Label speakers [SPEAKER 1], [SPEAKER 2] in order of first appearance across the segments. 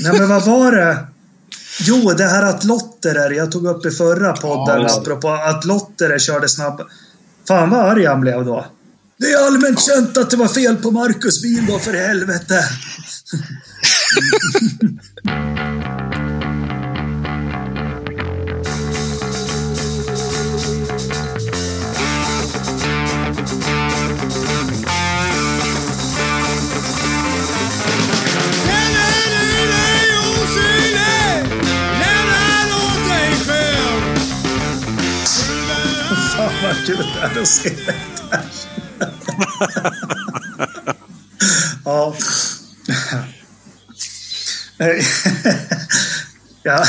[SPEAKER 1] Nej men vad var det? Jo, det här att Lotterer, jag tog upp i förra podden,
[SPEAKER 2] Ja,
[SPEAKER 1] apropå att Lotterer körde snabb. Fan vad arg han blev då. Det är allmänt känt att det var fel på Marcus bil då, för helvete. kul det här att se det här. ja. Ja.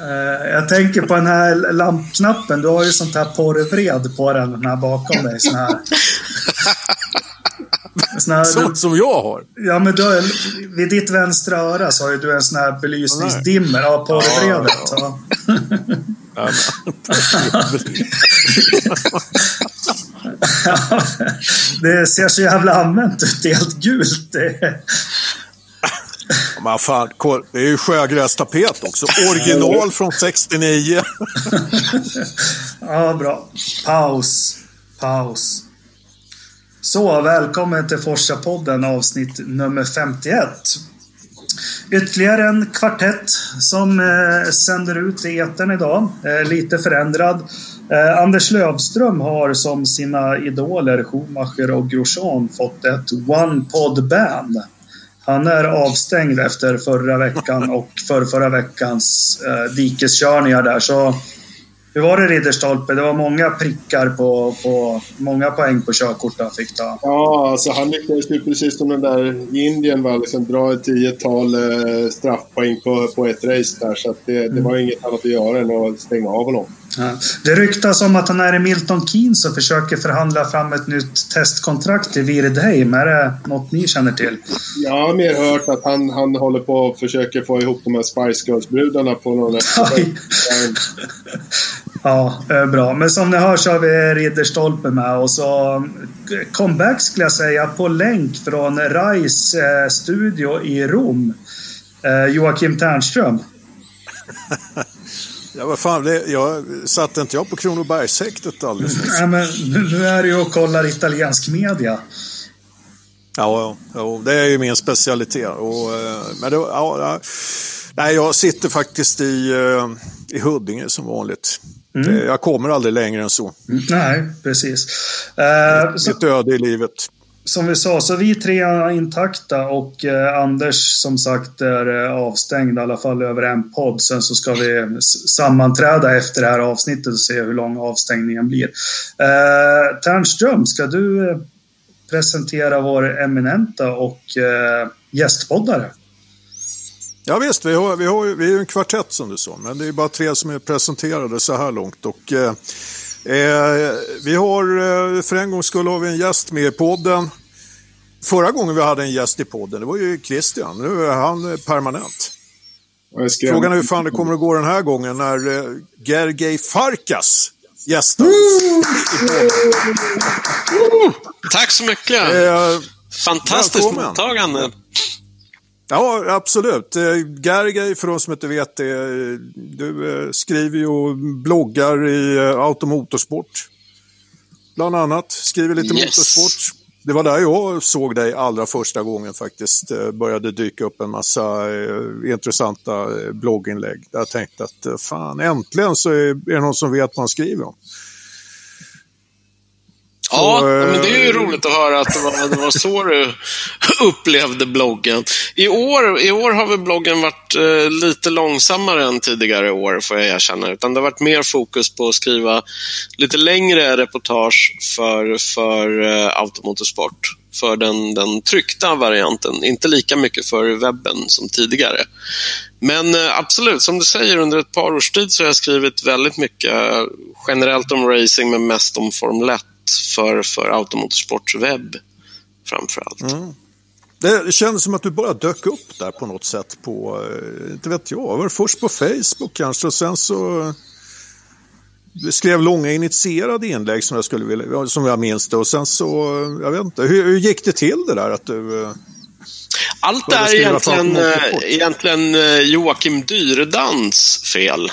[SPEAKER 1] Eh, jag tänker på den här lampknappen. Du har ju sånt här porrvred på den, den här bakom dig. Sån här. Här
[SPEAKER 3] Så som jag har.
[SPEAKER 1] Ja, men du har, vid ditt vänstra öra så har ju du en sån här belysningsdimmer. Ja, porrvredet. Ja.
[SPEAKER 3] Ja,
[SPEAKER 1] Ja, det ser så jävla använt ut. Det är helt gult.
[SPEAKER 3] Men fan, det är ju sjögrästapet också. Original från 69.
[SPEAKER 1] Ja, bra. Paus. Paus. Så, välkommen till Forsa-podden avsnitt nummer 51. Ytterligare en kvartett som eh, sänder ut i etern idag. Eh, lite förändrad. Eh, Anders Lövström har som sina idoler Schumacher och Grosjean fått ett one-pod-band. Han är avstängd efter förra veckan och för förra veckans eh, dikeskörningar där. Så hur var det Ridderstolpe? Det var många prickar på, på många poäng på körkortet han fick ta.
[SPEAKER 2] Ja, alltså han lyckades ju precis som den där Indien va, liksom dra ett tiotal eh, straffpoäng på, på ett race där. Så att det, det var inget annat att göra än att stänga av honom.
[SPEAKER 1] Ja. Det ryktas om att han är i Milton Keynes och försöker förhandla fram ett nytt testkontrakt i Virdheim. Är det något ni känner till?
[SPEAKER 2] Jag har mer hört att han, han håller på och försöker få ihop de här Spice Girls-brudarna på någon...
[SPEAKER 1] Ja, bra. Men som ni hör så har vi Ridderstolpe med och så comeback skulle jag säga på länk från Rais eh, studio i Rom. Eh, Joakim Ternström.
[SPEAKER 3] Ja, vad fan, det, jag satt inte jag på Kronobergshäktet alldeles nyss?
[SPEAKER 1] Nej, men nu är det ju och kollar italiensk media.
[SPEAKER 3] Ja, ja, det är ju min specialitet. Och, eh, men det, ja, nej, jag sitter faktiskt i, eh, i Huddinge som vanligt. Det, jag kommer aldrig längre än så.
[SPEAKER 1] Nej, precis. Eh, så,
[SPEAKER 3] Mitt öde i livet
[SPEAKER 1] som vi sa, så vi tre är intakta och eh, Anders som sagt är eh, avstängd i alla fall över en podd. Sen så ska vi sammanträda efter det här avsnittet och se hur lång avstängningen blir. Eh, Ternström, ska du eh, presentera vår eminenta och eh, gästpoddare?
[SPEAKER 3] Ja visst, vi, har, vi, har, vi är ju en kvartett som du sa, men det är bara tre som är presenterade så här långt. Och, eh, eh, vi har, eh, för en gång skulle har vi en gäst med i podden. Förra gången vi hade en gäst i podden, det var ju Christian. Nu är han eh, permanent. Frågan är hur fan det kommer att gå den här gången när eh, Gergej Farkas gästar.
[SPEAKER 4] Tack så mycket!
[SPEAKER 3] Eh,
[SPEAKER 4] Fantastiskt
[SPEAKER 3] välkommen.
[SPEAKER 4] mottagande.
[SPEAKER 3] Ja, absolut. Eh, Gergej, för de som inte vet det, du eh, skriver ju och bloggar i eh, automotorsport. Bland annat. Skriver lite
[SPEAKER 4] Yes.
[SPEAKER 3] motorsport. Det var där jag såg dig allra första gången faktiskt. Började dyka upp en massa intressanta blogginlägg. Där jag tänkte att fan, äntligen så är, det någon som vet vad han skriver om.
[SPEAKER 4] Ja,
[SPEAKER 3] Så, eh,
[SPEAKER 4] men det är ju roligt att höra att det var, det var så du upplevde bloggen. I år, I år har väl bloggen varit eh, lite långsammare än tidigare år, får jag erkänna. Utan det har varit mer fokus på att skriva lite längre reportage för, för eh, automotorsport. För den, den tryckta varianten, inte lika mycket för webben som tidigare. Men eh, absolut, som du säger, under ett par års tid så har jag skrivit väldigt mycket eh, generellt om racing, men mest om Formel 1 för, för Automotorsports webb framför allt.
[SPEAKER 3] Det, det kändes som att du bara dök upp där på något sätt på, eh, inte vet jag, var först på Facebook kanske och sen så skrev långa initierade inlägg som jag, skulle vilja, som jag minns det. Och sen så, jag vet inte, hur, hur gick det till det där att du... Eh,
[SPEAKER 4] Allt det är egentligen, egentligen Joakim Dyredans fel.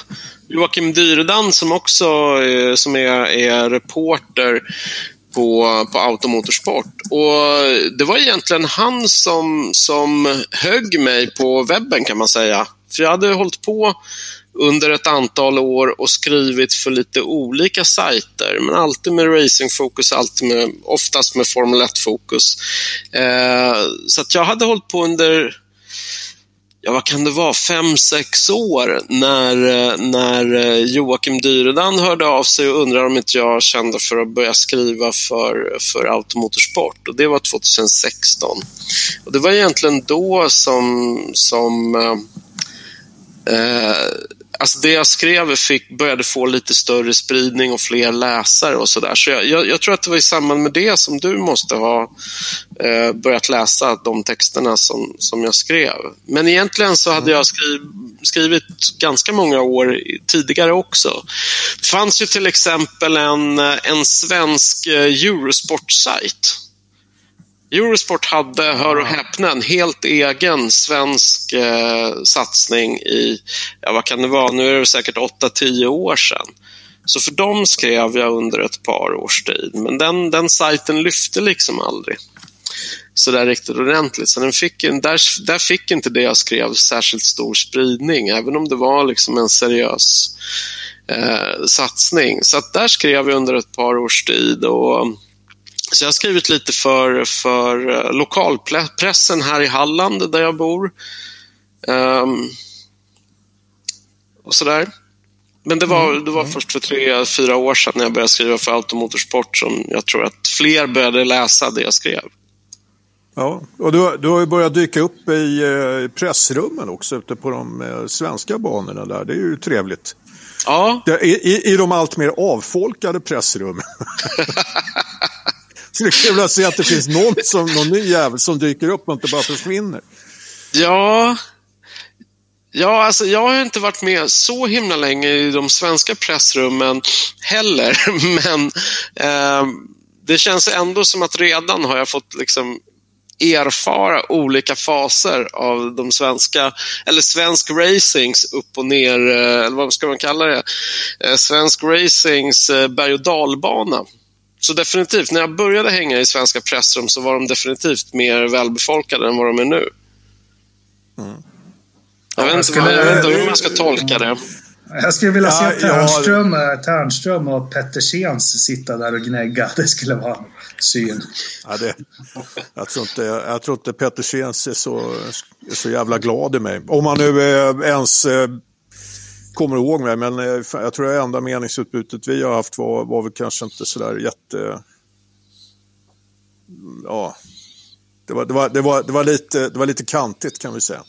[SPEAKER 4] Joakim Dyredan, som också eh, som är, är reporter på, på Automotorsport. Och det var egentligen han som, som högg mig på webben kan man säga. För jag hade hållit på under ett antal år och skrivit för lite olika sajter, men alltid med racingfokus, alltid med, oftast med Formel 1-fokus. Eh, så att jag hade hållit på under ja, vad kan det vara, fem, sex år när, eh, när eh, Joakim Dyredan hörde av sig och undrade om inte jag kände för att börja skriva för, för Automotorsport. Och det var 2016. Och det var egentligen då som, som eh, eh alltså det jag skrev fick, började få lite större spridning och fler läsare och sådär. Så, jag, jag, jag, tror att det var i samband med det som du måste ha eh, börjat läsa de texterna som, som jag skrev. Men egentligen så hade jag skriv, skrivit ganska många år tidigare också. Det fanns ju till exempel en, en svensk eh, Eurosport-sajt Eurosport hade, hör och häpna, en helt egen svensk eh, satsning i, ja vad kan det vara, nu är det säkert 8-10 år sedan. Så för dem skrev jag under ett par års tid, men den, den sajten lyfte liksom aldrig så där riktigt ordentligt. Så den fick, där, där fick inte det jag skrev särskilt stor spridning, även om det var liksom en seriös eh, satsning. Så där skrev jag under ett par års tid. och så jag har skrivit lite för, för eh, lokalpressen här i Halland där jag bor. Um, och sådär. Men det var, mm, det var mm. först för tre, fyra år sedan när jag började skriva för Automotorsport som jag tror att fler började läsa det jag skrev.
[SPEAKER 3] Ja, och du, du har ju börjat dyka upp i eh, pressrummen också ute på de eh, svenska banorna där. Det är ju trevligt.
[SPEAKER 4] Ja.
[SPEAKER 3] I, i, I de allt mer avfolkade pressrummen. Så det är kul att se att det finns någon, som, någon ny jävel som dyker upp och inte bara försvinner.
[SPEAKER 4] Ja, Ja, alltså jag har inte varit med så himla länge i de svenska pressrummen heller, men eh, det känns ändå som att redan har jag fått liksom erfara olika faser av de svenska, eller svensk racings upp och ner, eh, eller vad ska man kalla det? Eh, svensk racings eh, berg och dalbana. Så definitivt, när jag började hänga i svenska pressrum så var de definitivt mer välbefolkade än vad de är nu. Mm. Jag, vet inte, skulle, jag vet inte hur man ska tolka det.
[SPEAKER 1] Jag skulle vilja se ja, Tärnström, ja. Tärnström och Pettersens sitta där och gnägga. Det skulle vara syn.
[SPEAKER 3] Ja, det, jag, tror inte, jag tror inte Pettersens är så, är så jävla glad i mig. Om han nu ens eh, kommer ihåg mig, men eh, jag tror det enda meningsutbytet vi har haft var, var väl kanske inte sådär jätte... Ja, det var, det, var, det, var, det, var lite, det var lite kantigt kan vi säga.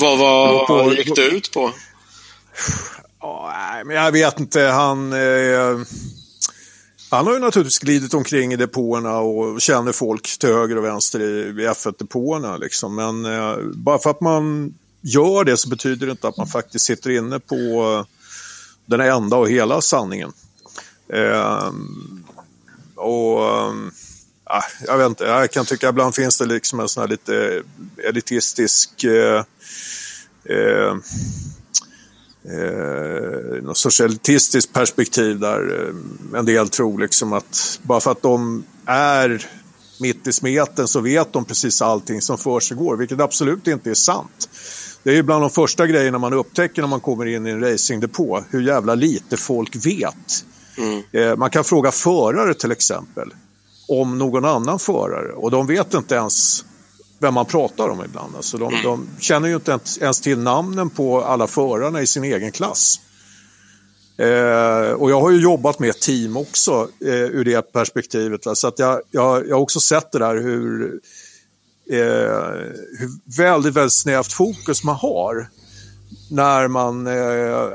[SPEAKER 4] vad vad på, gick det ut på?
[SPEAKER 3] Ja, nej, men jag vet inte. Han, eh, han har ju naturligtvis glidit omkring i depåerna och känner folk till höger och vänster i, i F1-depåerna. Liksom. Men eh, bara för att man gör det så betyder det inte att man faktiskt sitter inne på eh, den enda och hela sanningen. Eh, och eh, ah, Jag vet inte, jag kan tycka ibland finns det liksom en sån här lite elitistisk eh, eh, eh, något socialistiskt elitistiskt perspektiv där eh, en del tror liksom att bara för att de är mitt i smeten så vet de precis allting som för sig går, vilket absolut inte är sant. Det är bland de första grejerna man upptäcker när man kommer in i en racingdepå, hur jävla lite folk vet. Mm. Eh, man kan fråga förare till exempel om någon annan förare och de vet inte ens vem man pratar om ibland. Alltså de, mm. de känner ju inte ens till namnen på alla förarna i sin egen klass. Eh, och jag har ju jobbat med team också eh, ur det perspektivet. Va? Så att jag, jag, jag har också sett det där hur hur väldigt, väldigt snävt fokus man har när man eh,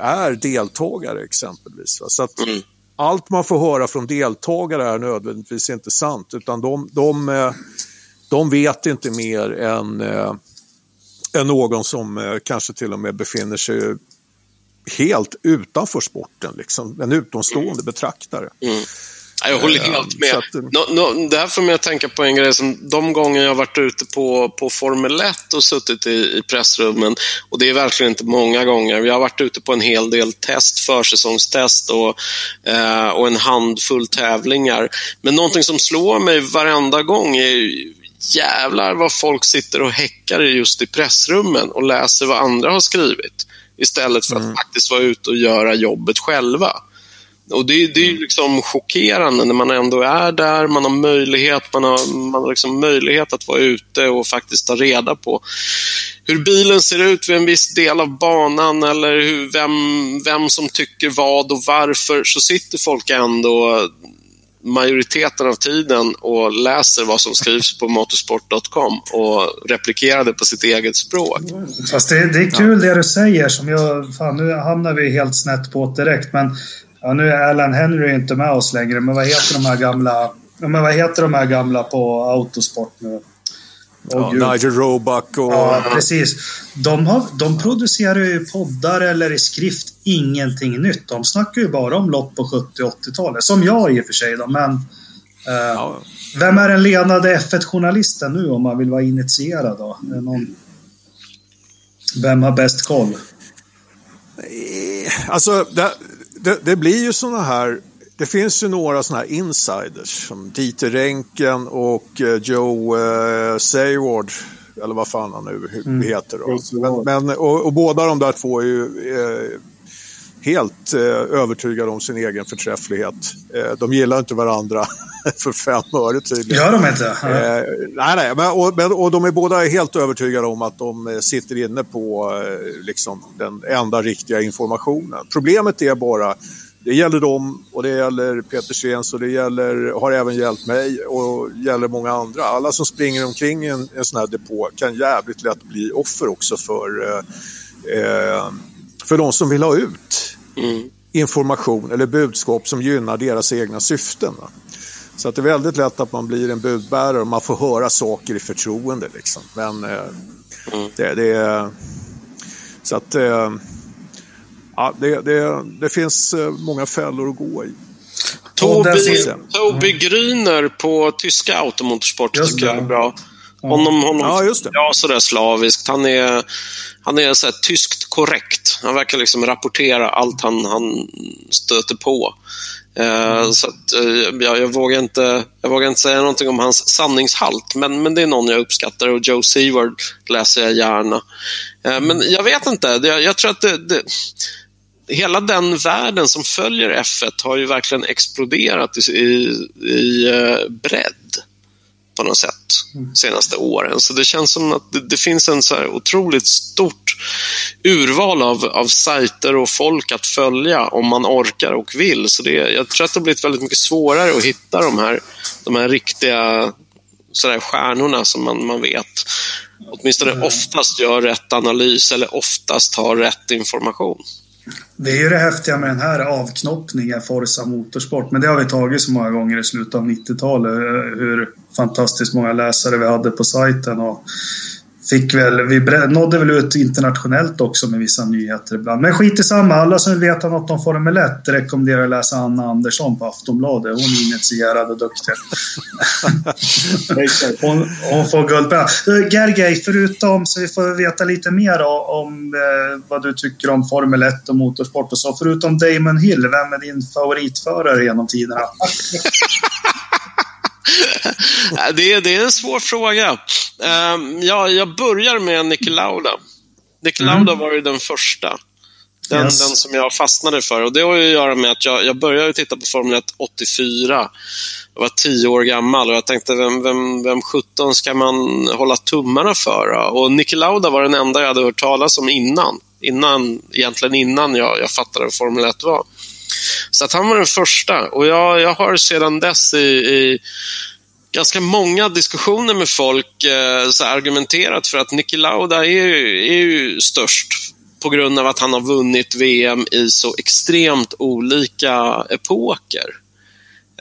[SPEAKER 3] är deltagare exempelvis. Så att mm. allt man får höra från deltagare är nödvändigtvis inte sant utan de, de, eh, de vet inte mer än, eh, än någon som eh, kanske till och med befinner sig helt utanför sporten, liksom, en utomstående betraktare.
[SPEAKER 4] Mm. Jag håller
[SPEAKER 3] Eh,
[SPEAKER 4] helt med.
[SPEAKER 3] att,
[SPEAKER 4] Nå, nå, det här får mig att tänka på en grej som de gånger jag har varit ute på, på Formel 1 och suttit i, i pressrummen, och det är verkligen inte många gånger. Vi har varit ute på en hel del test, försäsongstest och, eh, och en handfull tävlingar. Men någonting som slår mig varenda gång är jävlar vad folk sitter och häckar just i pressrummen och läser vad andra har skrivit. Istället för att faktiskt vara ute och göra jobbet själva. Och det, det är ju liksom chockerande när man ändå är där, man har möjlighet, man har, man har liksom möjlighet att vara ute och faktiskt ta reda på hur bilen ser ut vid en viss del av banan eller hur, vem, vem som tycker vad och varför. Så sitter folk ändå majoriteten av tiden och läser vad som skrivs på motorsport.com och replikerar det på sitt eget språk.
[SPEAKER 1] Fast det, det är kul det du säger. Som jag, fan, nu hamnar vi helt snett på det direkt. Men ja, nu är Alan Henry inte med oss längre. Men vad heter de här gamla, men vad heter de här gamla på Autosport nu? Åh,
[SPEAKER 3] Ja. Nigel Roebuck och...
[SPEAKER 1] Ja, precis. De, har, de producerar ju poddar eller i skrift ingenting nytt. De snackar ju bara om lopp på 70 och 80-talet. Som jag i och för sig då, men... Eh,
[SPEAKER 3] Ja,
[SPEAKER 1] Vem är den ledande F1-journalisten nu om man vill vara initierad då? Någon... Vem har bäst koll?
[SPEAKER 3] Alltså, det, det, det blir ju såna här... Det finns ju några såna här insiders som Dieter Renken och eh, Joe eh, Sayward, eller vad fan han nu
[SPEAKER 1] Mm.
[SPEAKER 3] heter.
[SPEAKER 2] Joe
[SPEAKER 3] Men, men, och, och båda de där två är ju eh, helt eh, övertygade om sin egen förträfflighet. Eh, de gillar inte varandra för fem öre tydligen.
[SPEAKER 1] Gör de inte?
[SPEAKER 3] Eh, nej, nej, men, och, men, och de är båda helt övertygade om att de eh, sitter inne på eh, liksom, den enda riktiga informationen. Problemet är bara, det gäller dem och det gäller Peter Svens och det gäller, har även hjälpt mig och gäller många andra. Alla som springer omkring i en, en sån här depå kan jävligt lätt bli offer också för, eh, eh, för de som vill ha ut
[SPEAKER 4] Mm.
[SPEAKER 3] information eller budskap som gynnar deras egna syften. Va? Så att det är väldigt lätt att man blir en budbärare och man får höra saker i förtroende. Liksom. Men eh, det, det är... Så att... Eh, ja, det, det, det finns eh, många fällor att gå i.
[SPEAKER 4] Tobi, Tobi Grüner på tyska automotorsport
[SPEAKER 1] Just
[SPEAKER 4] tycker jag
[SPEAKER 1] det.
[SPEAKER 4] är bra. Honom, honom
[SPEAKER 3] Ja, just det.
[SPEAKER 4] Ja, sådär slaviskt. Han är, han är så här tyskt korrekt. Han verkar liksom rapportera allt han, han stöter på. Eh, Så att, eh, jag, jag, vågar inte, jag vågar inte säga någonting om hans sanningshalt, men, men det är någon jag uppskattar och Joe Seward läser jag gärna. Eh, men jag vet inte, det, jag tror att det, det, hela den världen som följer F1 har ju verkligen exploderat i, i, i bredd på något sätt de senaste åren. Så det känns som att det, det finns en så otroligt stort urval av, av sajter och folk att följa om man orkar och vill. Så det, jag tror att det har blivit väldigt mycket svårare att hitta de här, de här riktiga så där stjärnorna som man, man vet åtminstone oftast gör rätt analys eller oftast har rätt information.
[SPEAKER 1] Det är ju det häftiga med den här avknoppningen, Forza Motorsport. Men det har vi tagit så många gånger i slutet av 90-talet. Eh, hur fantastiskt många läsare vi hade på sajten. Och fick väl, vi nådde väl ut internationellt också med vissa nyheter ibland. Men skit i samma. Alla som vill veta något om Formel 1 rekommenderar att läsa Anna Andersson på Aftonbladet. Hon är initierad och duktig. Hon, hon får guldpenna. Gergej, förutom så vi får veta lite mer om eh, vad du tycker om Formel 1 och motorsport och så. Förutom Damon Hill, vem är din favoritförare genom tiderna?
[SPEAKER 4] Det är, det är en svår fråga. Ehm, ja, jag börjar med Niki Lauda. Niki Lauda var ju den första. Den,
[SPEAKER 1] Yes.
[SPEAKER 4] den som jag fastnade för. Och Det har ju att göra med att jag, jag började titta på Formel 1 84. Jag var tio år gammal och jag tänkte, vem, vem, vem 17 ska man hålla tummarna för? då? Och Niki Lauda var den enda jag hade hört talas om innan. innan egentligen innan jag, jag fattade vad Formel 1 var. Så att han var den första. Och jag, jag har sedan dess i, i ganska många diskussioner med folk eh, så argumenterat för att Niki Lauda är, ju- är ju störst på grund av att han har vunnit VM i så extremt olika epoker.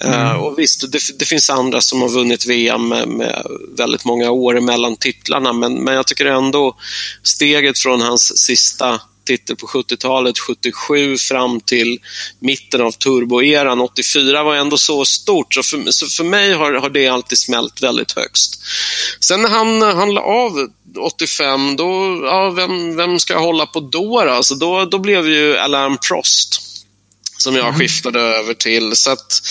[SPEAKER 4] Eh, och visst, det, det finns andra som har vunnit VM med, med väldigt många år emellan titlarna, men, men jag tycker ändå steget från hans sista titel på 70-talet, 77 fram till mitten av turboeran. 84 var ändå så stort, så för, så för mig har, har det alltid smält väldigt högst. Sen när han, han la av 85, då, ja, vem, vem ska jag hålla på då? Då, alltså då, då blev ju Alain Prost som jag skiftade över till. Så att,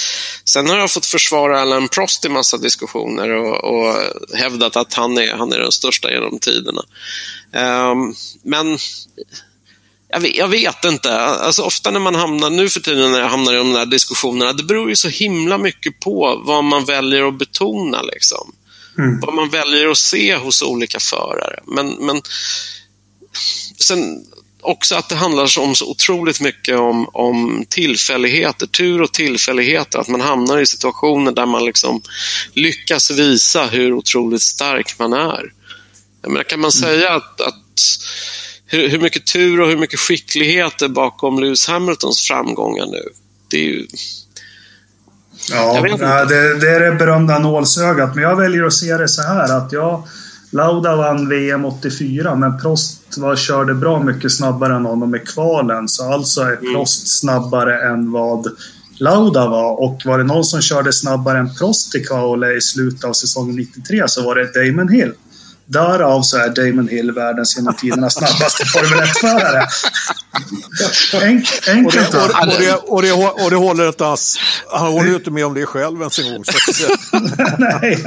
[SPEAKER 4] sen har jag fått försvara Alain Prost i massa diskussioner och, och hävdat att han är, han är den största genom tiderna. Um, men jag vet, jag vet, inte. Alltså, ofta när man hamnar, nu för tiden när jag hamnar i de där diskussionerna, det beror ju så himla mycket på vad man väljer att betona. Liksom. Mm. Vad man väljer att se hos olika förare. Men, men sen också att det handlar om så otroligt mycket om, om tillfälligheter, tur och tillfälligheter. Att man hamnar i situationer där man liksom lyckas visa hur otroligt stark man är. Jag menar, kan man mm. säga att, att hur, hur, mycket tur och hur mycket skicklighet är bakom Lewis Hamiltons framgångar nu? Det är ju...
[SPEAKER 1] Ja, det, det, är det berömda nålsögat. Men jag väljer att se det så här att jag Lauda vann VM 84, men Prost var, körde bra mycket snabbare än honom i kvalen. Så alltså är mm. Prost snabbare än vad Lauda var. Och var det någon som körde snabbare än Prost i kvalet i slutet av säsongen 93 så var det Damon Hill. Därav så är Damon Hill världens genom tiderna snabbaste Formel 1-förare.
[SPEAKER 3] Enk, enkelt och det, och, det, och, det, och det håller inte alls. Han håller ju inte med om det själv ens en gång.
[SPEAKER 1] nej,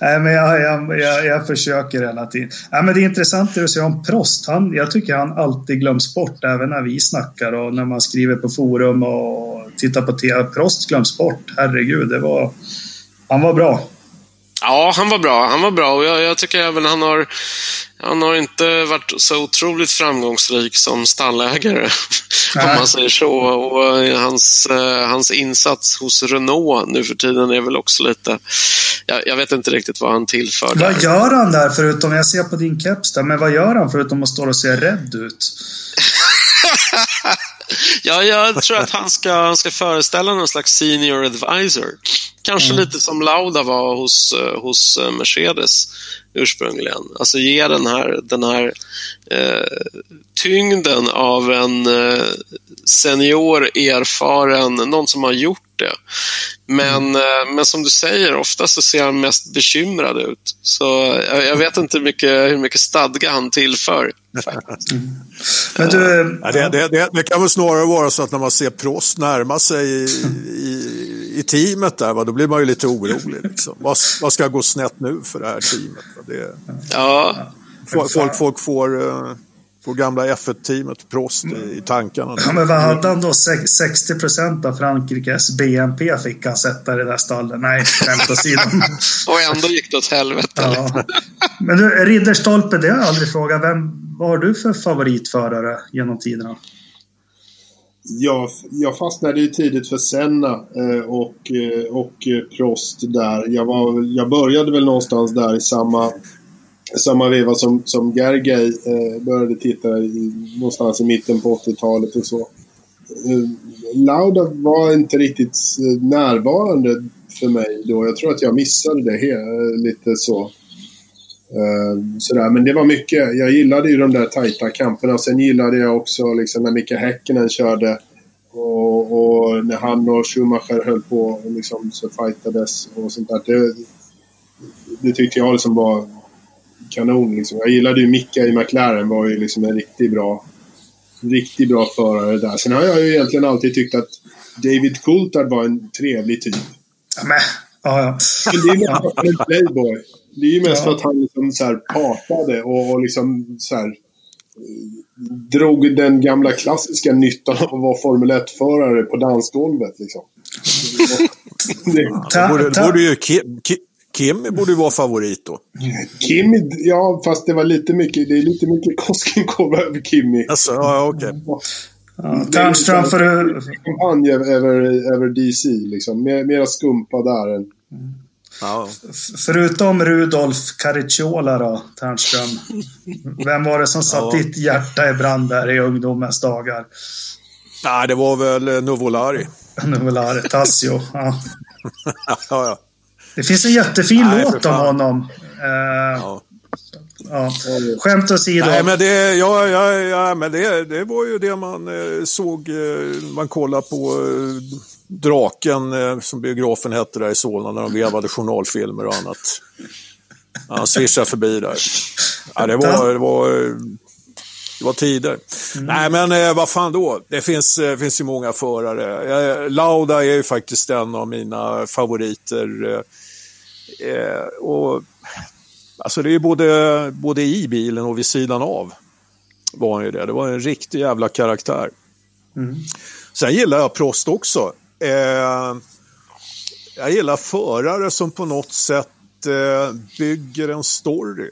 [SPEAKER 1] nej, men jag, jag, jag, jag, försöker hela tiden. Nej, men det är intressant det du säger om Prost. Han, jag tycker han alltid glöms bort, även när vi snackar och när man skriver på forum och tittar på TV. Prost glöms bort. Herregud, det var, han var bra.
[SPEAKER 4] Ja, han var bra. Han var bra och jag, jag tycker även han har han har inte varit så otroligt framgångsrik som stallägare, om man säger så. Och hans, eh, hans insats hos Renault nu för tiden är väl också lite... Jag, jag vet inte riktigt vad han tillför
[SPEAKER 1] där. Vad gör han där, förutom... Jag ser på din keps där, men vad gör han förutom att stå och se rädd ut?
[SPEAKER 4] ja, jag tror att han ska, han ska föreställa någon slags senior advisor. Kanske mm. lite som Lauda var hos, eh, hos eh, Mercedes ursprungligen. Alltså ge den här, den här eh, tyngden av en eh, senior, erfaren, någon som har gjort det. Men, mm. eh, men som du säger, ofta så ser han mest bekymrad ut. Så jag, jag vet inte hur mycket, hur mycket stadga han tillför. Mm.
[SPEAKER 3] Men du, ja, det, det, det, det, kan väl snarare vara så att när man ser Prost närma sig i, i, i teamet där, va, då blir man ju lite orolig. Liksom. Vad, vad ska gå snett nu för det här teamet? Det,
[SPEAKER 4] ja.
[SPEAKER 3] Folk, folk får... Får gamla F1-teamet Prost i, tankarna.
[SPEAKER 1] Ja, men vad hade han då? 60 procent av Frankrikes BNP fick han sätta i det där stallet. Nej, skämt åsido.
[SPEAKER 4] Och ändå gick det åt helvete. Ja.
[SPEAKER 1] Men du, Ridderstolpe, det har jag aldrig frågat. Vem, vad har du för favoritförare genom tiderna?
[SPEAKER 2] Jag, jag fastnade ju tidigt för Senna eh, och, eh, och Prost där. Jag, var, jag började väl någonstans där i samma samma veva som, som Gergely eh, började titta i, någonstans i mitten på 80-talet och så. Eh, Lauda var inte riktigt eh, närvarande för mig då. Jag tror att jag missade det he- eh, lite så. Eh, sådär. Men det var mycket. Jag gillade ju de där tajta kamperna. Sen gillade jag också liksom när Micke Häkkinen körde och, och, när han och Schumacher höll på liksom, så fightades och sånt där. Det, det tyckte jag liksom var kanon. Liksom. Jag gillade ju Micka i McLaren, var ju liksom en riktigt bra, riktigt bra förare där. Sen har jag ju egentligen alltid tyckt att David Coulthard var en trevlig typ.
[SPEAKER 1] Men, ja, ja.
[SPEAKER 2] Men det är mest en playboy. Det är ju mest ja. att han liksom så här partade och, och liksom så här, drog den gamla klassiska nyttan av att vara Formel 1-förare på dansgolvet. Liksom.
[SPEAKER 3] det, det borde, borde ju Kimmy borde ju vara favorit då.
[SPEAKER 2] Kimmy, ja fast det var lite mycket, det är lite mycket Koskenkorva över Kimmy.
[SPEAKER 3] Alltså, ja okej. Okay.
[SPEAKER 1] Ja, Tärnström för...
[SPEAKER 2] Kampanj över, över DC liksom. Mer, mera skumpa där än...
[SPEAKER 1] Ja. Förutom Rudolf Caricciola då, Tärnström. Vem var det som satt ja. ditt hjärta i brand där i ungdomens dagar?
[SPEAKER 3] Nej, det var väl eh, Nuvolari.
[SPEAKER 1] Nuvolari, Tassio. Ja.
[SPEAKER 3] ja, ja.
[SPEAKER 1] Det finns en jättefin Nej, låt om honom. Eh, ja. ja. Skämt åsido.
[SPEAKER 3] Nej, men det, ja, ja, ja, men det, det var ju det man eh, såg. Eh, man kollade på eh, Draken, eh, som biografen hette där i Solna, när de vevade journalfilmer och annat. Han svischade förbi där. Ja, det, var, det, var, det var tider. Mm. Nej, men eh, vad fan då? Det finns, finns ju många förare. Lauda är ju faktiskt en av mina favoriter. Eh, och, alltså det är ju både, både i bilen och vid sidan av. Var han ju det. Det var en riktig jävla karaktär. Mm. Sen gillar jag Prost också. Eh, jag gillar förare som på något sätt eh, bygger en story.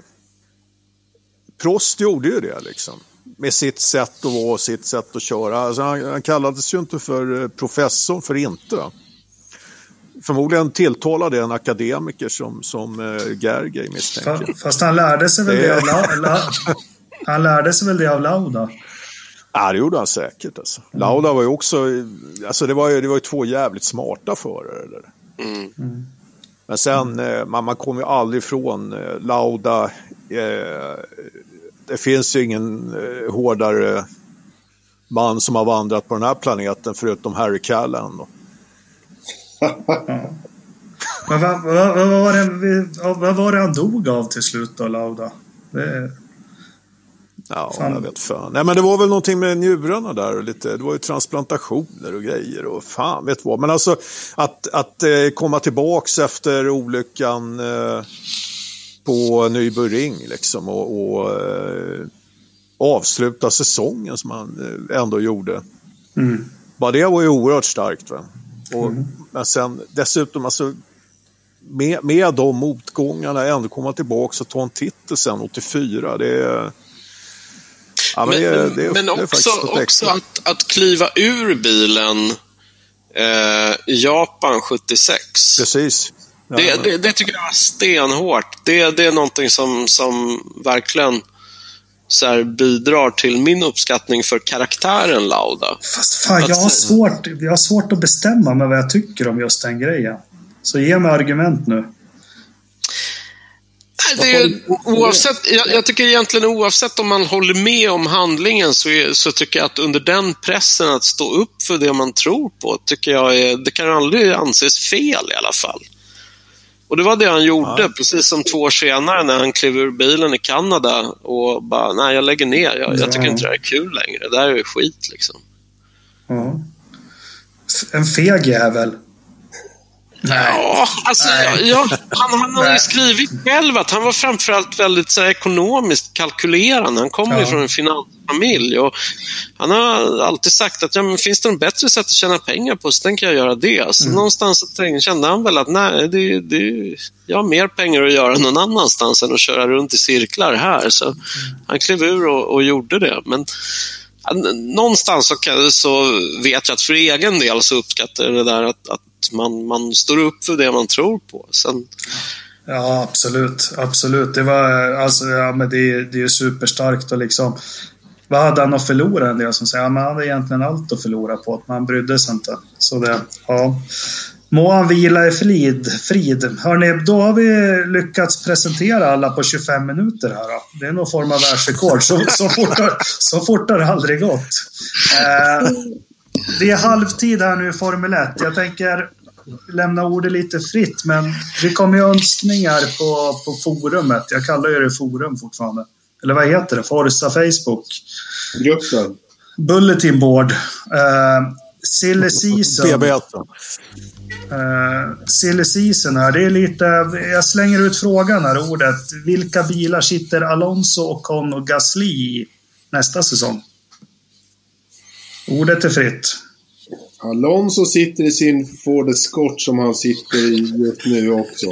[SPEAKER 3] Prost gjorde ju det liksom. Med sitt sätt att vara och sitt sätt att köra. Alltså, han, han kallades ju inte för eh, professor för inte. Förmodligen tilltalade en akademiker som, som uh, Gergely misstänker.
[SPEAKER 1] Fast han lärde sig väl det, det av, la, la, han lärde sig väl det av Lauda?
[SPEAKER 3] Ja, det gjorde han säkert. Alltså. Mm. Lauda var ju också, alltså det var ju, det var ju två jävligt smarta förare. Där. Mm. Mm. Men sen, mm. man, man kommer ju aldrig ifrån eh, Lauda. Eh, det finns ju ingen eh, hårdare man som har vandrat på den här planeten förutom Harry Callan.
[SPEAKER 1] Men vad, vad, vad, var det, vad var det han dog av till slut då, Lauda? Det...
[SPEAKER 3] Ja, fan. jag vet fan. Nej, men det var väl någonting med njurarna där och lite, det var ju transplantationer och grejer och fan vet vad. Men alltså att, att eh, komma tillbaks efter olyckan eh, på Nybro liksom och, och eh, avsluta säsongen som han ändå gjorde. Mm. Bara det var ju oerhört starkt. Va? Och, mm. Men sen dessutom alltså med, med de motgångarna ändå komma tillbaka och ta en titel sen 84. Det är
[SPEAKER 4] Ja, men, men, det, det, men också, också att, att kliva ur bilen eh, i Japan 76.
[SPEAKER 3] Precis.
[SPEAKER 4] Ja, det, det, det, tycker jag är stenhårt. Det, det är någonting som, som verkligen så här, bidrar till min uppskattning för karaktären Lauda.
[SPEAKER 1] Fast fan, jag har, svårt, jag har svårt att bestämma mig vad jag tycker om just den grejen. Så ge mig argument nu
[SPEAKER 4] det är, oavsett, jag, jag, tycker egentligen oavsett om man håller med om handlingen så, är, så tycker jag att under den pressen att stå upp för det man tror på, tycker jag är, det kan aldrig anses fel i alla fall. Och det var det han gjorde, ja. precis som två år senare när han klev ur bilen i Kanada och bara, nej jag lägger ner, jag, jag tycker inte det här är kul längre, det här är skit liksom.
[SPEAKER 1] Ja. En feg jävel.
[SPEAKER 4] Ja, alltså, ja, han, han har ju skrivit själv att han var framförallt väldigt så här, ekonomiskt kalkylerande. Han kommer ja. ju från en finansfamilj och han har alltid sagt att ja, men finns det något bättre sätt att tjäna pengar på så tänker jag göra det. Så mm. någonstans kände han väl att nej, det, det, jag har mer pengar att göra någon annanstans än att köra runt i cirklar här. Så mm. han klev ur och, och gjorde det. Men någonstans så, så, vet jag att för egen del så uppskattar jag det där att, att man, man står upp för det man tror på. Sen...
[SPEAKER 1] Ja, absolut. Absolut. Det var alltså, ja, men det, det är superstarkt och liksom vad hade han att förlora? En del som säger att ja, han hade egentligen allt att förlora på, att man brydde sig inte. Så det, ja. Må han vila i frid. frid. Hörrni, då har vi lyckats presentera alla på 25 minuter här. Då. Det är någon form av världsrekord. Så, så, fort, har, så fort har det aldrig gått. Eh, det är halvtid här nu i Formel 1. Jag tänker lämna ordet lite fritt, men det kommer ju önskningar på, på forumet. Jag kallar ju det forum fortfarande. Eller vad heter det? Forza Facebook.
[SPEAKER 2] Gruppen.
[SPEAKER 1] Bulletin board. Uh, silly season.
[SPEAKER 3] Uh,
[SPEAKER 1] silly season här. Det är lite... Jag slänger ut frågan här, ordet. Vilka bilar sitter Alonso, Ocon och Gasly i nästa säsong? Ordet är fritt.
[SPEAKER 2] Alonso sitter i sin Ford Escort som han sitter i just nu också.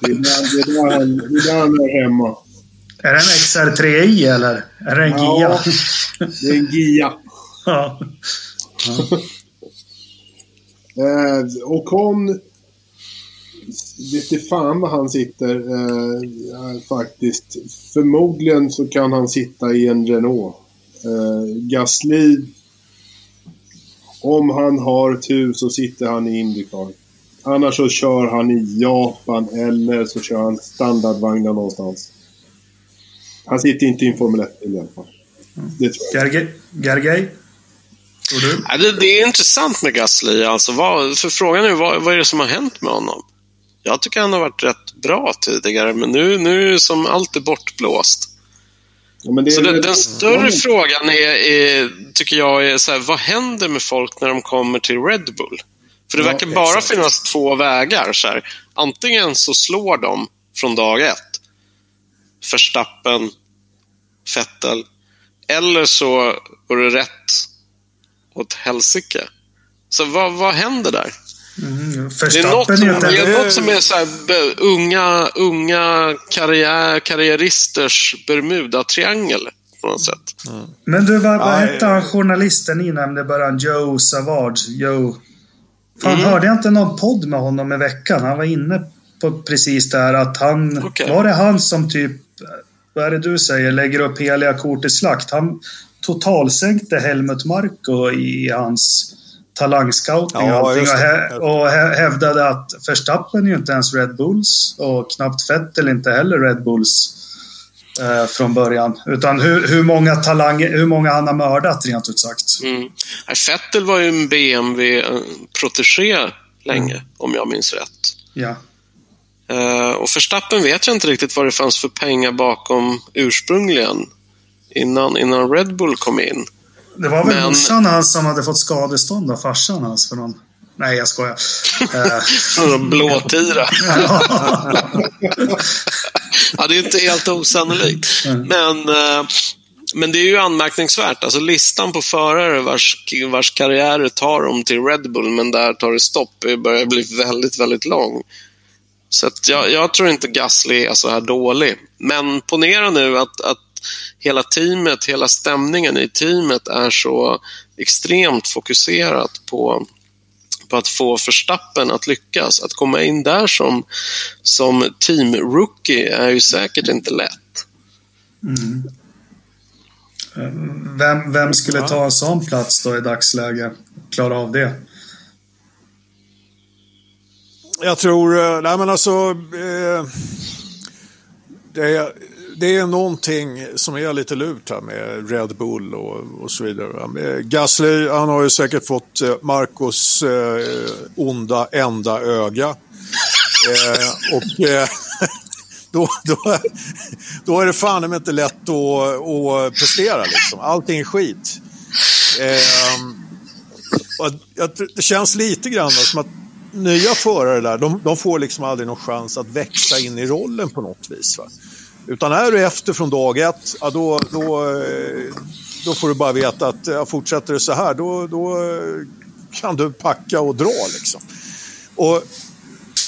[SPEAKER 2] Det är där, det är han, det är där han är hemma.
[SPEAKER 1] Är det en XR3i eller? Är det en
[SPEAKER 2] ja, Gia? det är en Gia. ja. eh, och hon... Vet fan var han sitter eh, faktiskt. Förmodligen så kan han sitta i en Renault. Eh, Gasly om han har tur så sitter han i Indycar. Annars så kör han i Japan eller så kör han standardvagnar någonstans. Han sitter inte i en Formel 1-bil i alla fall. Det tror jag.
[SPEAKER 1] Gergej? Gergej?
[SPEAKER 4] Ja, det, det är intressant med Gasly. Alltså, vad, för frågan är vad, vad är det som har hänt med honom? Jag tycker han har varit rätt bra tidigare, men nu, nu är som allt är bortblåst.
[SPEAKER 2] Ja,
[SPEAKER 4] Så den, den större frågan är, är, tycker jag är så här, vad händer med folk när de kommer till Red Bull? För det
[SPEAKER 2] Ja,
[SPEAKER 4] verkar bara
[SPEAKER 2] exakt.
[SPEAKER 4] finnas två vägar. Så här. Antingen så slår de från dag ett. Verstappen, Vettel. Eller så går det rätt åt helsike. Så vad, vad händer där?
[SPEAKER 1] Mm,
[SPEAKER 4] Det är något, det är något som är så här, unga, unga karriär, karriäristers Bermuda-triangel på något sätt.
[SPEAKER 1] Men du, vad, vad hette
[SPEAKER 3] eh,
[SPEAKER 1] han journalisten ni nämnde början? Joe Savage? Joe... Fan,
[SPEAKER 4] Mm.
[SPEAKER 1] hörde jag inte någon podd med honom i veckan? Han var inne på precis det här att han...
[SPEAKER 4] Okej.
[SPEAKER 1] Var det han som typ... Vad är det du säger? Lägger upp heliga kort i slakt? Han totalsänkte Helmut Marko i hans talangscouting
[SPEAKER 3] Ja,
[SPEAKER 1] och allting och, hävdade att Verstappen är ju inte ens Red Bulls och knappt Vettel inte heller Red Bulls eh, från början. Utan hur, hur många talanger, hur många han har mördat rent ut sagt.
[SPEAKER 4] Mm. Vettel var ju en BMW-protegé länge, om jag minns rätt.
[SPEAKER 1] Ja.
[SPEAKER 4] Eh, och Verstappen vet jag inte riktigt vad det fanns för pengar bakom ursprungligen. Innan, innan Red Bull kom in.
[SPEAKER 1] Det var väl
[SPEAKER 4] Men-
[SPEAKER 1] morsan hans som hade fått skadestånd av farsan hans för någon... Nej, jag skojar.
[SPEAKER 4] Blåtira. ja, det är inte helt osannolikt. Men, eh, men det är ju anmärkningsvärt. Alltså listan på förare vars, vars karriärer tar dem till Red Bull, men där tar det stopp, det börjar bli väldigt, väldigt lång. Så jag, jag tror inte Gasly är så här dålig. Men ponera nu att, att hela teamet, hela stämningen i teamet är så extremt fokuserat på på att få Verstappen att lyckas. Att komma in där som, som team-rookie är ju säkert inte lätt.
[SPEAKER 1] vem, vem skulle ta en sån plats då i dagsläge? Klara av det?
[SPEAKER 3] Jag tror, eh, nej men alltså, eh, det, är, det är någonting som är lite lurt här med Red Bull och, och så vidare. Eh, Gasly, han har ju säkert fått eh, Marcos eh, onda enda öga. Eh, och eh, då, då, då är det fan men inte lätt att, att prestera liksom. Allting är skit. Eh, det känns lite grann som att nya förare där, de, de får liksom aldrig någon chans att växa in i rollen på något vis. Va? Utan är du efter från dag ett, ja, då, då, eh, då får du bara veta att ja, fortsätter det så här, då, då eh, kan du packa och dra. Liksom. Och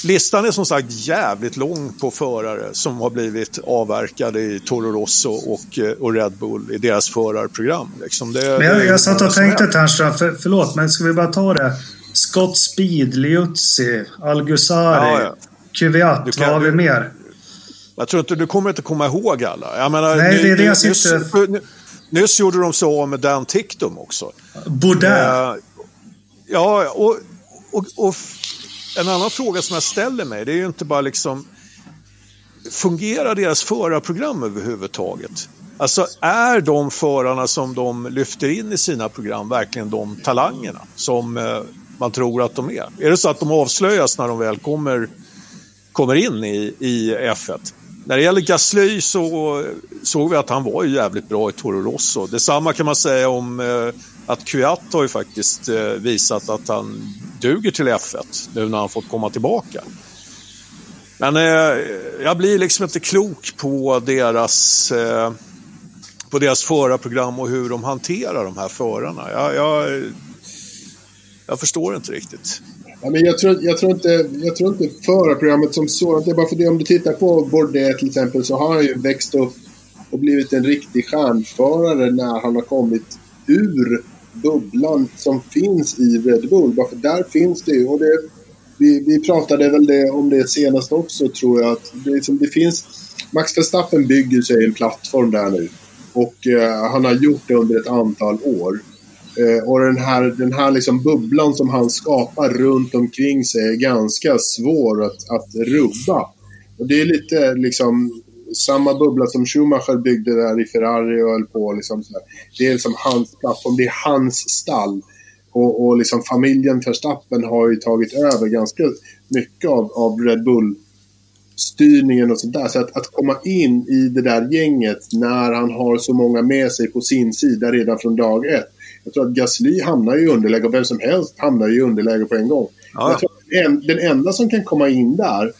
[SPEAKER 3] listan är som sagt jävligt lång på förare som har blivit avverkade i Toro Rosso och, eh, och Red Bull i deras förarprogram. Liksom. Det,
[SPEAKER 1] Men jag, jag satt och tänkte
[SPEAKER 3] är.
[SPEAKER 1] Ternström, för, förlåt, men ska vi bara ta det? Scott Speed, Liuzzi, Algusari,
[SPEAKER 3] Ja, ja.
[SPEAKER 1] Kvyat, vad har vi mer?
[SPEAKER 3] Jag tror inte, du kommer inte komma ihåg alla. Jag menar,
[SPEAKER 1] Nej, det är det jag sitter-
[SPEAKER 3] nyss, nyss gjorde de så av med Dan Ticktum också.
[SPEAKER 1] Bourdais.
[SPEAKER 3] Eh, ja, och, och, och en annan fråga som jag ställer mig, det är ju inte bara liksom... Fungerar deras förarprogram överhuvudtaget? Alltså, är de förarna som de lyfter in i sina program verkligen de talangerna som eh, man tror att de är? Är det så att de avslöjas när de väl kommer, kommer in i, i F1? När det gäller Gasly så såg vi att han var ju jävligt bra i Toro Rosso. Detsamma kan man säga om eh, att Kviat har ju faktiskt eh, visat att han duger till F1 nu när han fått komma tillbaka. Men eh, jag blir liksom inte klok på deras, eh, på deras förarprogram och hur de hanterar de här förarna. Jag, jag, jag förstår inte riktigt.
[SPEAKER 2] Ja, men jag, tror, jag, tror inte, jag tror inte förarprogrammet som sådant. Det är bara för det om du tittar på Bourdais till exempel så har han ju växt upp och blivit en riktig stjärnförare när han har kommit ur bubblan som finns i Red Bull. Bara för där finns det ju. Och det, vi, vi pratade väl det, om det senast också tror jag. Att det, liksom, det finns, Max Verstappen bygger sig en plattform där nu. Och eh, han har gjort det under ett antal år. Eh, och den här, den här liksom bubblan som han skapar runt omkring sig är ganska svår att, att rubba. Och det är lite liksom samma bubbla som Schumacher byggde där i Ferrari och höll på. Liksom, så Det är liksom hans plattform, det är hans stall. Och, och liksom familjen Verstappen har ju tagit över ganska mycket av, av Red Bull styrningen och sånt där. Så att, att komma in i det där gänget när han har så många med sig på sin sida redan från dag ett. Jag tror att Gasly hamnar i underläge och vem som helst hamnar i underläge på en gång. Ja. Jag tror att den, den enda som kan komma in där,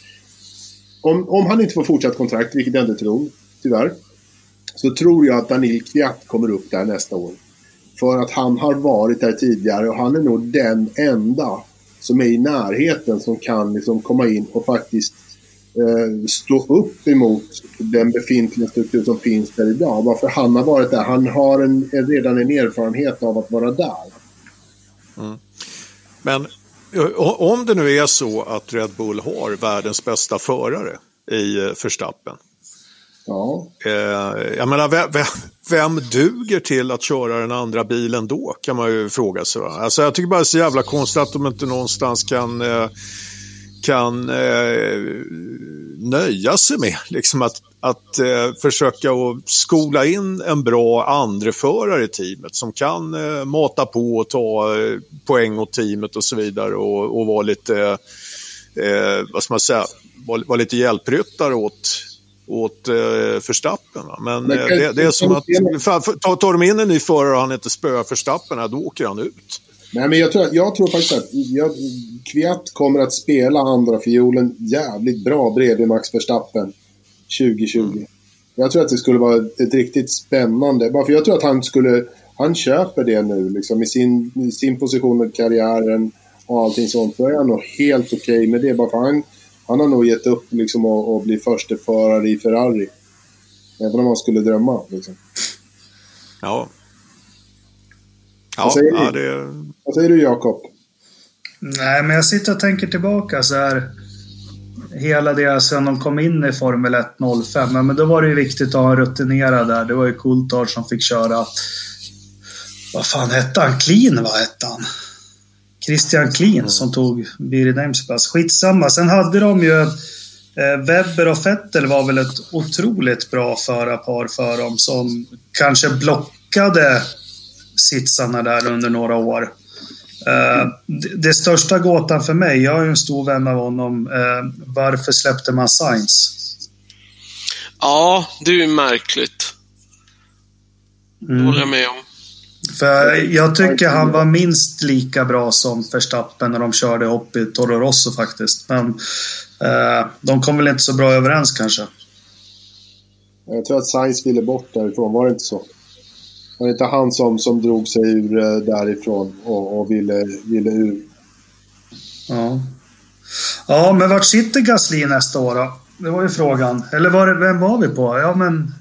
[SPEAKER 2] om, om han inte får fortsatt kontrakt, vilket jag inte tror, tyvärr, så tror jag att Daniel Kviat kommer upp där nästa år. För att han har varit där tidigare och han är nog den enda som är i närheten som kan liksom komma in och faktiskt stå upp emot den befintliga struktur som finns där idag. Varför han har varit där. Han har en, redan en erfarenhet av att vara där.
[SPEAKER 3] Mm. Men om det nu är så att Red Bull har världens bästa förare i eh, Verstappen.
[SPEAKER 2] Ja.
[SPEAKER 3] Eh, jag menar, vem, vem, duger till att köra den andra bilen då? Kan man ju fråga sig. Alltså, jag tycker bara det är så jävla konstigt att de inte någonstans kan eh, kan eh, nöja sig med. Liksom att, att eh, försöka att skola in en bra andreförare i teamet som kan eh, mata på och ta eh, poäng åt teamet och så vidare och, och vara lite, eh, vad ska man säga, vara var lite hjälpryttare åt åt eh, Verstappen. Men, Men eh, det, det, är som att, tar, tar de in en ny förare och han inte spöar Verstappen, då åker han ut.
[SPEAKER 2] Nej, men jag tror, jag tror faktiskt att jag, Kviat kommer att spela andra fiolen jävligt bra bredvid Max Verstappen 2020. Mm. Jag tror att det skulle vara ett riktigt spännande. Bara för jag tror att han skulle... Han köper det nu liksom i sin, i sin position i karriären och allting sånt. Då är han nog helt okej okay med det. Bara för han, han har nog gett upp liksom att, att bli försteförare i Ferrari. Även om han skulle drömma liksom.
[SPEAKER 3] Ja,
[SPEAKER 2] Ja, vad säger, ja, det... vad säger du Jakob?
[SPEAKER 1] Nej, men jag sitter och tänker tillbaka så här. Hela det sen de kom in i Formel 1 05. Men då var det ju viktigt att ha en rutinerad där. Det var ju Coulthard som fick köra. Vad fan hette han? Clean vad hette han? Christian mm. som tog Biri plats. Skitsamma. Sen hade de ju eh, Webber och Vettel var väl ett otroligt bra förarpar för dem som kanske blockade sitsarna där under några år. Uh, det, största gåtan för mig, jag är ju en stor vän av honom, uh, varför släppte man Science?
[SPEAKER 4] Ja, det är ju märkligt. Mm. Det håller jag med om.
[SPEAKER 1] För jag tycker han var minst lika bra som Verstappen när de körde upp i Toro Rosso faktiskt. Men uh, de kom väl inte så bra överens kanske.
[SPEAKER 2] Jag tror att Science ville bort därifrån, var det inte så? Var det inte han som, som drog sig ur eh, därifrån och, och ville, ville ur?
[SPEAKER 1] Ja. Ja, men vart sitter Gasly nästa år då? Det var ju frågan. Eller var det, vem var vi på? Ja, men...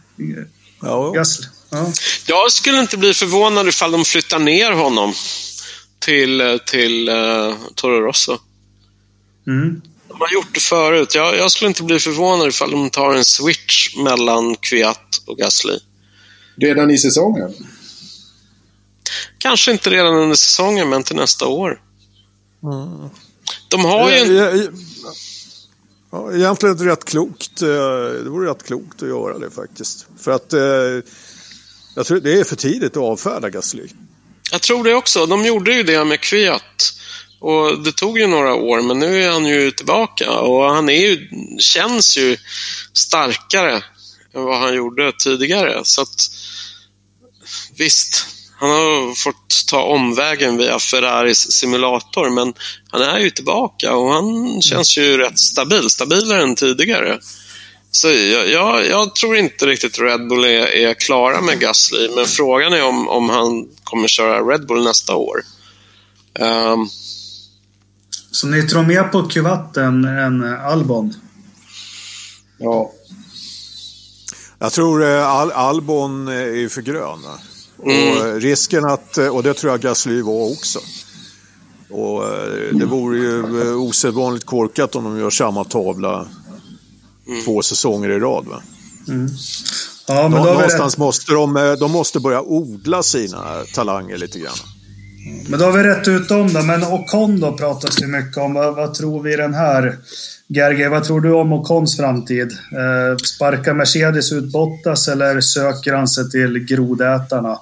[SPEAKER 3] Ja.
[SPEAKER 1] Gasly. Ja.
[SPEAKER 4] Jag skulle inte bli förvånad ifall de flyttar ner honom till, eh, till uh, Toro Rosso.
[SPEAKER 1] Mm.
[SPEAKER 4] De har gjort det förut. Jag, jag, skulle inte bli förvånad ifall de tar en switch mellan Kviat och Gasly.
[SPEAKER 2] Redan i säsongen?
[SPEAKER 4] Kanske inte redan under säsongen, men till nästa år.
[SPEAKER 3] Mm.
[SPEAKER 4] De har ju... En...
[SPEAKER 3] Ja, egentligen rätt klokt. Eh, det vore rätt klokt att göra det faktiskt. För att eh, jag tror det är för tidigt att avfärda Gasly.
[SPEAKER 4] Jag tror det också. De gjorde ju det med Kviat. Och det tog ju några år, men nu är han ju tillbaka. Och han är ju, känns ju starkare än vad han gjorde tidigare. Så att Visst, han har fått ta omvägen via Ferraris simulator, men han är ju tillbaka och han känns ju rätt stabil. Stabilare än tidigare. Så jag, jag, jag tror inte riktigt Red Bull är, är, klara med Gasly, men frågan är om, om han kommer köra Red Bull nästa år. Um,
[SPEAKER 1] så ni tror mer på Kuvatten än Albon?
[SPEAKER 2] Ja.
[SPEAKER 3] Jag tror eh, Al Albon är för grön. Mm. Och risken att, och det tror jag Gasly var också. Och eh, det vore ju eh, osedvanligt korkat om de gör samma tavla mm. två säsonger i rad. Va?
[SPEAKER 1] Mm. Ja, men
[SPEAKER 3] Nå någonstans måste de, de måste börja odla sina talanger lite grann.
[SPEAKER 1] Men då har vi rätt ut om det. Men Ocon då pratas det mycket om. Vad, vad tror vi den här? Gerge, vad tror du om Ocons framtid? Eh, sparkar Mercedes ut Bottas eller söker han sig till grodätarna?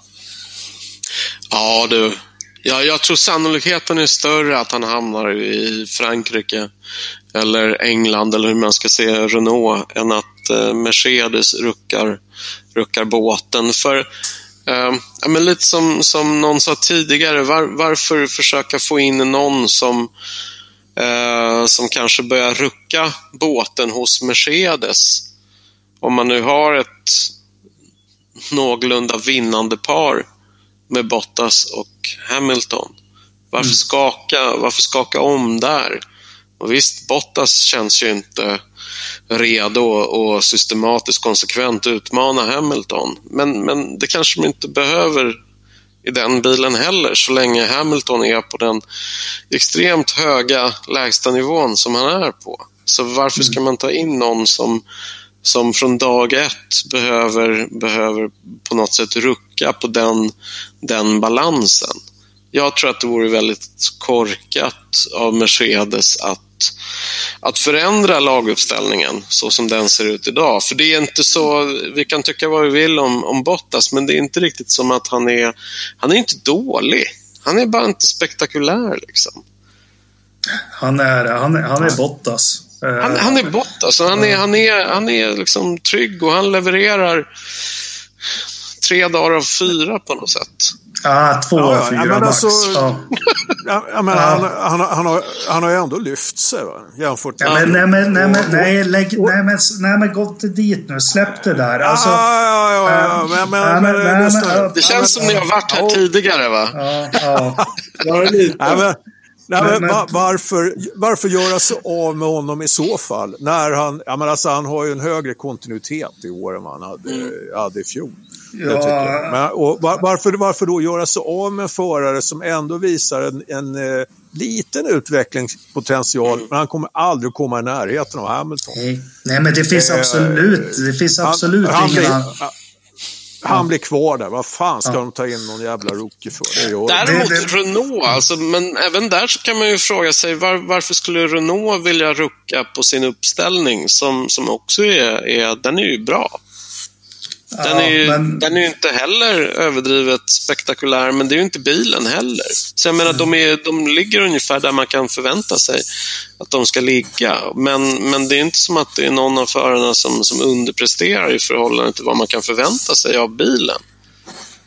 [SPEAKER 4] Ja du, ja, jag tror sannolikheten är större att han hamnar i Frankrike eller England eller hur man ska se Renault än att eh, Mercedes ruckar, ruckar båten. För eh, ja, men lite som, som någon sa tidigare, var, varför försöka få in någon som eh, som kanske börjar rucka båten hos Mercedes. Om man nu har ett någorlunda vinnande par med Bottas och Hamilton. Varför, mm. skaka, varför skaka om där? Och visst, Bottas känns ju inte redo och systematiskt konsekvent utmana Hamilton. Men, men det kanske de inte behöver i den bilen heller så länge Hamilton är på den extremt höga lägstanivån som han är på. Så varför ska mm. man ta in någon som, som från dag ett behöver, behöver på något sätt rucka på den, den balansen? Jag tror att det vore väldigt korkat av Mercedes att att förändra laguppställningen så som den ser ut idag. För det är inte så, vi kan tycka vad vi vill om, om Bottas, men det är inte riktigt som att han är, han är inte dålig. Han är bara inte spektakulär liksom.
[SPEAKER 1] Han är, han är, han är Bottas.
[SPEAKER 4] Han, han är Bottas. Han är, han är, han är liksom trygg och han levererar tre dagar av fyra på något sätt.
[SPEAKER 1] Ah, två av fyra ja, max. Alltså, ja.
[SPEAKER 3] ja, men Han, han, han, har, han har ju ändå lyft sig va? jämfört
[SPEAKER 1] med... Ja, men, nej, men, nej, men, nej, lägg, nej, men, nej, men gå inte dit nu. Släpp det där. Alltså,
[SPEAKER 3] ja, ja, ja, men, men, men, men,
[SPEAKER 4] men, det känns som ni har varit här tidigare va? Ja, ja.
[SPEAKER 1] ja lite.
[SPEAKER 3] Nej, men, Nej, men, men, varför, varför göra sig av med honom i så fall? När han, ja, men alltså, han har ju en högre kontinuitet i år än vad han hade, mm. hade i fjol. Ja. Men, och varför, varför då göra sig av med en förare som ändå visar en, en eh, liten utvecklingspotential, mm. men han kommer aldrig komma i närheten av Hamilton.
[SPEAKER 1] Nej, Nej men det finns eh, absolut, det finns absolut
[SPEAKER 3] han,
[SPEAKER 1] ingen...
[SPEAKER 3] Han, han blir kvar där. Vad fan ska ja. de ta in någon jävla rookie för?
[SPEAKER 4] Det Däremot det, det... Renault, alltså, men även där så kan man ju fråga sig var, varför skulle Renault vilja rucka på sin uppställning som, som också är, är, den är ju bra. Den, är ju, men... den är ju inte heller överdrivet spektakulär, men det är ju inte bilen heller. Så jag menar, de, är, de ligger ungefär där man kan förvänta sig att de ska ligga. Men, men det är inte som att det är någon av förarna som, som underpresterar i förhållande till vad man kan förvänta sig av bilen.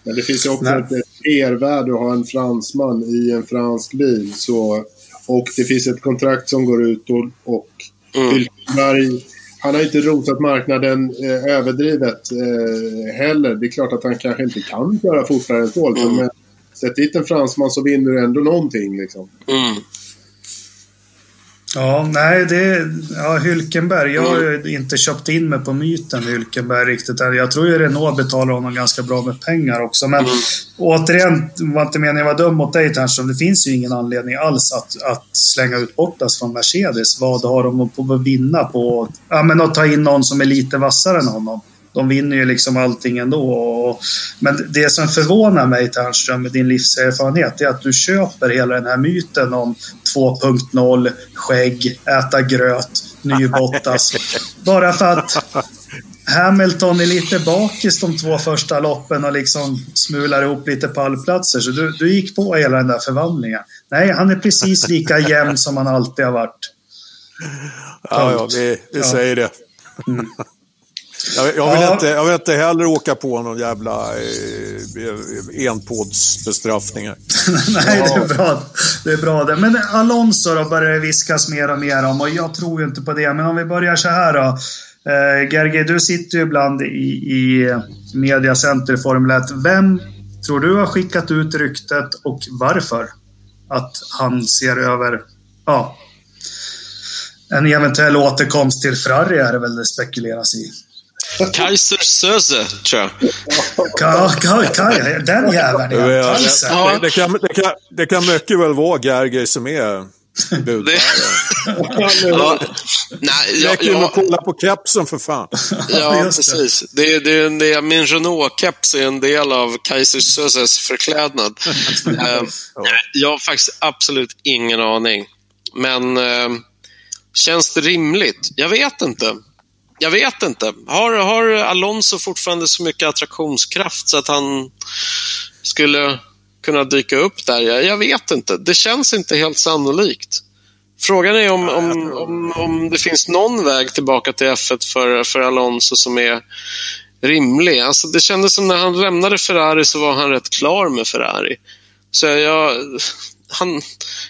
[SPEAKER 2] Men det finns ju också Nej. ett mervärde att ha en fransman i en fransk bil. Så, och det finns ett kontrakt som går ut och, och mm han har inte rosat marknaden eh, överdrivet eh, heller. Det är klart att han kanske inte kan köra fortare än 12. Mm. Men sätt dit en fransman så vinner du ändå någonting. Liksom. Mm.
[SPEAKER 1] Ja, nej, det... Ja, Hylkenberg. Jag har ju inte köpt in mig på myten Hylkenberg riktigt. Jag tror ju Renault betalar honom ganska bra med pengar också. Men mm. återigen, var inte meningen att vara dum mot dig Ternström. Det finns ju ingen anledning alls att, att slänga ut Bottas från Mercedes. Vad har de på att vinna på ja, men att ta in någon som är lite vassare än honom? De vinner ju liksom allting ändå. Men det som förvånar mig Ternström med din livserfarenhet är att du köper hela den här myten om 2.0, skägg, äta gröt, ny Bottas. Bara för att Hamilton är lite bakis de två första loppen och liksom smular ihop lite pallplatser. Så du, du gick på hela den där förvandlingen. Nej, han är precis lika jämn som han alltid har varit.
[SPEAKER 3] Ja, ja, vi, vi säger det. Mm. Jag, jag, vill ja. inte, jag vill inte heller åka på någon jävla eh, enpodsbestraffningar.
[SPEAKER 1] Nej, det är bra. Det är bra det. Men Alonso då börjar det viskas mer och mer om och jag tror ju inte på det. Men om vi börjar så här då. Eh, Gerge, du sitter ju ibland i, i mediacenter i Formel 1. Vem tror du har skickat ut ryktet och varför? Att han ser över, ja, en eventuell återkomst till Ferrari är det väl det spekuleras i.
[SPEAKER 4] Kaiser Söze, tror jag.
[SPEAKER 1] Ka, ka, ka, den jäveln, ja.
[SPEAKER 3] Det, det, kan, det, kan, det kan mycket väl vara Gergej som är Budbärare.
[SPEAKER 4] Ja, nej, jag,
[SPEAKER 3] Räcker med
[SPEAKER 4] jag,
[SPEAKER 3] att kolla på kepsen för fan.
[SPEAKER 4] ja,
[SPEAKER 1] just det.
[SPEAKER 4] precis. Det, det, det, min Renault-keps är en del av Kaiser Söses förklädnad. Nej, jag har faktiskt absolut ingen aning. Men eh, känns det rimligt? Jag vet inte. Jag vet inte. Har, har Alonso fortfarande så mycket attraktionskraft så att han skulle kunna dyka upp där? Jag, jag vet inte. Det känns inte helt sannolikt. Frågan är om, om, om, om det finns någon väg tillbaka till F1 för, för Alonso som är rimlig. Alltså det kändes som när han lämnade Ferrari så var han rätt klar med Ferrari. Så jag, han,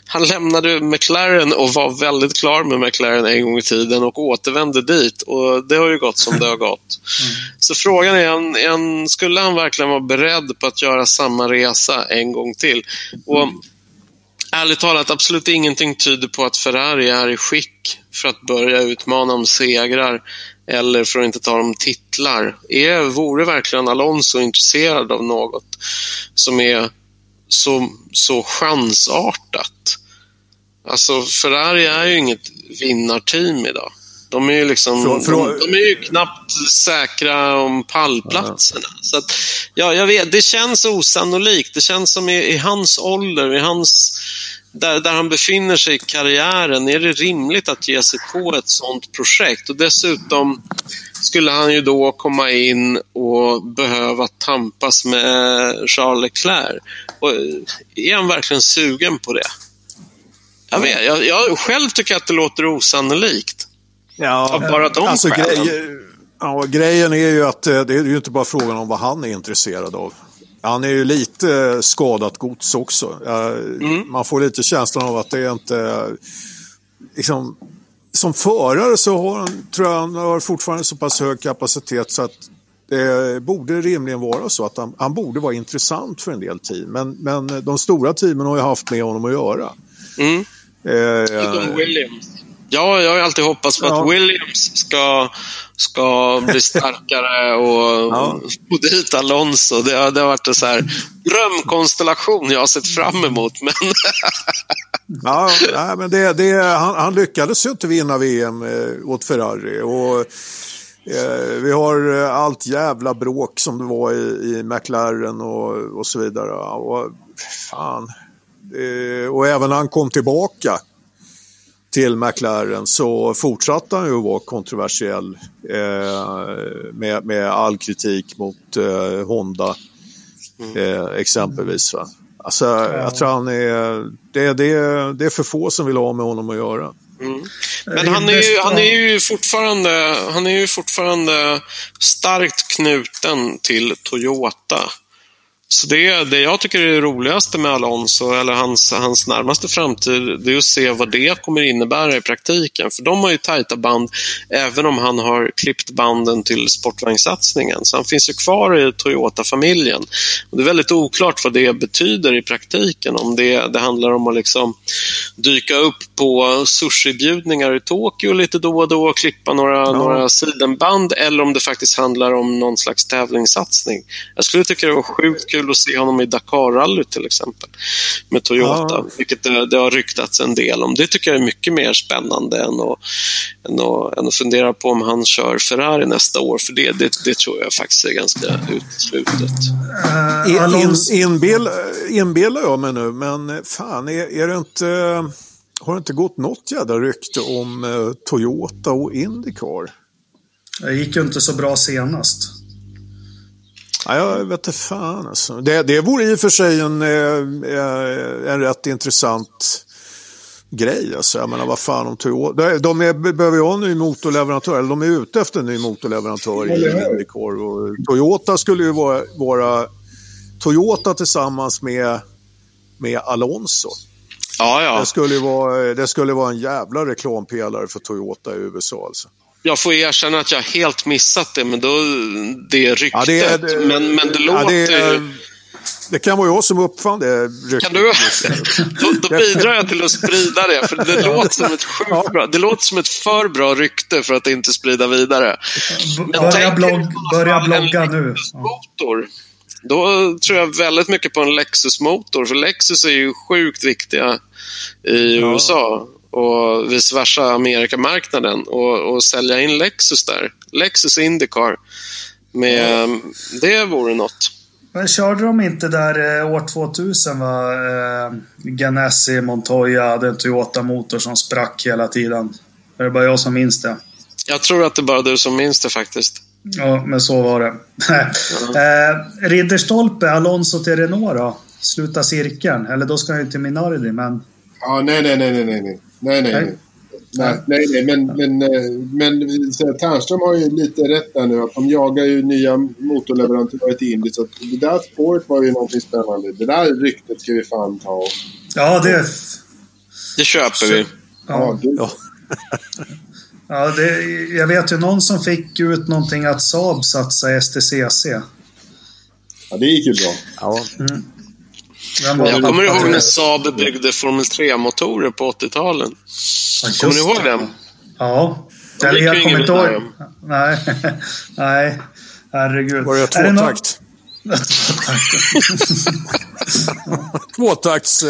[SPEAKER 4] han lämnade McLaren och var väldigt klar med McLaren en gång i tiden och återvände dit. Och Det har ju gått som det har gått. Så frågan är, en, en, skulle han verkligen vara beredd på att göra samma resa en gång till? Och Ärligt talat, absolut ingenting tyder på att Ferrari är i skick för att börja utmana om segrar eller för att inte ta om titlar. Är, vore verkligen Alonso intresserad av något som är så, så chansartat? Alltså, Ferrari är ju inget vinnarteam idag. De är ju liksom,
[SPEAKER 3] Frå- frå-
[SPEAKER 4] de, de är ju knappt säkra om pallplatserna. Så att, ja, jag vet, det känns osannolikt. Det känns som i, i hans ålder, i hans, där, där han befinner sig i karriären, är det rimligt att ge sig på ett sånt projekt? Och dessutom skulle han ju då komma in och behöva tampas med Charles Leclerc. Och är han verkligen sugen på det? Jag, vet, jag, jag själv tycker att det låter osannolikt.
[SPEAKER 3] Ja,
[SPEAKER 4] Av bara de
[SPEAKER 3] alltså, grej, ja, grejen är ju att eh, det är ju inte bara frågan om vad han är intresserad av. Han är ju lite eh, skadat gods också. Eh, Man får lite känslan av att det är inte... eh, Liksom, som förare så har han, tror jag han har fortfarande så pass hög kapacitet så att det borde rimligen vara så att han, han borde vara intressant för en del team. Men, men de stora teamen har ju haft med honom att göra.
[SPEAKER 4] Mm.
[SPEAKER 3] Eh,
[SPEAKER 4] Utom Williams. Ja, jag har alltid hoppats på
[SPEAKER 3] Ja.
[SPEAKER 4] att Williams ska, ska bli starkare och
[SPEAKER 3] Ja.
[SPEAKER 4] få dit Alonso. Det, det har varit en så här drömkonstellation jag har sett fram emot. Men
[SPEAKER 3] Ja, nej, men det, det, han, han lyckades ju inte vinna VM eh, åt Ferrari. Och, eh, vi har eh, allt jävla bråk som det var i, i McLaren och, och så vidare. Och, fan. Och även när han kom tillbaka till McLaren så fortsatte han ju att vara kontroversiell eh, med, med all kritik mot eh, Honda eh, exempelvis. Va? Alltså, jag tror han är, det, det, det är för få som vill ha med honom att göra.
[SPEAKER 4] Men han är, ju, han, är ju fortfarande, han är ju fortfarande starkt knuten till Toyota. Så det, det jag tycker är det roligaste med Alonso, eller hans, hans närmaste framtid, det är att se vad det kommer innebära i praktiken. För de har ju tajta band, även om han har klippt banden till sportvagnssatsningen. Så han finns ju kvar i Toyota-familjen. Det är väldigt oklart vad det betyder i praktiken. Om det, det handlar om att liksom dyka upp på sushibjudningar i Tokyo lite då och då och klippa några, några sidenband eller om det faktiskt handlar om någon slags tävlingssatsning. Jag skulle tycka det var sjukt kul att se honom i Dakar-rallyt till exempel med Toyota,
[SPEAKER 3] Ja.
[SPEAKER 4] vilket det, det har ryktats en del om. Det tycker jag är mycket mer spännande än att, än att, än att fundera på om han kör Ferrari nästa år, för det, det, det tror jag faktiskt är ganska uteslutet.
[SPEAKER 1] Eh,
[SPEAKER 3] In, in, inbill, inbillar jag mig nu, men fan, är, är det inte, har det inte gått något jävla rykte om eh, Toyota och Indycar?
[SPEAKER 1] det gick ju inte så bra senast.
[SPEAKER 3] Ja, jag vet inte fan alltså. Det, det vore i och för sig en, eh, en rätt intressant grej. Alltså. Jag menar, vad fan om Toyota... De, de är, behöver ju ha en ny motorleverantör, eller de är ute efter en ny motorleverantör i Indycar. Och Toyota skulle ju vara, vara Toyota tillsammans med, med Alonso.
[SPEAKER 4] Ja, ja.
[SPEAKER 3] Det skulle, ju vara, det skulle vara en jävla reklampelare för Toyota i USA. Alltså.
[SPEAKER 4] Jag får erkänna att jag helt missat det, men då, det ryktet.
[SPEAKER 3] Ja, det är- det-
[SPEAKER 4] men, men det
[SPEAKER 3] Ja,
[SPEAKER 4] låter
[SPEAKER 3] det,
[SPEAKER 4] ju...
[SPEAKER 3] är- det kan vara jag som uppfann det ryktet.
[SPEAKER 4] Kan du? Då, då bidrar jag till att sprida det, för det låter som ett sjukt bra... Det låter som ett för bra rykte för att inte sprida vidare. Men
[SPEAKER 1] Börja, blogg, börja blogga nu.
[SPEAKER 4] Motor då tror jag väldigt mycket på en Lexus-motor. För Lexus är ju sjukt viktiga i
[SPEAKER 3] Ja.
[SPEAKER 4] USA och vice versa Amerikamarknaden. Och, och sälja in Lexus där. Lexus Indycar. Med, Det vore något.
[SPEAKER 1] Men körde de inte där eh, år 2000 va? Eh, Ganassi, Montoya hade en Toyota-motor som sprack hela tiden. Är det bara jag som minns det?
[SPEAKER 4] Jag tror att det är bara du som minns det faktiskt.
[SPEAKER 1] Ja, men så var det. eh, Ridderstolpe, Alonso till Renault då? Sluta cirkeln. Eller då ska han ju till Minardi, men...
[SPEAKER 2] Ja, nej, nej, nej, nej, nej, nej, nej, nej, nej. Nej, nej, men, men, eh, men så här, Ternström har ju lite rätt där nu. Att de jagar ju nya motorleverantörer till Indy. Så att det där spåret var ju någonting spännande. Det där ryktet ska vi fan ta.
[SPEAKER 1] Ja, det...
[SPEAKER 4] Det köper vi.
[SPEAKER 2] Ja,
[SPEAKER 1] Ja,
[SPEAKER 2] det,
[SPEAKER 3] Ja.
[SPEAKER 1] det, jag vet ju någon som fick ut någonting att Saab satsade i STCC.
[SPEAKER 2] ja, det gick ju bra.
[SPEAKER 3] Ja.
[SPEAKER 1] Var
[SPEAKER 4] Jag kommer ihåg när Saab byggde Formel 3-motorer på 80-talen.
[SPEAKER 1] Ja, just
[SPEAKER 4] Kommer ni ihåg
[SPEAKER 1] det.
[SPEAKER 4] den?
[SPEAKER 1] Ja.
[SPEAKER 4] De
[SPEAKER 1] jag
[SPEAKER 4] ju
[SPEAKER 1] kommer inte ihåg. Nej. Nej. Herregud.
[SPEAKER 3] Var det tvåtakt? Tvåtakts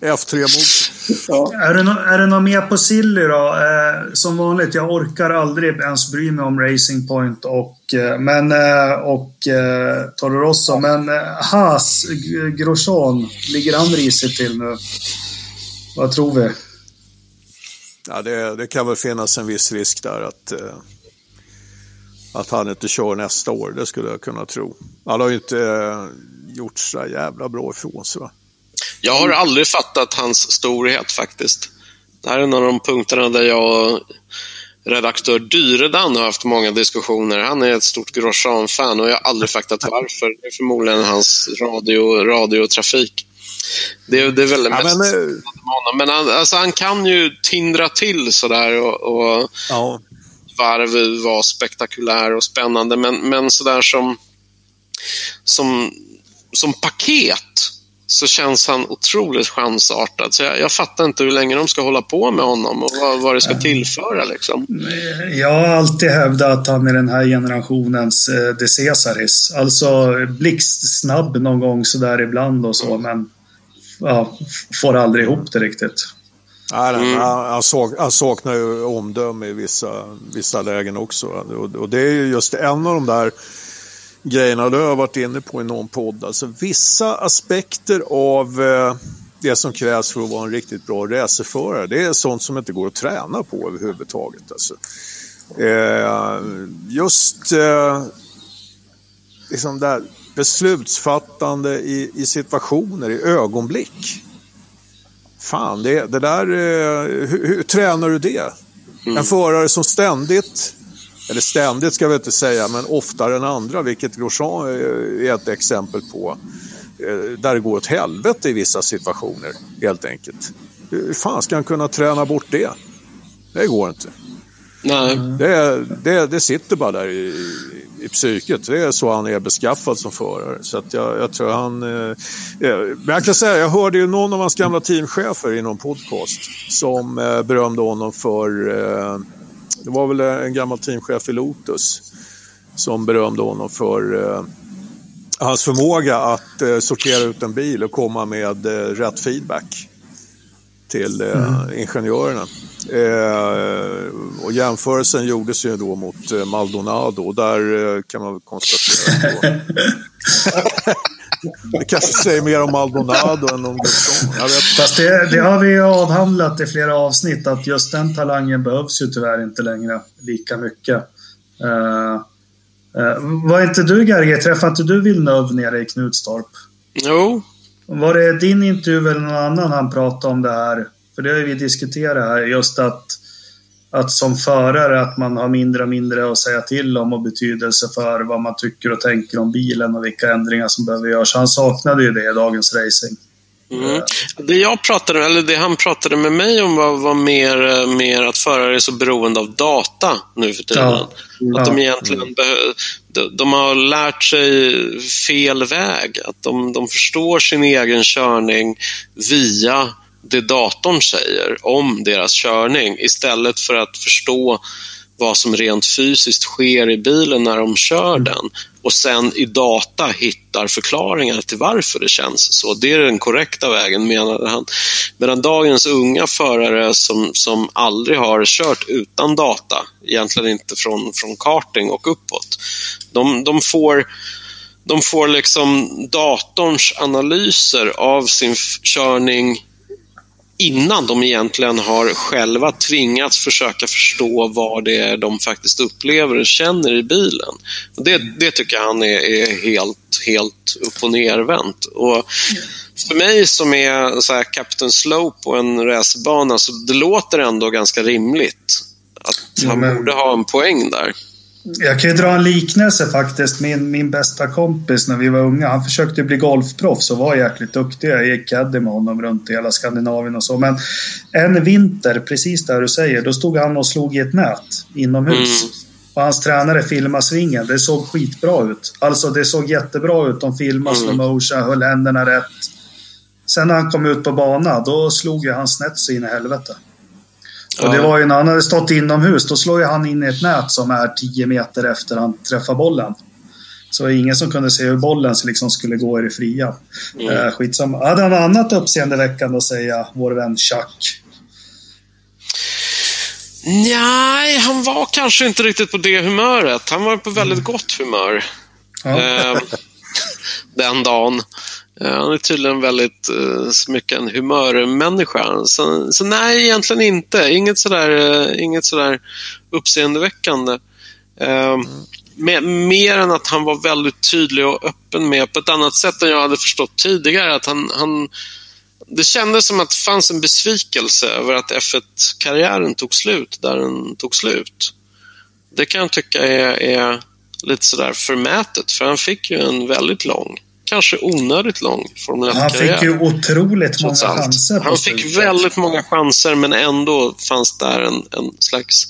[SPEAKER 3] F3-motor.
[SPEAKER 2] Ja.
[SPEAKER 1] Är det, nå- är det något mer på Silly då? Eh, som vanligt, jag orkar aldrig ens bry mig om Racing Point och, eh, men, eh, och eh, Toro Rosso. Men eh, Haas, Grosjean, ligger han risigt till nu? Vad tror vi?
[SPEAKER 3] Ja, det, det kan väl finnas en viss risk där att, eh, att han inte kör nästa år. Det skulle jag kunna tro. Han har ju inte eh, gjort så jävla bra ifrån sig. Va?
[SPEAKER 4] Jag har aldrig fattat hans storhet faktiskt. Det här är en av de punkterna där jag och redaktör Dyredan har haft många diskussioner. Han är ett stort Grosjean-fan och jag har aldrig fattat varför. Det är förmodligen hans radio, radiotrafik. Det, det är väl det
[SPEAKER 3] Ja,
[SPEAKER 4] mest
[SPEAKER 3] men, eh,
[SPEAKER 4] med honom. Men han, alltså, han kan ju tindra till sådär och, och
[SPEAKER 3] ja.
[SPEAKER 4] varv var spektakulär och spännande. Men, men sådär som, som, som paket så känns han otroligt chansartad. Så jag, jag fattar inte hur länge de ska hålla på med honom och vad, vad det ska tillföra. Liksom.
[SPEAKER 1] Jag har alltid hävdat att han är den här generationens eh, De Cesaris. Alltså blixtsnabb någon gång sådär ibland och så, men ja, får aldrig ihop det riktigt.
[SPEAKER 3] Nej,
[SPEAKER 4] Mm.
[SPEAKER 3] han, han, sak, han saknar ju omdöme i vissa, vissa lägen också. Och, och det är ju just en av de där grejerna du har varit inne på i någon podd. Alltså vissa aspekter av eh, det som krävs för att vara en riktigt bra racerförare. Det är sånt som inte går att träna på överhuvudtaget. Alltså. Eh, just eh, liksom där beslutsfattande i, i situationer, i ögonblick. Fan, det, det där... eh, Hur, hur tränar du det? En förare som ständigt, eller ständigt ska vi inte säga, men oftare än andra, vilket Grosjean eh, är ett exempel på, eh, där det går åt helvete i vissa situationer, helt enkelt. Hur fan ska han kunna träna bort det? Det går inte.
[SPEAKER 4] Nej.
[SPEAKER 3] Det, det, det sitter bara där i, i psyket. Det är så han är beskaffad som förare. Så att jag, jag tror han... Eh, eh, men jag kan säga, jag hörde ju någon av hans gamla teamchefer i någon podcast som eh, berömde honom för... Eh, det var väl en gammal teamchef i Lotus som berömde honom för eh, hans förmåga att eh, sortera ut en bil och komma med eh, rätt feedback till eh, ingenjörerna. Eh, och jämförelsen gjordes ju då mot eh, Maldonado och där eh, kan man väl konstatera det kanske säger mer om Maldonado än om inte.
[SPEAKER 1] Fast det, det har vi avhandlat i flera avsnitt att just den talangen behövs ju tyvärr inte längre lika mycket. Uh, uh, var inte du Gerge, träffade inte du Villeneuve nere i Knutstorp?
[SPEAKER 4] Jo,
[SPEAKER 1] Var det din intervju eller någon annan han pratade om det här? För det har vi diskuterat här, just att, att som förare att man har mindre och mindre att säga till om och betydelse för vad man tycker och tänker om bilen och vilka ändringar som behöver göras. Han saknade ju det i dagens racing.
[SPEAKER 4] Mm. Det jag pratade, eller det han pratade med mig om var, var mer, eh, mer att förare är så beroende av data nu för tiden.
[SPEAKER 1] Ja.
[SPEAKER 4] Att de
[SPEAKER 1] Ja.
[SPEAKER 4] egentligen behö- de, de har lärt sig fel väg. Att de, de förstår sin egen körning via det datorn säger om deras körning istället för att förstå vad som rent fysiskt sker i bilen när de kör den. och sen i data hittar förklaringar till varför det känns så. Det är den korrekta vägen menade han. Medan dagens unga förare som, som aldrig har kört utan data, egentligen inte från, från karting och uppåt, de, de får de får liksom datorns analyser av sin körning innan de egentligen har själva tvingats försöka förstå vad det är de faktiskt upplever och känner i bilen. Det, det tycker jag han är, är helt, helt upp och nervänt. Och för mig som är så här Captain Slow på en racerbana så det låter ändå ganska rimligt att han men... borde ha en poäng där.
[SPEAKER 1] Jag kan ju dra en liknelse faktiskt. Min, min bästa kompis när vi var unga, han försökte bli golfproffs och var jäkligt duktig. Jag gick caddy med honom runt i hela Skandinavien och så. Men en vinter, precis där du säger, då stod han och slog i ett nät inomhus. Mm. Och hans tränare filmade svingen. Det såg skitbra ut. Alltså det såg jättebra ut. De filmade mm. slow motion, höll händerna rätt. Sen när han kom ut på banan, då slog ju han snett så in i helvete. Och det var ju när han hade stått inomhus, då slår ju han in i ett nät som är 10 meter efter han träffar bollen. Så det var ingen som kunde se hur bollen liksom skulle gå i det fria. Mm. Eh, skitsamma. Hade han annat uppseendeväckande att säga, vår vän Chuck?
[SPEAKER 4] Nej, han var kanske inte riktigt på det humöret. Han var på väldigt mm. gott humör. Ja. Eh, den dagen. Eh, han är tydligen väldigt uh, mycket en humörmänniska. Så, så nej, egentligen inte. Inget sådär, uh, inget sådär uppseendeväckande. Mm. mer än att han var väldigt tydlig och öppen med, på ett annat sätt än jag hade förstått tidigare, att han, han det kändes som att det fanns en besvikelse över att F1-karriären tog slut där den tog slut. Det kan jag tycka är, är lite sådär förmätet, för han fick ju en väldigt lång kanske onödigt lång Formel 1-karriär.
[SPEAKER 1] Han fick ju otroligt många chanser.
[SPEAKER 4] Han fick väldigt många chanser men ändå fanns där en, en slags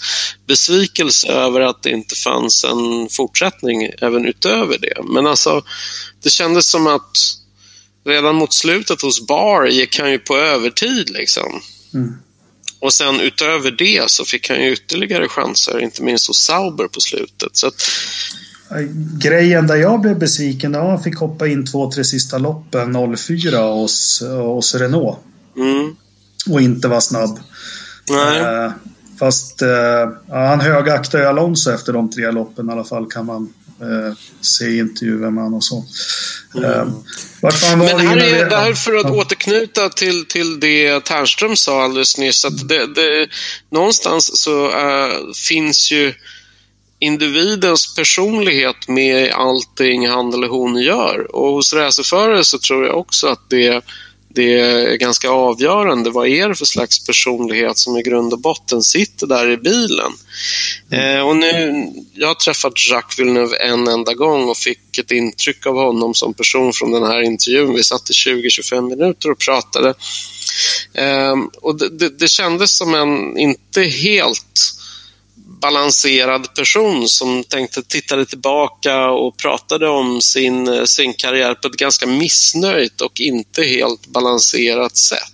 [SPEAKER 4] besvikelse över att det inte fanns en fortsättning även utöver det. Men alltså, det kändes som att redan mot slutet hos Bar gick han ju på övertid liksom. Mm. Och sen utöver det så fick han ju ytterligare chanser, inte minst hos Sauber på slutet. Så att,
[SPEAKER 1] Grejen där jag blev besviken, ja, han fick hoppa in två, tre sista loppen 04 hos, hos Renault. Mm. Och inte var snabb. Nej. Eh, fast eh, han högaktar ju Alonso efter de tre loppen i alla fall kan man eh, se i intervjuer med honom och så. Mm. Eh,
[SPEAKER 4] Men här är, det här för att ja. återknyta till, till det Ternström sa alldeles nyss, att det, det, någonstans så uh, finns ju individens personlighet med allting han eller hon gör. Och hos racerförare så tror jag också att det, det är ganska avgörande. Vad är det för slags personlighet som i grund och botten sitter där i bilen? Mm. Eh, och nu, jag har träffat Jacques Villeneuve en enda gång och fick ett intryck av honom som person från den här intervjun. Vi satt i 20-25 minuter och pratade. Eh, och det, det, det kändes som en inte helt balanserad person som tänkte tittade tillbaka och pratade om sin, eh, sin karriär på ett ganska missnöjt och inte helt balanserat sätt.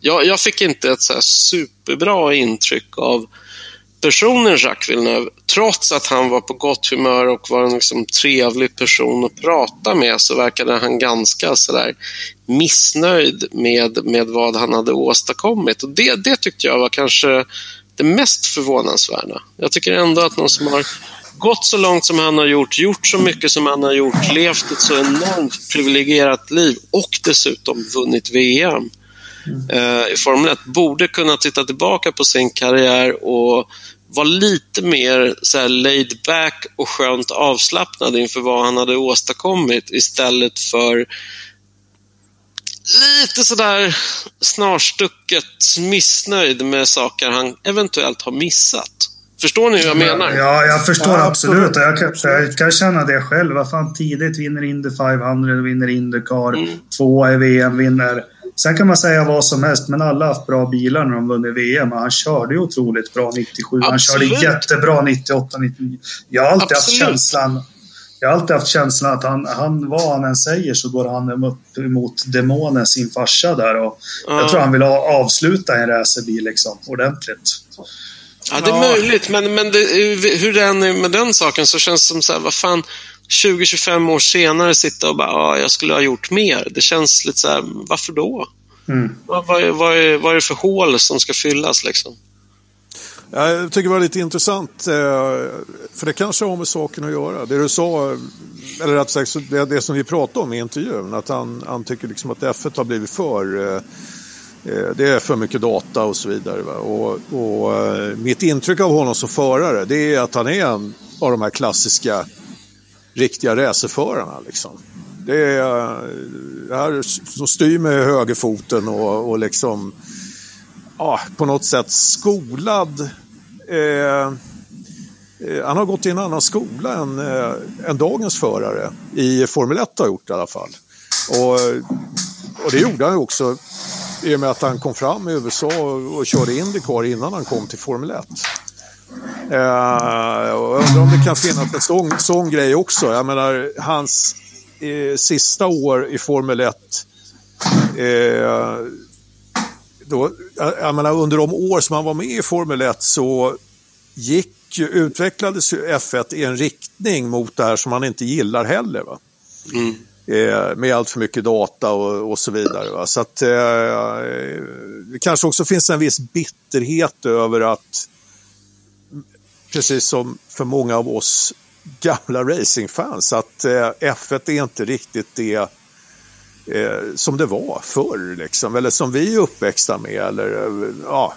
[SPEAKER 4] Jag, jag fick inte ett så superbra intryck av personen Jacques Villeneuve. Trots att han var på gott humör och var en liksom trevlig person att prata med så verkade han ganska sådär missnöjd med, med vad han hade åstadkommit. Och det, det tyckte jag var kanske det mest förvånansvärda. Jag tycker ändå att någon som har gått så långt som han har gjort, gjort så mycket som han har gjort, levt ett så enormt privilegierat liv och dessutom vunnit VM eh, i Formel 1, borde kunna titta tillbaka på sin karriär och vara lite mer så här laid back och skönt avslappnad inför vad han hade åstadkommit istället för lite sådär snarstucket missnöjd med saker han eventuellt har missat. Förstår ni hur jag menar?
[SPEAKER 1] Ja, jag förstår ja, absolut. Jag kan, jag kan känna det själv. Vad fan, tidigt vinner Indy 500, vinner Indycar, mm. två i VM, vinner... Sen kan man säga vad som helst, men alla har haft bra bilar när de vunnit VM. Han körde ju otroligt bra 97, absolut. han körde jättebra 98, 99. Jag har alltid absolut. haft känslan jag har alltid haft känslan att han, han, vad han än säger så går han upp mot demonen, sin farsa där. Och mm. Jag tror han vill avsluta en racerbil liksom, ordentligt.
[SPEAKER 4] Ja, det är ja. möjligt, men, men det, hur det än är med den saken så känns det som så här, vad fan, 20-25 år senare sitta och bara, ah, jag skulle ha gjort mer. Det känns lite så här, varför då?
[SPEAKER 1] Mm.
[SPEAKER 4] Vad, vad, är, vad, är, vad är det för hål som ska fyllas liksom?
[SPEAKER 3] Jag tycker det var lite intressant, eh, för det kanske har med saken att göra. Det du sa, eller rätt sagt det, som vi pratade om i intervjun, att han, han tycker liksom att F1 har blivit för... Eh, eh, det är för mycket data och så vidare. Och, och, mitt intryck av honom som förare, det är att han är en av de här klassiska riktiga racerförarna. Liksom. Det är det här som styr med högerfoten och, och liksom ja, på något sätt skolad. Eh, eh, han har gått i en annan skola än, eh, än dagens förare i Formel 1 har gjort i alla fall. Och, och det gjorde han ju också i och med att han kom fram i USA och, och körde Indycar innan han kom till Formel 1. Eh, jag undrar om det kan finnas en sån, sån grej också. Jag menar, hans eh, sista år i Formel 1 eh, då, jag menar, under de år som han var med i Formel 1 så gick, utvecklades F1 i en riktning mot det här som han inte gillar heller. Va? Mm. Eh, med allt för mycket data och, och så vidare. Va? Så att eh, det kanske också finns en viss bitterhet över att precis som för många av oss gamla racingfans att eh, F1 är inte riktigt det eh, som det var förr, liksom, eller som vi är uppväxta med. Eller, eh, ja,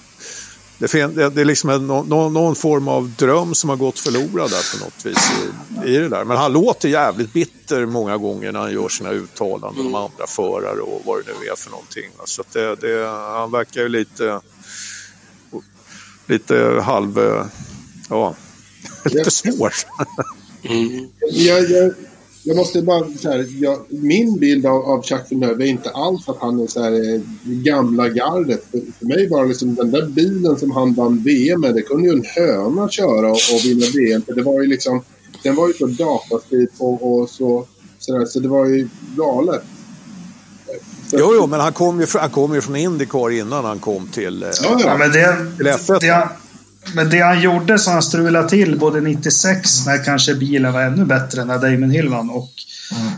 [SPEAKER 3] det, det, det är liksom en, någon, någon, form av dröm som har gått förlorad där på något vis i, i, det där. Men han låter jävligt bitter många gånger när han gör sina uttalanden om andra förare och vad det nu är för någonting. Så det, det, han verkar ju lite, lite halv ja, lite svår.
[SPEAKER 2] Mm. Jag, jag, jag, måste bara så här, jag, min bild av, av Jacques Villeneuve är inte alls att han är så här, eh, gamla gardet. För, för mig var liksom den där bilen som han vann VM med, det kunde ju en höna köra och, och vinna VM. För det var ju liksom, den var ju så datastyrd och, och så, så, där, så det var ju galet.
[SPEAKER 3] Jo, jo, men han kom ju, han kom ju från Indycar innan han kom till, eh,
[SPEAKER 1] ja, ja. men det, till F1. Det, men det han gjorde som han strulade till både 96 när kanske bilen var ännu bättre när Damon Hill vann och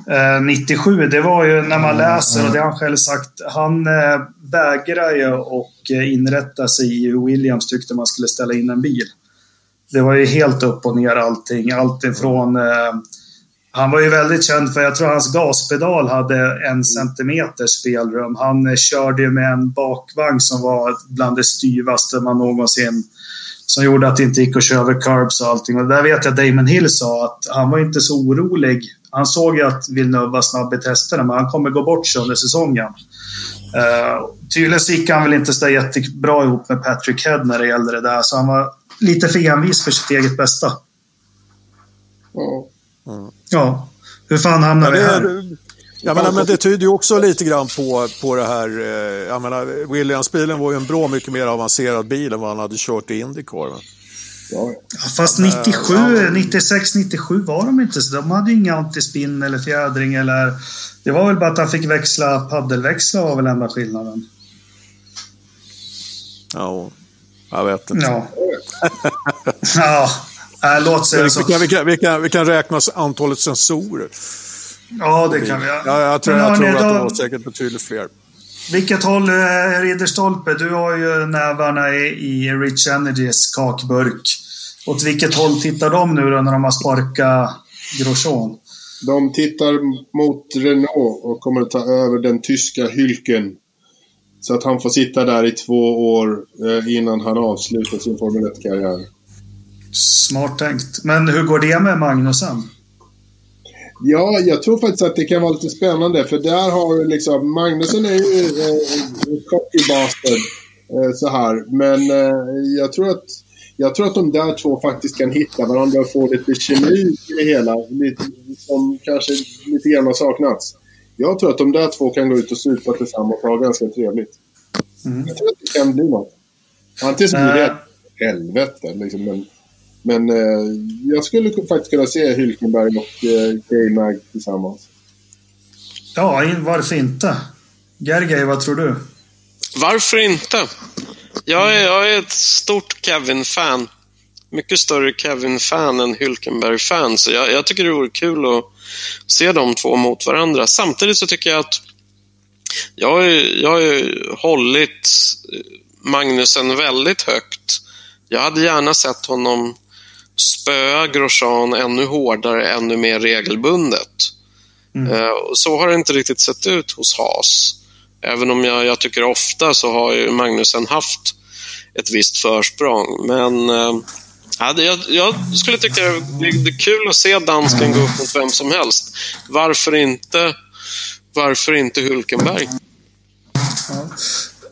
[SPEAKER 1] mm. eh, 97, det var ju när man läser och det har han själv sagt. Han eh, vägrar ju att eh, inrätta sig i hur Williams tyckte man skulle ställa in en bil. Det var ju helt upp och ner allting. Allt ifrån... Eh, han var ju väldigt känd för, jag tror hans gaspedal hade en centimeter spelrum. Han eh, körde ju med en bakvagn som var bland det styvaste man någonsin som gjorde att det inte gick att köra över curbs och allting. Och där vet jag Damon Hill sa att han var inte så orolig. Han såg ju att Villeneuve var snabb i testerna, men han kommer gå bort sig under säsongen. Uh, tydligen så gick han väl inte så jättebra ihop med Patrick Head när det gällde det där, så han var lite för envis för sitt eget bästa. Mm. Ja. Hur fan hamnade ja, vi här?
[SPEAKER 3] Jag menar, men det tyder ju också lite grann på, på det här, eh, jag menar, Williams-bilen var ju en bra mycket mer avancerad bil än vad han hade kört i Indycar.
[SPEAKER 1] Ja. Fast 97, ja. 96, 97 var de inte så. De hade ju inga antispinn eller fjädring eller... Det var väl bara att han fick växla, paddelväxla var väl enda skillnaden.
[SPEAKER 3] Ja, jag vet inte.
[SPEAKER 1] Ja. ja, äh, låt säga så.
[SPEAKER 3] Vi kan, vi, kan, vi, kan, vi kan räkna antalet sensorer.
[SPEAKER 1] Ja, det kan vi.
[SPEAKER 3] Ja, jag tror, jag tror att det var säkert betydligt fler.
[SPEAKER 1] Vilket håll, eh, Ridderstolpe? Du har ju nävarna i, i Rich Energys kakburk. Åt vilket håll tittar de nu då när de har sparkat Grosjean?
[SPEAKER 2] De tittar mot Renault och kommer att ta över den tyska Hylken. Så att han får sitta där i två år eh, innan han avslutar sin Formel 1-karriär.
[SPEAKER 1] Smart tänkt. Men hur går det med Magnusen?
[SPEAKER 2] Ja, jag tror faktiskt att det kan vara lite spännande. För där har liksom... Magnusson är ju eh, cocky bastard. Eh, så här. Men eh, jag tror att... Jag tror att de där två faktiskt kan hitta varandra och få lite kemi i det hela. Lite, som kanske lite grann har saknats. Jag tror att de där två kan gå ut och supa tillsammans och ha ganska trevligt. Mm. Jag tror att det kan bli något. Antingen så blir det äh. helvete, liksom, men men eh, jag skulle faktiskt kunna se Hylkenberg och eh, K-Mag tillsammans.
[SPEAKER 1] Ja, varför inte? Gergej, vad tror du?
[SPEAKER 4] Varför inte? Jag är, jag är ett stort Kevin-fan. mycket större Kevin-fan än Hülkenberg-fan. Så jag, jag, tycker det vore kul att se de två mot varandra. Samtidigt så tycker jag att jag har ju, jag har ju hållit Magnusen väldigt högt. Jag hade gärna sett honom spöa Grosjean ännu hårdare, ännu mer regelbundet. Mm. Uh, så har det inte riktigt sett ut hos Haas. Även om jag, jag tycker ofta så har ju Magnusen haft ett visst försprång. Men uh, jag, jag, skulle tycka det, det är kul att se dansken gå upp mot vem som helst. Varför inte, varför inte Hulkenberg?
[SPEAKER 1] Ja.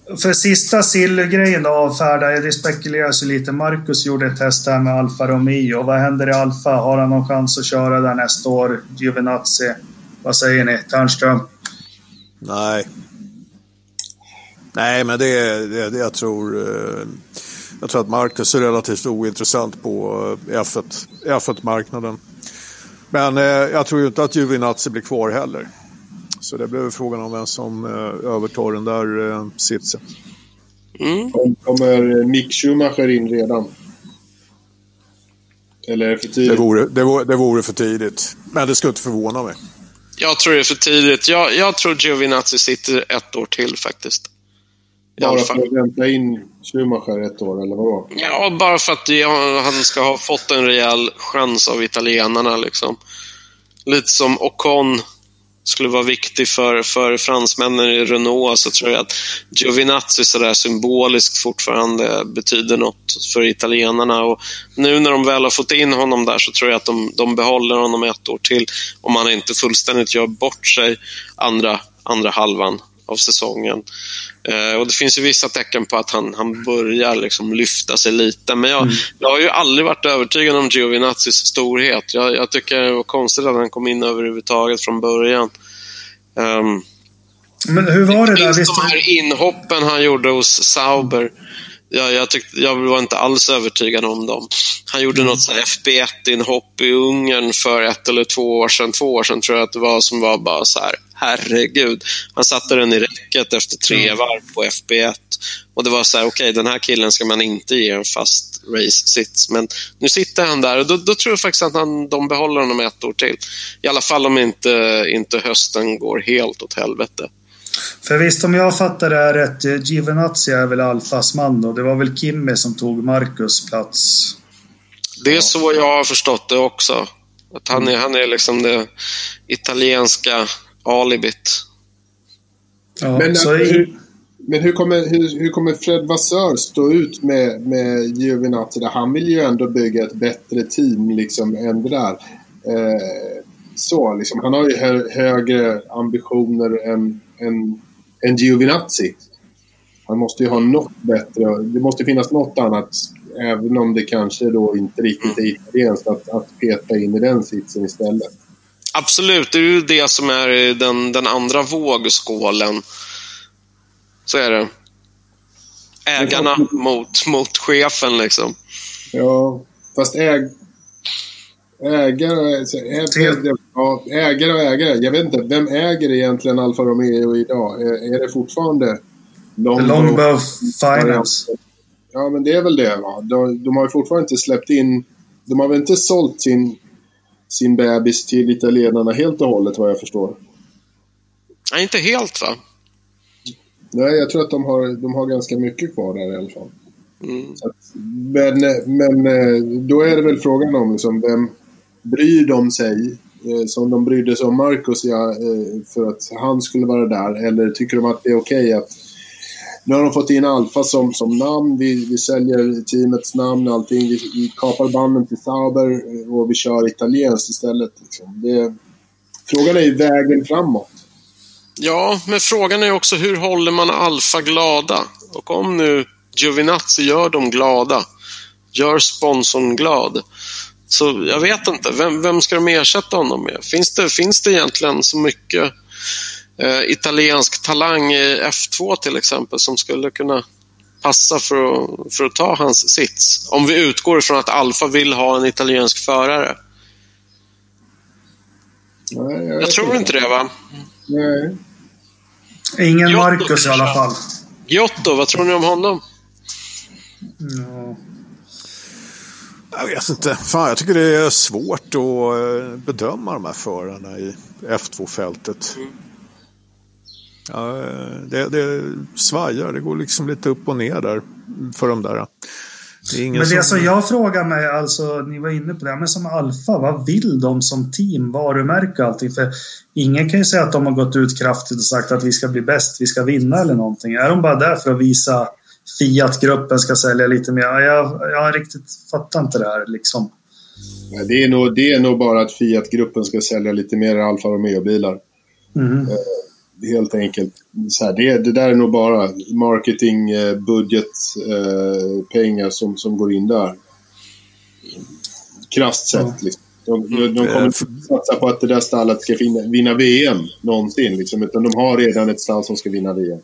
[SPEAKER 1] För sista sillgrejen då, avfärdar, det spekuleras ju lite. Marcus gjorde ett test här med Alfa Romeo. Vad händer i Alfa? Har han någon chans att köra där nästa år? Giovinazzi? Vad säger ni? Ternström?
[SPEAKER 3] Nej. Nej, men det är det, det jag tror. Eh, jag tror att Marcus är relativt ointressant på eh, F1, F1-marknaden. Men eh, jag tror ju inte att Giovinazzi blir kvar heller. Så det blir frågan om vem som eh, övertar den där eh, sitsen.
[SPEAKER 2] Mm. Kommer Mick Schumacher in redan? Eller är det för tidigt?
[SPEAKER 3] Det vore, det, vore, det vore för tidigt. Men det skulle inte förvåna mig.
[SPEAKER 4] Jag tror det är för tidigt. Jag, jag tror Giovinazzi sitter ett år till faktiskt.
[SPEAKER 2] Bara för att vänta in Schumacher ett år, eller vadå?
[SPEAKER 4] Ja, bara för att han ska ha fått en rejäl chans av italienarna. Liksom. Lite som Ocon skulle vara viktig för, för fransmännen i Renault så tror jag att Giovinazzi sådär symboliskt fortfarande betyder något för italienarna. Och nu när de väl har fått in honom där så tror jag att de, de behåller honom ett år till om han inte fullständigt gör bort sig andra, andra halvan av säsongen. Eh, och Det finns ju vissa tecken på att han, han börjar liksom lyfta sig lite. Men jag, mm. jag har ju aldrig varit övertygad om Giovinazzis storhet. Jag, jag tycker det var konstigt att han kom in överhuvudtaget från början. Um,
[SPEAKER 1] men hur var det där?
[SPEAKER 4] Visst de här inhoppen han gjorde hos Sauber. Jag, jag, tyckte, jag var inte alls övertygad om dem. Han gjorde mm. något FB1-inhopp i Ungern för ett eller två år sedan. Två år sedan tror jag att det var, som var bara så här herregud. Han satte den i räcket efter tre mm. varv på FB1. Och det var så här, okej, okay, den här killen ska man inte ge en fast race-sits. Men nu sitter han där och då, då tror jag faktiskt att han, de behåller honom ett år till. I alla fall om inte, inte hösten går helt åt helvete.
[SPEAKER 1] För visst, om jag fattar det här rätt, Givenazzi är väl Alfas man då? Det var väl Kimmy som tog Marcus plats?
[SPEAKER 4] Det är så jag har förstått det också. Att han är, han är liksom det italienska alibit.
[SPEAKER 2] Ja, men, så hur, men hur kommer, hur, hur kommer Fred Vassör stå ut med, med Giovinazzi? Han vill ju ändå bygga ett bättre team liksom, än det där. Eh, så, liksom, han har ju hö, högre ambitioner än, än, än Giovinazzi. Han måste ju ha något bättre. Det måste finnas något annat, även om det kanske då inte riktigt är italienskt, att, att peta in i den sitsen istället.
[SPEAKER 4] Absolut, det är ju det som är den, den andra vågskålen. Så är det. Ägarna mot, mot chefen liksom.
[SPEAKER 2] Ja, fast äg, ägare, ägare, ja, ägare och ägare. Jag vet inte, vem äger egentligen Alfa Romeo idag? Är, är det fortfarande
[SPEAKER 1] Longbow, Longbow Finance?
[SPEAKER 2] Ja, men det är väl det va? De, de har ju fortfarande inte släppt in... De har väl inte sålt sin sin bebis till italienarna helt och hållet vad jag förstår.
[SPEAKER 4] Nej, inte helt va?
[SPEAKER 2] Nej, jag tror att de har, de har ganska mycket kvar där i alla fall. Mm. Att, men, men eh, då är det väl frågan om liksom, vem bryr de sig eh, som de brydde sig om Marcus ja, eh, för att han skulle vara där? Eller tycker de att det är okej okay att nu har de fått in Alfa som, som namn. Vi, vi säljer teamets namn och allting. Vi, vi kapar banden till Sauber eh, och vi kör italienskt istället. Liksom. Det, frågan är ju vägen framåt.
[SPEAKER 4] Ja, men frågan är också hur håller man Alfa glada? Och om nu Giovinazzi gör dem glada, gör sponsorn glad. Så jag vet inte, vem, vem ska de ersätta honom med? Finns det, finns det egentligen så mycket eh, italiensk talang i F2 till exempel som skulle kunna passa för att, för att ta hans sits. Om vi utgår ifrån att Alfa vill ha en italiensk förare. Nej, jag, jag tror inte det va?
[SPEAKER 2] Nej.
[SPEAKER 1] Ingen Giotto, Marcus i alla fall.
[SPEAKER 4] Giotto, vad tror ni om honom?
[SPEAKER 1] Ja.
[SPEAKER 3] Jag vet inte. Fan, jag tycker det är svårt att eh, bedöma de här förarna i F2-fältet. Mm. Ja, det, det svajar, det går liksom lite upp och ner där för de där.
[SPEAKER 1] Det men det som... jag frågar mig, alltså ni var inne på det, men som Alfa, vad vill de som team, varumärke och allting? För ingen kan ju säga att de har gått ut kraftigt och sagt att vi ska bli bäst, vi ska vinna eller någonting. Är de bara där för att visa Fiat-gruppen ska sälja lite mer? Jag, jag riktigt fattar inte det här liksom.
[SPEAKER 2] Det är nog, det är nog bara att Fiat-gruppen ska sälja lite mer Alfa Romeo-bilar. Mm helt enkelt. Så här, det, det där är nog bara marketing, eh, budget, eh, pengar som, som går in där. Krasst sett. Mm. Liksom. De, de, de kommer inte satsa på att det där stallet ska vinna, vinna VM någonsin. Liksom, utan de har redan ett stall som ska vinna VM.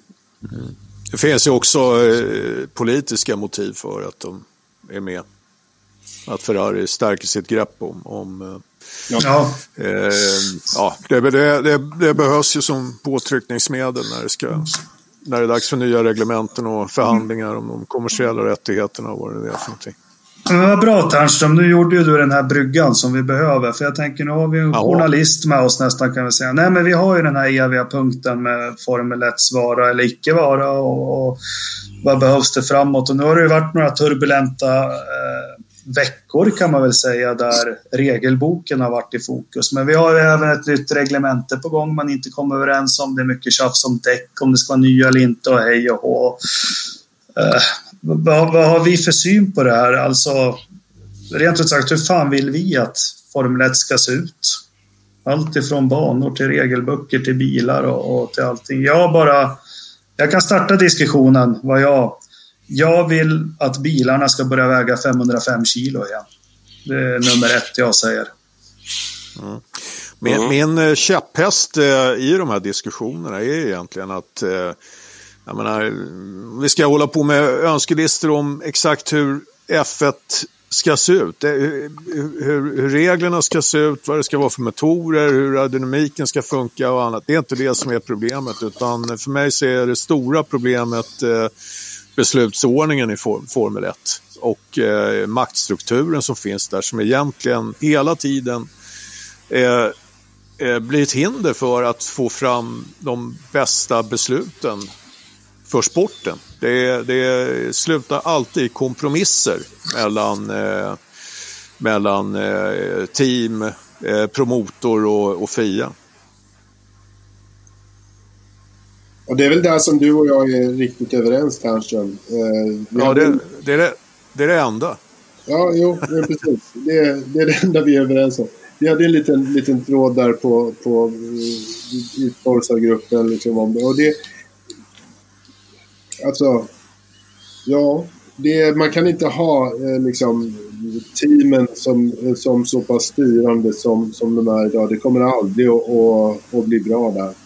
[SPEAKER 3] Mm. Det finns ju också eh, politiska motiv för att de är med. Att Ferrari stärker sitt grepp om, om eh, Ja. Eh, ja, det, det, det, det, behövs ju som påtryckningsmedel när det, ska, när det är dags för nya reglementen och förhandlingar om de kommersiella rättigheterna och vad det är för någonting.
[SPEAKER 1] Men vad bra Ternström, nu gjorde ju du den här bryggan som vi behöver. För jag tänker nu har vi en Aha. journalist med oss nästan kan vi säga. Nej men vi har ju den här eviga punkten med Formel 1 vara eller icke vara och, och vad behövs det framåt? Och nu har det ju varit några turbulenta eh, veckor kan man väl säga där regelboken har varit i fokus. Men vi har även ett nytt reglemente på gång man inte kommer överens om. Det är mycket tjafs om däck, om det ska vara nya eller inte och hej och hå. Eh, vad, vad, har vi för syn på det här? Alltså, rent ut sagt, hur fan vill vi att Formel 1 ska se ut? Allt ifrån banor till regelböcker till bilar och, och till allting. Jag bara... Jag kan starta diskussionen vad jag jag vill att bilarna ska börja väga 505 kilo igen. Det är nummer ett jag säger.
[SPEAKER 3] Mm. Min, mm. min eh, käpphäst eh, i de här diskussionerna är egentligen att eh, jag menar, vi ska hålla på med önskelistor om exakt hur F1 ska se ut. Hur, hur, hur, reglerna ska se ut, vad det ska vara för motorer, hur aerodynamiken ska funka och annat. Det är inte det som är problemet utan för mig så är det stora problemet eh, beslutsordningen i Formel 1 och eh, maktstrukturen som finns där som egentligen hela tiden eh, eh, blir ett hinder för att få fram de bästa besluten för sporten. Det, det slutar alltid i kompromisser mellan, eh, mellan eh, team, eh, promotor och, och FIA.
[SPEAKER 2] Och det är väl där som du och jag är riktigt överens, Ternström.
[SPEAKER 3] Eh, ja, det, det, är det, det är det enda.
[SPEAKER 2] Ja, jo, ja, precis. Det, är, det är det enda vi är överens om. Vi hade en liten, liten tråd där på, på, i Forza-gruppen. Liksom om det. Och det... Alltså... Ja, det, man kan inte ha eh, liksom, teamen som, som så pass styrande som, som de är idag. Det kommer aldrig att, att, att bli bra där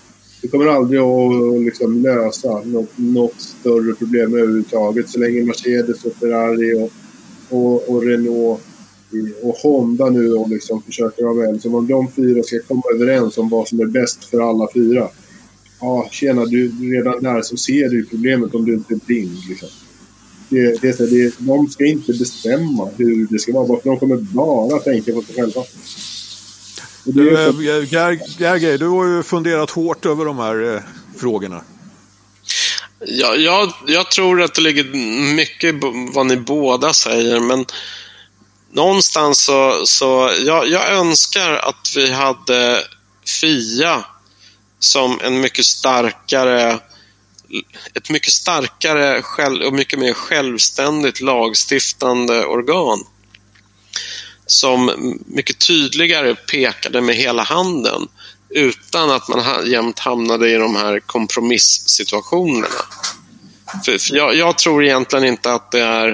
[SPEAKER 2] det kommer aldrig att liksom lösa något, något, större problem överhuvudtaget. Så länge Mercedes och Ferrari och, och, och Renault och Honda nu och liksom försöker vara med. Så om de fyra ska komma överens om vad som är bäst för alla fyra. Ja, tjena, du, redan där så ser du problemet om du inte är blind. Liksom. Det, det, det, de ska inte bestämma hur det ska vara, de kommer bara tänka på sig själva.
[SPEAKER 3] Du, eh, Gergej, du har ju funderat hårt över de här eh, frågorna.
[SPEAKER 4] Ja, jag, jag tror att det ligger mycket i vad ni båda säger, men någonstans så, så jag, jag önskar att vi hade FIA som en mycket starkare ett mycket starkare och mycket mer självständigt lagstiftande organ som mycket tydligare pekade med hela handen utan att man jämt hamnade i de här kompromissituationerna. För, för jag, jag, tror egentligen inte att det är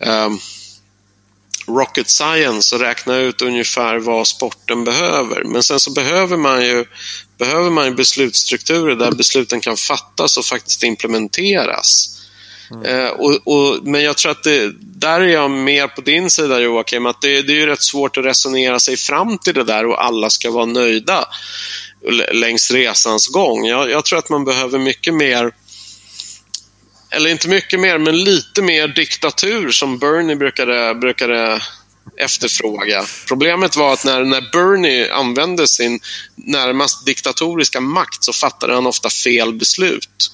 [SPEAKER 4] eh, rocket science att räkna ut ungefär vad sporten behöver. Men sen så behöver man ju, behöver man ju beslutsstrukturer där besluten kan fattas och faktiskt implementeras. Mm. Eh, och, och, men jag tror att det, där är jag mer på din sida Joakim, att det, det är ju rätt svårt att resonera sig fram till det där och alla ska vara nöjda längs resans gång. Jag, jag tror att man behöver mycket mer eller inte mycket mer, men lite mer diktatur som Bernie brukade, brukade efterfråga. Problemet var att när, när Bernie använde sin närmast diktatoriska makt så fattade han ofta fel beslut.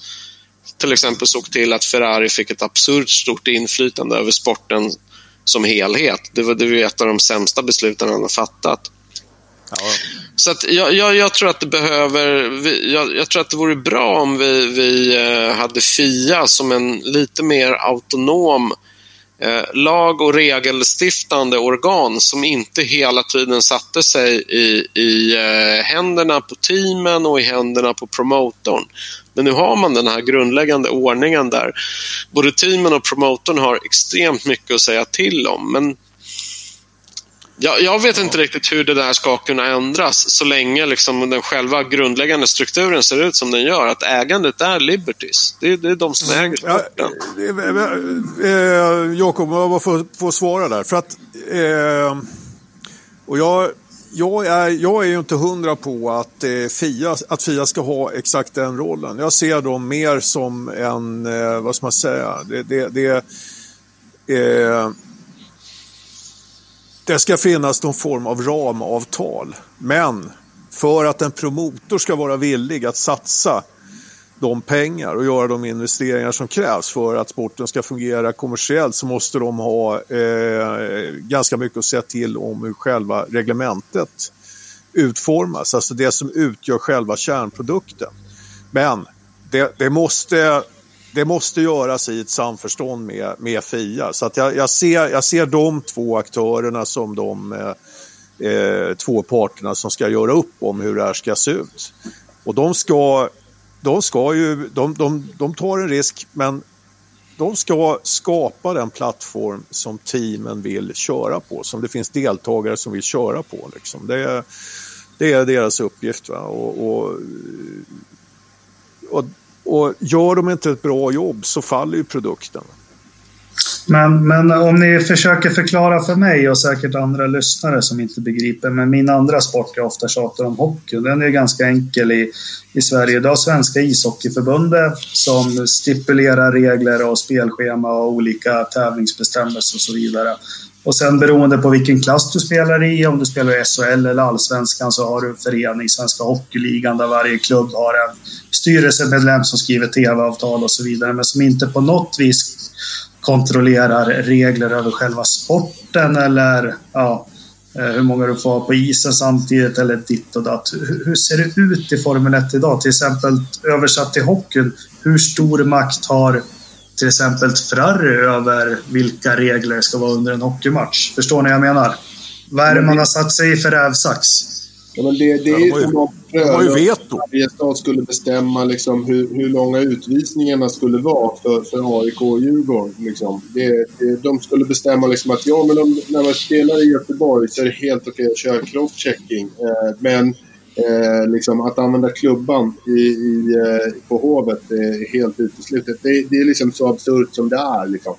[SPEAKER 4] Till exempel såg till att Ferrari fick ett absurt stort inflytande över sporten som helhet. Det var, det var ett av de sämsta besluten han har fattat. Ja. Så att jag, jag, jag, tror att det behöver... Jag, jag, tror att det vore bra om vi, vi eh, hade Fia som en lite mer autonom Eh, lag och regelstiftande organ som inte hela tiden satte sig i, i eh, händerna på teamen och i händerna på promotorn. Men nu har man den här grundläggande ordningen där både teamen och promotorn har extremt mycket att säga till om. Men jag, jag vet inte riktigt hur det där ska kunna ändras så länge liksom den själva grundläggande strukturen ser ut som den gör. Att ägandet är Liberties. Det, det är de som äger sporten.
[SPEAKER 3] Ja, eh, Jakob, jag får, får svara där. För att, eh, och jag, jag, är, jag är ju inte hundra på att, eh, Fia, att Fia ska ha exakt den rollen. Jag ser dem mer som en, eh, vad ska man säga, det, det, det eh, det ska finnas någon form av ramavtal. Men för att en promotor ska vara villig att satsa de pengar och göra de investeringar som krävs för att sporten ska fungera kommersiellt så måste de ha eh, ganska mycket att säga till om hur själva reglementet utformas, alltså det som utgör själva kärnprodukten. Men det, det måste det måste göras i ett samförstånd med, med Fia. Så att jag, jag, ser, jag ser de två aktörerna som de eh, eh, två parterna som ska göra upp om hur det här ska se ut. Och de ska, de ska ju, de, de, de tar en risk men de ska skapa den plattform som teamen vill köra på, som det finns deltagare som vill köra på. Liksom. Det, det är deras uppgift. Va? Och, och, och och gör de inte ett bra jobb så faller ju produkten.
[SPEAKER 1] Men, men om ni försöker förklara för mig och säkert andra lyssnare som inte begriper, men min andra sport jag ofta tjatar om, hockey, den är ganska enkel i, i Sverige. Du har Svenska ishockeyförbundet som stipulerar regler och spelschema och olika tävlingsbestämmelser och så vidare. Och sen beroende på vilken klass du spelar i, om du spelar i SHL eller Allsvenskan, så har du en förening, Svenska Hockeyligan, där varje klubb har en styrelsemedlem som skriver tv-avtal och så vidare, men som inte på något vis kontrollerar regler över själva sporten eller ja, eh, hur många du får ha på isen samtidigt eller ditt och datt. Hur ser det ut i Formel 1 idag? Till exempel översatt till hockeyn. Hur stor makt har till exempel Ferrari över vilka regler ska vara under en hockeymatch? Förstår ni vad jag menar? Vad är det man har satt sig i för rävsax?
[SPEAKER 2] Ja, men det, det är ju som om
[SPEAKER 3] Varje
[SPEAKER 2] stad skulle bestämma liksom hur, hur långa utvisningarna skulle vara för, för AIK och Djurgården. Liksom. Det, det, de skulle bestämma liksom att ja, men om, när man spelar i Göteborg så är det helt okej att köra crosschecking. Eh, men eh, liksom att använda klubban i, i, eh, på Hovet är helt uteslutet. Det, det, är liksom så absurt som det är. Liksom.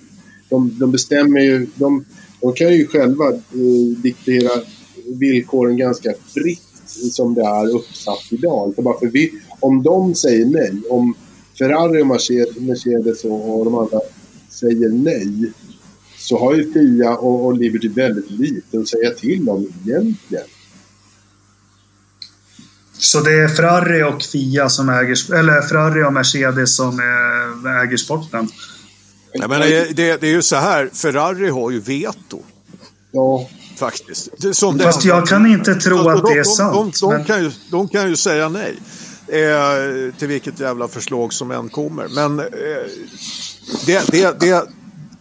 [SPEAKER 2] De, de bestämmer ju... De, de kan ju själva eh, diktera villkoren ganska fritt som det är uppsatt idag. För bara för vi, om de säger nej, om Ferrari och Mercedes och, och de andra säger nej, så har ju Fia och, och Liberty väldigt lite att säga till om egentligen.
[SPEAKER 1] Så det är Ferrari och Fia som äger, eller Ferrari och Mercedes som äger sporten?
[SPEAKER 3] Ja, men det, det, det är ju så här, Ferrari har ju veto.
[SPEAKER 2] Ja.
[SPEAKER 3] Faktiskt.
[SPEAKER 1] Som Fast jag kan inte tro att det är sant.
[SPEAKER 3] De, de, de, men... kan ju, de kan ju säga nej. Eh, till vilket jävla förslag som än kommer. Men eh, det, det, det,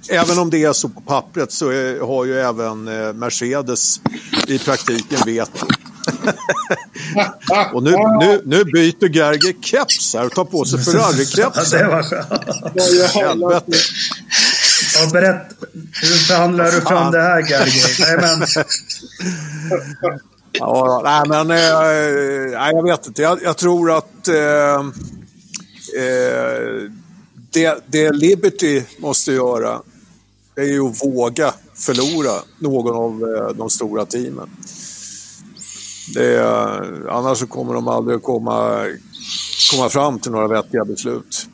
[SPEAKER 3] även om det är så på pappret så är, har ju även eh, Mercedes i praktiken veto. och nu, nu, nu byter Gerge keps här och tar på sig Ferrari-kepsen.
[SPEAKER 1] det var skönt. Ja, berätt, hur förhandlar du fram det här, Gerge? men...
[SPEAKER 3] ja, nej, men eh, nej, jag vet inte. Jag, jag tror att eh, eh, det, det Liberty måste göra är ju att våga förlora någon av eh, de stora teamen. Det, annars så kommer de aldrig komma, komma fram till några vettiga beslut.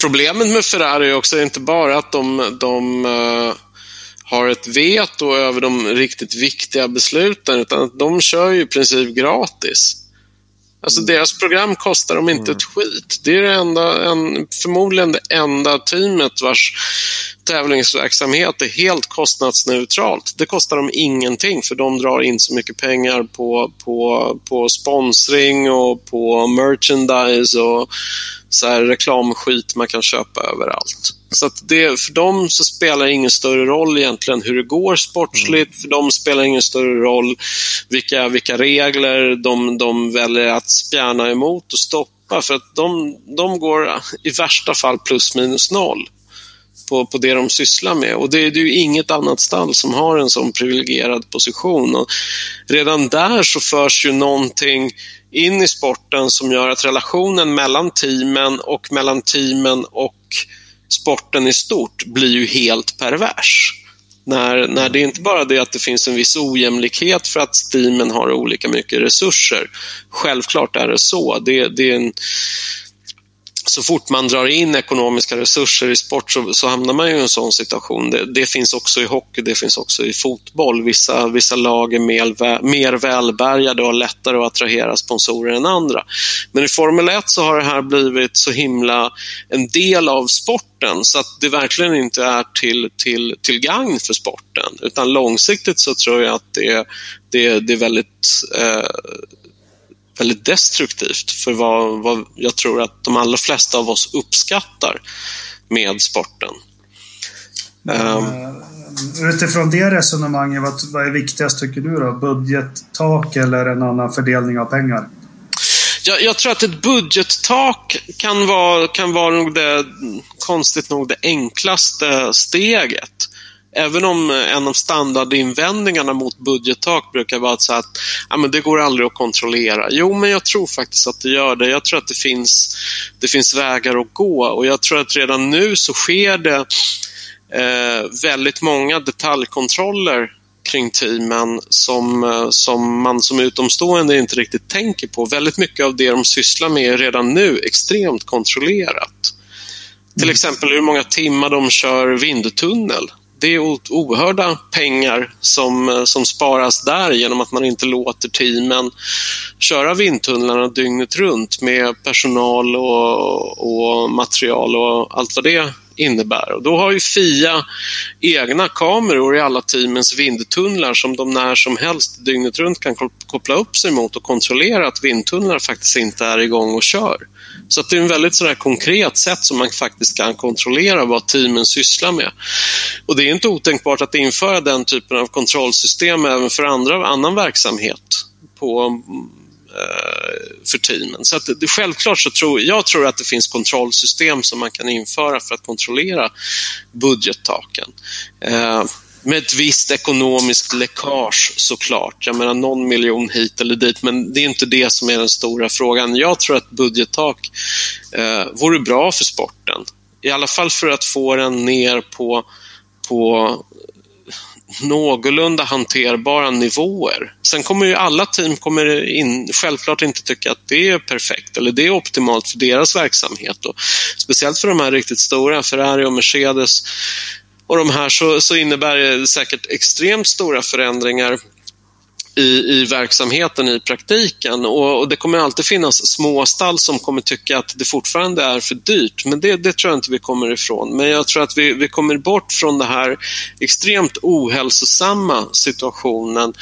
[SPEAKER 4] Problemet med Ferrari är också inte bara att de, de uh, har ett veto över de riktigt viktiga besluten, utan de kör ju i princip gratis. Alltså deras program kostar dem inte ett skit. Det är det enda, en, förmodligen det enda teamet vars tävlingsverksamhet är helt kostnadsneutralt. Det kostar dem ingenting för de drar in så mycket pengar på, på, på sponsring och på merchandise och så här reklamskit man kan köpa överallt. Så att det, för dem så spelar det ingen större roll egentligen hur det går sportsligt. För dem spelar det ingen större roll vilka, vilka regler de, de väljer att spjärna emot och stoppa. För att de, de går i värsta fall plus minus noll på, på det de sysslar med. Och det, det är ju inget annat stall som har en sån privilegierad position. Och redan där så förs ju någonting in i sporten som gör att relationen mellan teamen och mellan teamen och sporten i stort blir ju helt pervers. När, när det är inte bara det att det finns en viss ojämlikhet för att teamen har olika mycket resurser. Självklart är det så. Det, det är en, så fort man drar in ekonomiska resurser i sport så, så hamnar man i en sån situation. Det, det, finns också i hockey, det finns också i fotboll. Vissa, vissa lag är mer, mer välbärgade och har lättare att attrahera sponsorer än andra. Men i Formel 1 så har det här blivit så himla en del av sporten så att det verkligen inte är till, till, till gagn för sporten. Utan långsiktigt så tror jag att det, det, det är väldigt eh, väldigt destruktivt för vad, vad jag tror att de allra flesta av oss uppskattar med sporten.
[SPEAKER 1] Um, utifrån det resonemanget, vad, vad är viktigast tycker du då? Budgettak eller en annan fördelning av pengar?
[SPEAKER 4] Jag, jag, tror att ett budgettak kan vara, kan vara nog det, konstigt nog det enklaste steget. Även om en av standardinvändningarna mot budgettak brukar vara att, att ja, men det går aldrig att kontrollera. Jo, men jag tror faktiskt att det gör det. Jag tror att det finns, det finns vägar att gå och jag tror att redan nu så sker det eh, väldigt många detaljkontroller kring teamen som, eh, som man som utomstående inte riktigt tänker på. Väldigt mycket av det de sysslar med är redan nu extremt kontrollerat. Till mm. exempel hur många timmar de kör vindtunnel det är oerhörda pengar som, eh, som sparas där genom att man inte låter teamen köra vindtunnlarna dygnet runt med personal och, och material och allt vad det innebär. Och då har ju Fia egna kameror i alla teamens vindtunnlar som de när som helst dygnet runt kan koppla upp sig mot och kontrollera att vindtunnlar faktiskt inte är igång och kör. Så det är en väldigt sådär konkret sätt som man faktiskt kan kontrollera vad teamen sysslar med. Och det är inte otänkbart att införa den typen av kontrollsystem även för andra, annan verksamhet på, eh, för teamen. Så att det, självklart så tror jag tror att det finns kontrollsystem som man kan införa för att kontrollera budgettaken. Eh, med ett visst ekonomiskt läckage såklart. Jag menar någon miljon hit eller dit, men det är inte det som är den stora frågan. Jag tror att budgettak eh, vore bra för sporten. I alla fall för att få den ner på, på någorlunda hanterbara nivåer. Sen kommer ju alla team kommer in, självklart inte tycka att det är perfekt eller det är optimalt för deras verksamhet. Och speciellt för de här riktigt stora, Ferrari och Mercedes och de här så, så innebär det säkert extremt stora förändringar i, i verksamheten i praktiken och, och, det kommer alltid finnas småstall som kommer tycka att det fortfarande är för dyrt men det, det tror jag inte vi kommer ifrån. Men jag tror att vi, vi kommer bort från den här extremt ohälsosamma situationen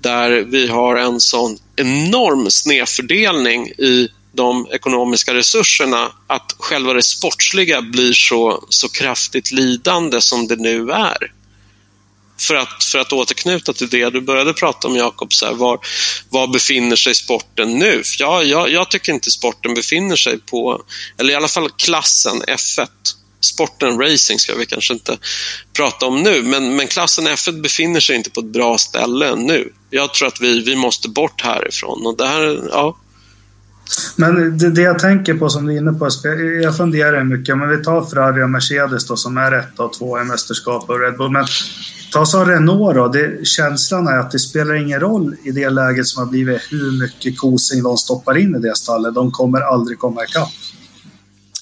[SPEAKER 4] där vi har en sån enorm snedfördelning i de ekonomiska resurserna att själva det sportsliga blir så, så kraftigt lidande som det nu är. För att, för att återknyta till det du började prata om Jakob, var, var befinner sig sporten nu? Ja, jag, jag tycker inte sporten befinner sig på, eller i alla fall klassen F1 sporten racing ska vi kanske inte prata om nu, men, men klassen F1 befinner sig inte på ett bra ställe nu. Jag tror att vi, vi måste bort härifrån och det här, ja,
[SPEAKER 1] men det, det, jag tänker på som du är inne på, jag funderar mycket. Men vi tar Ferrari och Mercedes då som är ett och två i mästerskap och Red Bull. Men ta så Renault då. Det, känslan är att det spelar ingen roll i det läget som har blivit hur mycket kosing de stoppar in i det stallet. De kommer aldrig komma ikapp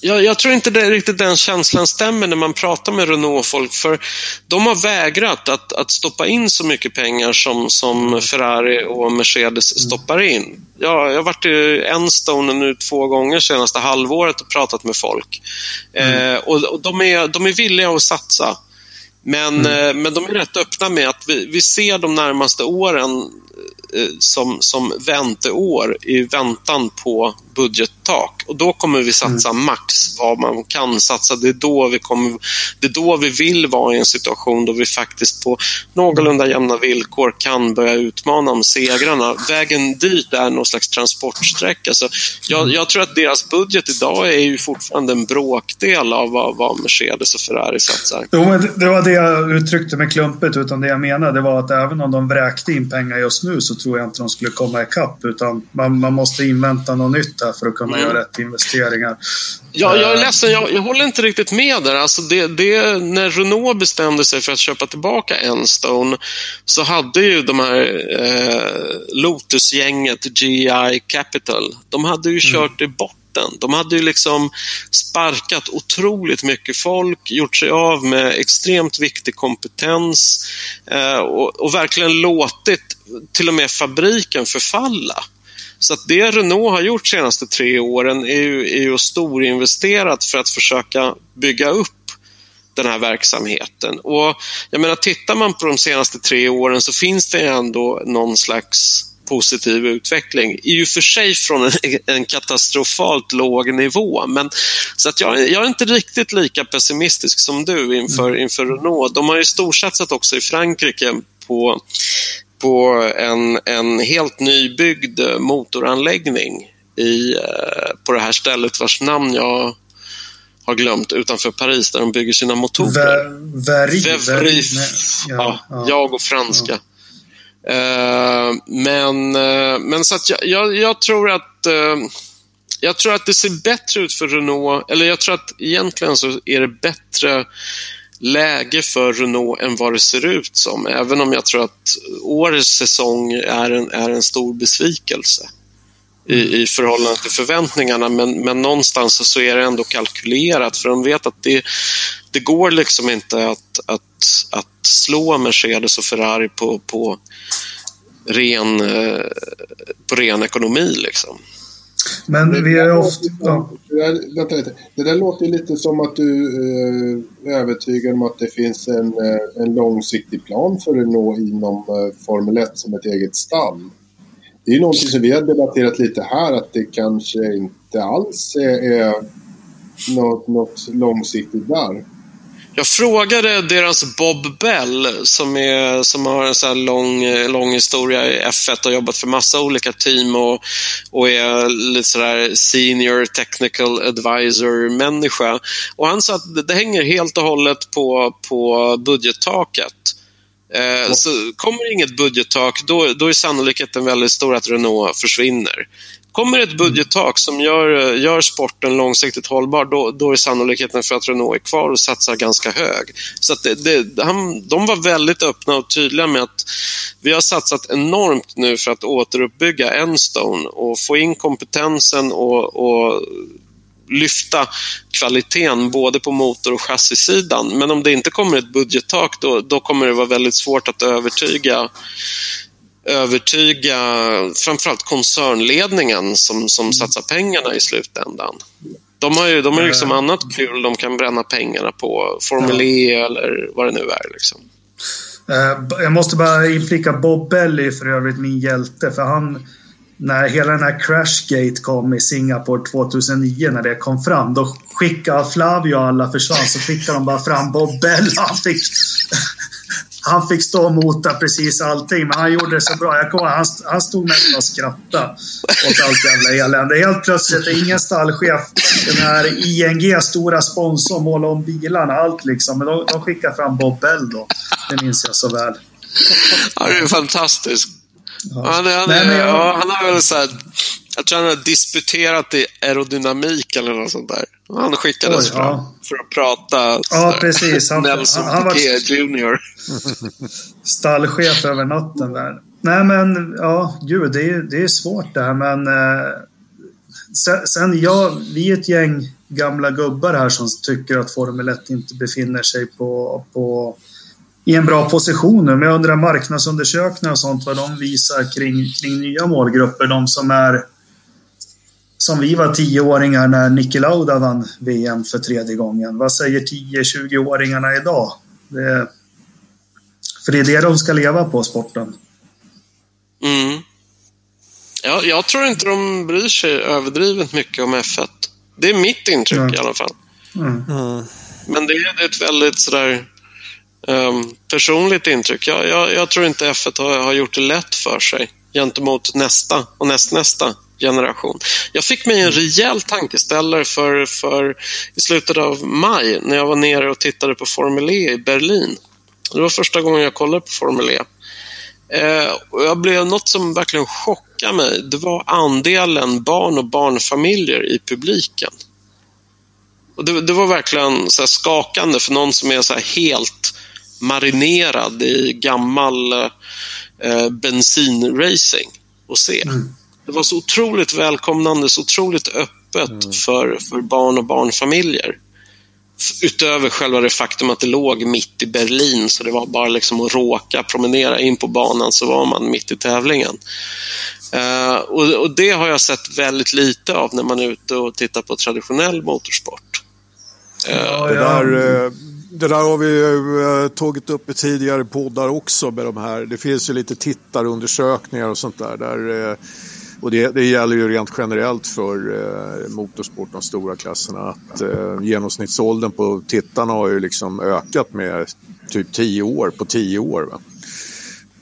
[SPEAKER 4] jag, jag, tror inte det riktigt den känslan stämmer när man pratar med Renault-folk, för de har vägrat att, att stoppa in så mycket pengar som, som Ferrari och Mercedes mm. stoppar in. Jag, jag har varit i Enstone nu två gånger senaste halvåret och pratat med folk. Mm. Eh, och, och de, är, de är villiga att satsa. Men, mm. eh, men de är rätt öppna med att vi, vi ser de närmaste åren eh, som, som vänteår i väntan på budgettak. Och då kommer vi satsa mm. max vad man kan satsa. Det är, då vi kommer, det är då vi vill vara i en situation då vi faktiskt på någorlunda jämna villkor kan börja utmana om segrarna. Vägen dit är någon slags transportsträcka. Så jag, jag, tror att deras budget idag är ju fortfarande en bråkdel av vad, vad Mercedes och Ferrari satsar.
[SPEAKER 1] Jo, men det var det jag uttryckte med klumpet. Utan det jag menade var att även om de vräkte in pengar just nu så tror jag inte de skulle komma ikapp. Utan man, man måste invänta något nytt där för att kunna mm. göra rätt investeringar.
[SPEAKER 4] Ja, jag är eh, ledsen, jag, jag håller inte riktigt med där. Alltså det, det, när Renault bestämde sig för att köpa tillbaka Enstone så hade ju de här eh, Lotus-gänget, GI Capital, de hade ju mm. kört i botten. De hade ju liksom sparkat otroligt mycket folk, gjort sig av med extremt viktig kompetens eh, och, och verkligen låtit till och med fabriken förfalla. Så att det Renault har gjort de senaste tre åren är ju, är ju storinvesterat för att försöka bygga upp den här verksamheten. Och jag menar, tittar man på de senaste tre åren så finns det ändå någon slags positiv utveckling. I och för sig från en, en katastrofalt låg nivå. Men, så att jag, jag, är inte riktigt lika pessimistisk som du inför, mm. inför Renault. De har ju storsatsat också i Frankrike på på en, en helt nybyggd motoranläggning i, eh, på det här stället vars namn jag har glömt utanför Paris där de bygger sina motorer.
[SPEAKER 1] Verif.
[SPEAKER 4] Ja, ja, jag och franska. Ja. Uh, men, uh, men så att jag, jag, jag tror att uh, jag tror att det ser bättre ut för Renault, eller jag tror att egentligen så är det bättre läge för Renault än vad det ser ut som. Även om jag tror att årets säsong är en, är en stor besvikelse i, mm. i förhållande till förväntningarna. Men, men någonstans så är det ändå kalkylerat för de vet att det, det går liksom inte att, att, att slå Mercedes och Ferrari på, på, ren, eh, på ren ekonomi. Liksom.
[SPEAKER 1] Men vi är ofta... Ja.
[SPEAKER 2] Vänta lite. Det där låter lite som att du eh, är övertygad om att det finns en, eh, en långsiktig plan för Renault inom eh, Formel 1 som ett eget stall. Det är ju någonting som vi har debatterat lite här att det kanske inte alls är, är något, något långsiktigt där.
[SPEAKER 4] Jag frågade deras Bob Bell som, är, som har en så lång, lång historia i F1 och jobbat för massa olika team och, och är lite sådär senior technical advisor-människa. Och han sa att det, det hänger helt och hållet på, på budgettaket. Eh, så kommer inget budgettak, då, då är sannolikheten väldigt stor att Renault försvinner. Kommer ett budgettak som gör, eh, gör sporten långsiktigt hållbar, då, då är sannolikheten för att Renault är kvar och satsar ganska hög. Så det, det, han, de var väldigt öppna och tydliga med att vi har satsat enormt nu för att återuppbygga Enstone och få in kompetensen och, och lyfta kvaliteten både på motor och chassisidan. Men om det inte kommer ett budgettak då, då kommer det vara väldigt svårt att övertyga övertyga framförallt koncernledningen som, som mm. satsar pengarna i slutändan. De har ju de har liksom annat kul de kan bränna pengarna på. Formel E eller vad det nu är. Liksom.
[SPEAKER 1] Eh, jag måste bara inflika Bob Belly för övrigt min hjälte. För han, när hela den här Crashgate kom i Singapore 2009, när det kom fram, då skickade Flavio och alla försvann, så skickade de bara fram Bob Bell. Han fick, han fick stå och mota precis allting, men han gjorde det så bra. Jag kommer, han, han stod nästan och skrattade åt allt jävla elände. Helt plötsligt, ingen stallchef, den här ING, stora sponsorn, målade om bilarna, allt liksom. Men de, de skickade fram Bob Bell då. Det minns jag så väl.
[SPEAKER 4] Ja, det är fantastiskt. Ja. Han, han, Nej, jag... ja, han har väl så här, jag tror han har disputerat i aerodynamik eller något sånt där. Han skickades Oj, fram ja. för att prata.
[SPEAKER 1] Ja, precis.
[SPEAKER 4] Han, Nelson han, han var Junior.
[SPEAKER 1] stallchef över natten där. Nej, men ja, gud, det är, det är svårt det här, men eh, sen, sen jag, vi är ett gäng gamla gubbar här som tycker att Formel 1 inte befinner sig på, på i en bra position nu. Men jag undrar marknadsundersökningar och sånt, vad de visar kring, kring nya målgrupper. De som är som vi var tioåringar när Niki Lauda vann VM för tredje gången. Vad säger 10-20-åringarna idag? Det, för det är det de ska leva på, sporten.
[SPEAKER 4] Mm. Ja, jag tror inte de bryr sig överdrivet mycket om F1. Det är mitt intryck mm. i alla fall. Mm. Men det är ett väldigt sådär um, personligt intryck. Jag, jag, jag, tror inte F1 har, har gjort det lätt för sig gentemot nästa och nästnästa generation. Jag fick mig en rejäl tankeställare för, för i slutet av maj när jag var nere och tittade på Formel E i Berlin. Det var första gången jag kollade på Formel E. Eh, och jag blev något som verkligen chockade mig. Det var andelen barn och barnfamiljer i publiken. Och det, det var verkligen så skakande för någon som är så helt marinerad i gammal eh, bensinracing att se. Mm. Det var så otroligt välkomnande, så otroligt öppet mm. för, för barn och barnfamiljer. Utöver själva det faktum att det låg mitt i Berlin, så det var bara liksom att råka promenera in på banan så var man mitt i tävlingen. Uh, och, och, det har jag sett väldigt lite av när man är ute och tittar på traditionell motorsport.
[SPEAKER 3] Uh, det, där, uh, det där har vi ju tagit upp i tidigare poddar också med de här. Det finns ju lite tittarundersökningar och sånt där. där och det, det, gäller ju rent generellt för eh, motorsport, de stora klasserna, att eh, genomsnittsåldern på tittarna har ju liksom ökat med typ 10 år på 10 år.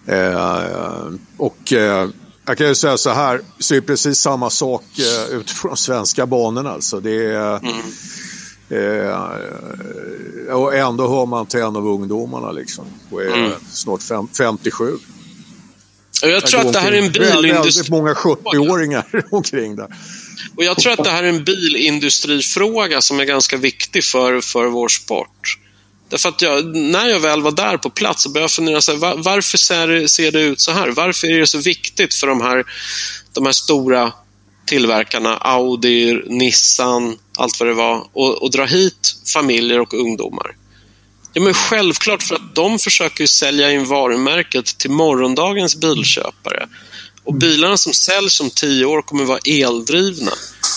[SPEAKER 3] Eh, och eh, jag kan ju säga så här, så är precis samma sak eh, ute på de svenska banorna. Alltså. Det är. Eh, och ändå hör man till en av ungdomarna liksom. Och är mm. snart fem, 57.
[SPEAKER 4] Jag tror att det här är en bilindustri...
[SPEAKER 3] Väldigt många 70-åringar omkring där.
[SPEAKER 4] Och jag tror att det här är en bilindustrifråga som är ganska viktig för, för vår sport. Därför att jag, när jag väl var där på plats så började jag fundera, så här, var, varför ser, ser det ut så här? Varför är det så viktigt för de här, de här stora tillverkarna, Audi, Nissan, allt vad det var, att dra hit familjer och ungdomar? Ja, men självklart för att de försöker sälja in varumärket till morgondagens bilköpare. Och bilarna som säljs om tio år kommer vara eldrivna.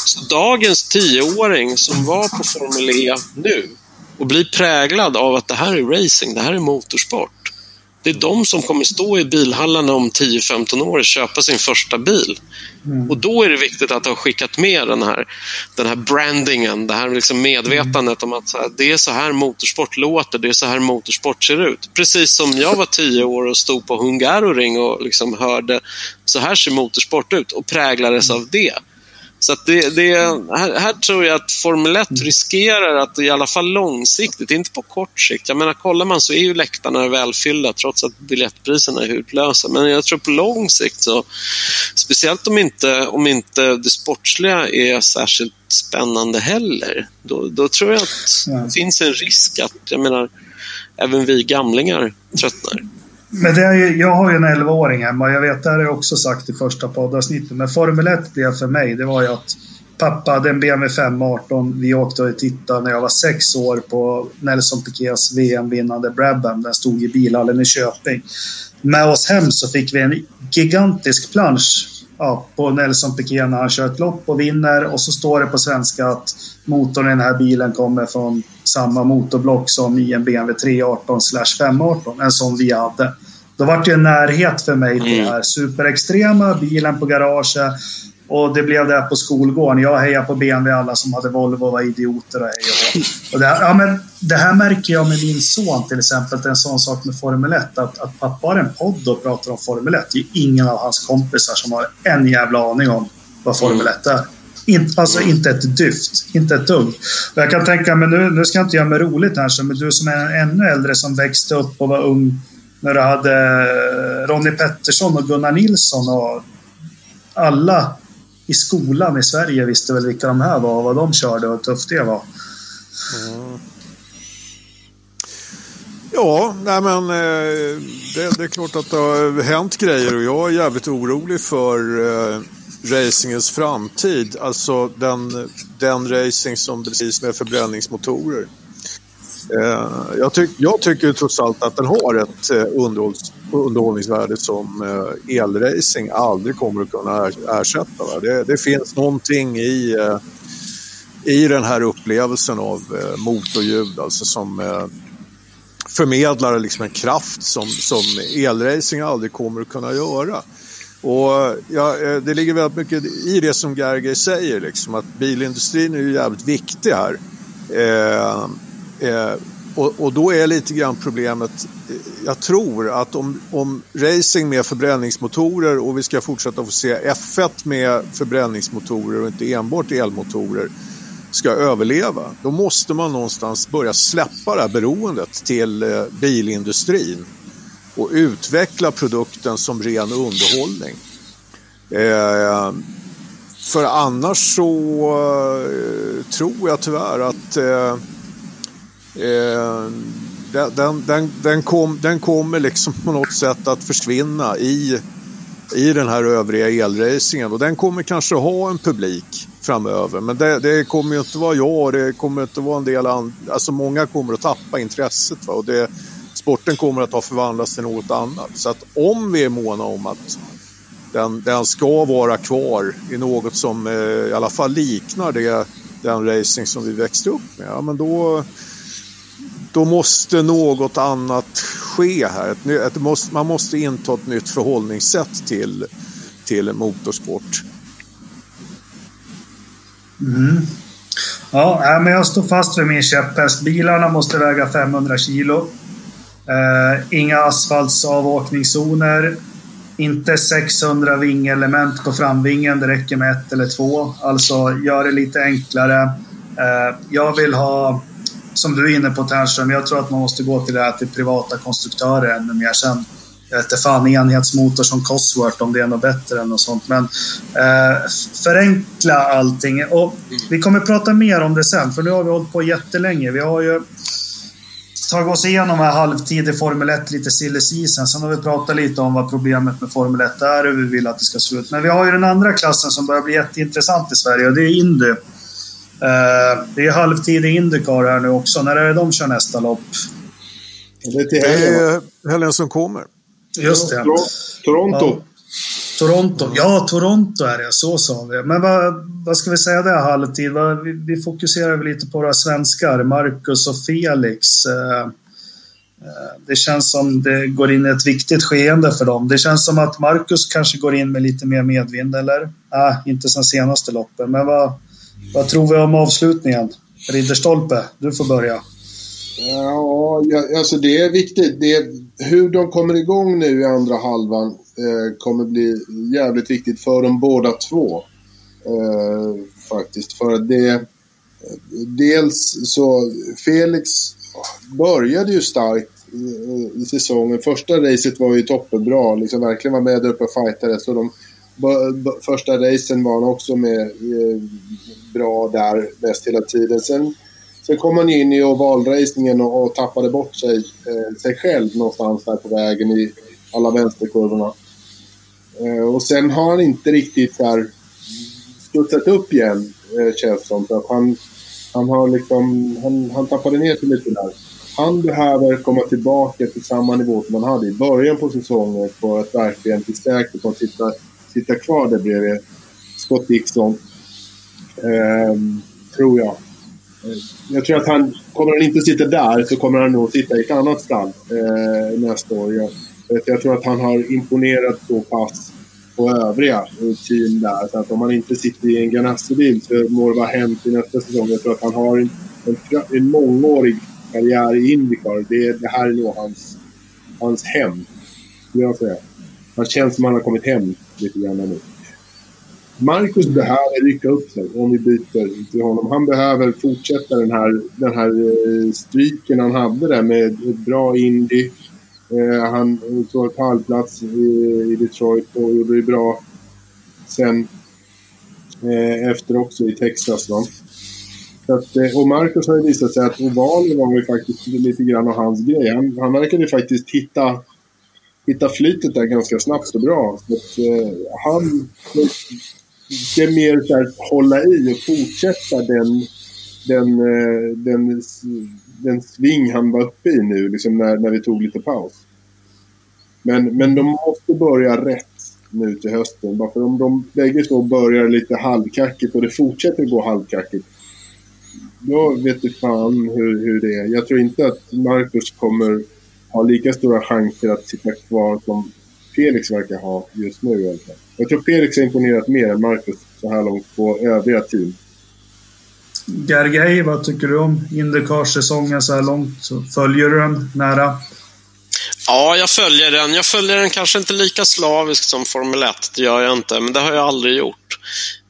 [SPEAKER 4] Så dagens tioåring som var på Formel E nu och blir präglad av att det här är racing, det här är motorsport. Det är de som kommer stå i bilhallarna om 10-15 år och köpa sin första bil. Mm. Och då är det viktigt att ha skickat med den här, den här brandingen, det här liksom medvetandet om att här, det är så här motorsport låter, det är så här motorsport ser ut. Precis som jag var 10 år och stod på Hungaroring och liksom hörde så här ser motorsport ut och präglades mm. av det. Så det, det, här, här, tror jag att Formel 1 mm. riskerar att i alla fall långsiktigt, inte på kort sikt. Jag menar, kollar man så är ju läktarna välfyllda trots att biljettpriserna är hutlösa. Men jag tror på lång sikt så, speciellt om inte, om inte det sportsliga är särskilt spännande heller, då, då tror jag att det finns en risk att, jag menar, även vi gamlingar tröttnar.
[SPEAKER 1] Men det är ju, jag har ju en 11-åring hemma. Jag vet, det har jag också sagt i första poddavsnittet. Men Formel 1 blev för mig, det var ju att pappa hade en BMW 518. Vi åkte och tittade när jag var sex år på Nelson Piquets VM-vinnande Brabham. Den stod i bilhallen i Köping. Med oss hem så fick vi en gigantisk plansch ja, på Nelson Piquet när han kör ett lopp och vinner. Och så står det på svenska att motorn i den här bilen kommer från samma motorblock som i en BMW 318 518. En sån vi hade. Då var det en närhet för mig till mm. det här superextrema, bilen på garaget. Och det blev det på skolgården. Jag hejade på BMW, alla som hade Volvo var idioter och hej och, och det, här, ja, men det här märker jag med min son till exempel. Det är en sån sak med Formel 1. Att, att pappa har en podd och pratar om Formel 1. Det är ingen av hans kompisar som har en jävla aning om vad Formel 1 är. In, alltså inte ett dyft, inte ett dugg. Och jag kan tänka mig, nu, nu ska jag inte göra mig roligt här, men du som är ännu äldre som växte upp och var ung när du hade eh, Ronnie Pettersson och Gunnar Nilsson och alla i skolan i Sverige visste väl vilka de här var och vad de körde och hur tufft det var. Mm.
[SPEAKER 3] Ja, nej men eh, det, det, är klart att det har hänt grejer och jag är jävligt orolig för eh, racingens framtid, alltså den, den racing som precis med förbränningsmotorer. Eh, jag, tyck, jag tycker trots allt att den har ett eh, underhålls, underhållningsvärde som eh, elracing aldrig kommer att kunna ersätta. Det, det, finns någonting i, eh, i den här upplevelsen av eh, motorljud alltså som förmedlar liksom en kraft som, som elracing aldrig kommer att kunna göra. Och ja, Det ligger väldigt mycket i det som Gerger säger, liksom, att bilindustrin är ju jävligt viktig här. Eh, Eh, och, och, då är lite grann problemet, eh, jag tror att om, om racing med förbränningsmotorer och vi ska fortsätta få se F1 med förbränningsmotorer och inte enbart elmotorer ska överleva, då måste man någonstans börja släppa det här beroendet till eh, bilindustrin och utveckla produkten som ren underhållning. Eh, för annars så eh, tror jag tyvärr att eh, eh, den, den, den, kom, den kommer liksom på något sätt att försvinna i, i den här övriga elracingen och den kommer kanske ha en publik framöver. Men det, det kommer ju inte vara jag, det kommer inte vara en del andra. Alltså många kommer att tappa intresset. Va? Och det, sporten kommer att ha förvandlats till något annat. Så att om vi är måna om att den, den ska vara kvar i något som eh, i alla fall liknar det, den racing som vi växte upp med, ja, men då, då måste något annat ske här. Ett, man måste inta ett nytt förhållningssätt till, till motorsport.
[SPEAKER 1] Mm. Ja, men jag står fast vid min käpphäst. Bilarna måste väga 500 kilo. Eh, inga asfaltsavåkningszoner. Inte 600 vingelement på framvingen. Det räcker med ett eller två. Alltså, gör det lite enklare. Eh, jag vill ha som du är inne på Ternström, jag tror att man måste gå till det här till privata konstruktörer ännu mer sen. Jag vet inte fan, enhetsmotor som Cosworth om det är något bättre än något sånt. Men eh, förenkla allting. Och vi kommer prata mer om det sen, för nu har vi hållit på jättelänge. Vi har ju tagit oss igenom här halvtid i Formel 1, lite silly season. Sen har vi pratat lite om vad problemet med Formel 1 är och hur vi vill att det ska se ut. Men vi har ju den andra klassen som börjar bli jätteintressant i Sverige och det är Indy. Eh, det är halvtid i Indycar här nu också. När är det de kör nästa lopp?
[SPEAKER 3] Det är helgen som kommer.
[SPEAKER 1] Just det.
[SPEAKER 2] Toronto.
[SPEAKER 1] Ja. Toronto. Ja, Toronto är det. Så sa vi. Men vad, vad ska vi säga där halvtid? Vi, vi fokuserar väl lite på våra svenskar, Marcus och Felix. Eh, eh, det känns som det går in i ett viktigt skeende för dem. Det känns som att Marcus kanske går in med lite mer medvind, eller? Ah, inte sen senaste loppen, men vad, vad tror vi om avslutningen? Ridderstolpe, du får börja.
[SPEAKER 2] Ja, alltså det är viktigt. Det är, hur de kommer igång nu i andra halvan eh, kommer bli jävligt viktigt för dem båda två. Eh, faktiskt. För att det... Dels så, Felix började ju starkt i, i säsongen. Första racet var ju toppenbra, liksom verkligen var med där uppe och fightade. Så de första racen var han också med eh, bra där bäst hela tiden. Sen, sen kom han in i ovalracingen och, och tappade bort sig, eh, sig själv någonstans där på vägen i alla vänsterkurvorna. Eh, och sen har han inte riktigt där studsat upp igen, eh, känns som. För att han, han, har liksom, han, han tappade ner sig lite där. Han behöver komma tillbaka till samma nivå som han hade i början på säsongen för att verkligen bli säker på att sitta kvar där bredvid Scott Dixon. Ehm, tror jag. Jag tror att han, kommer han inte sitta där så kommer han nog sitta i ett annat stall eh, nästa år. Jag, jag, tror att han har imponerat så pass på övriga eh, team där. Så att om han inte sitter i en Ganassi-bil så må det vara hänt i nästa säsong. Jag tror att han har en, en, en mångårig karriär i Indycar. Det, det här är nog hans, hans hem, skulle jag säga. Han känns som att han har kommit hem lite grann nu. Marcus behöver rycka upp sig om vi byter till honom. Han behöver fortsätta den här, den här eh, streaken han hade där med ett bra Indy. Eh, han tog pallplats i, i Detroit och gjorde det bra sen eh, efter också i Texas. Va? Så att, och Marcus har ju visat sig att ovalen var ju faktiskt lite grann av hans grej. Han, han verkade faktiskt hitta hitta flytet där ganska snabbt och bra. Så att, eh, han, det är mer så här, hålla i och fortsätta den, den, eh, den, den sving han var uppe i nu, liksom när, när vi tog lite paus. Men, men de måste börja rätt nu till hösten. Bara för om de bägge två börjar lite halvkackigt och det fortsätter gå halvkackigt. Då vet du fan hur, hur det är. Jag tror inte att Marcus kommer ha lika stora chanser att sitta kvar som Felix verkar ha just nu i alla fall. Jag tror Felix har imponerat mer än Marcus så här långt på övriga team.
[SPEAKER 1] Gergej, vad tycker du om Indycar-säsongen så här långt? Följer du den nära?
[SPEAKER 4] Ja, jag följer den. Jag följer den kanske inte lika slaviskt som Formel 1, det gör jag inte, men det har jag aldrig gjort.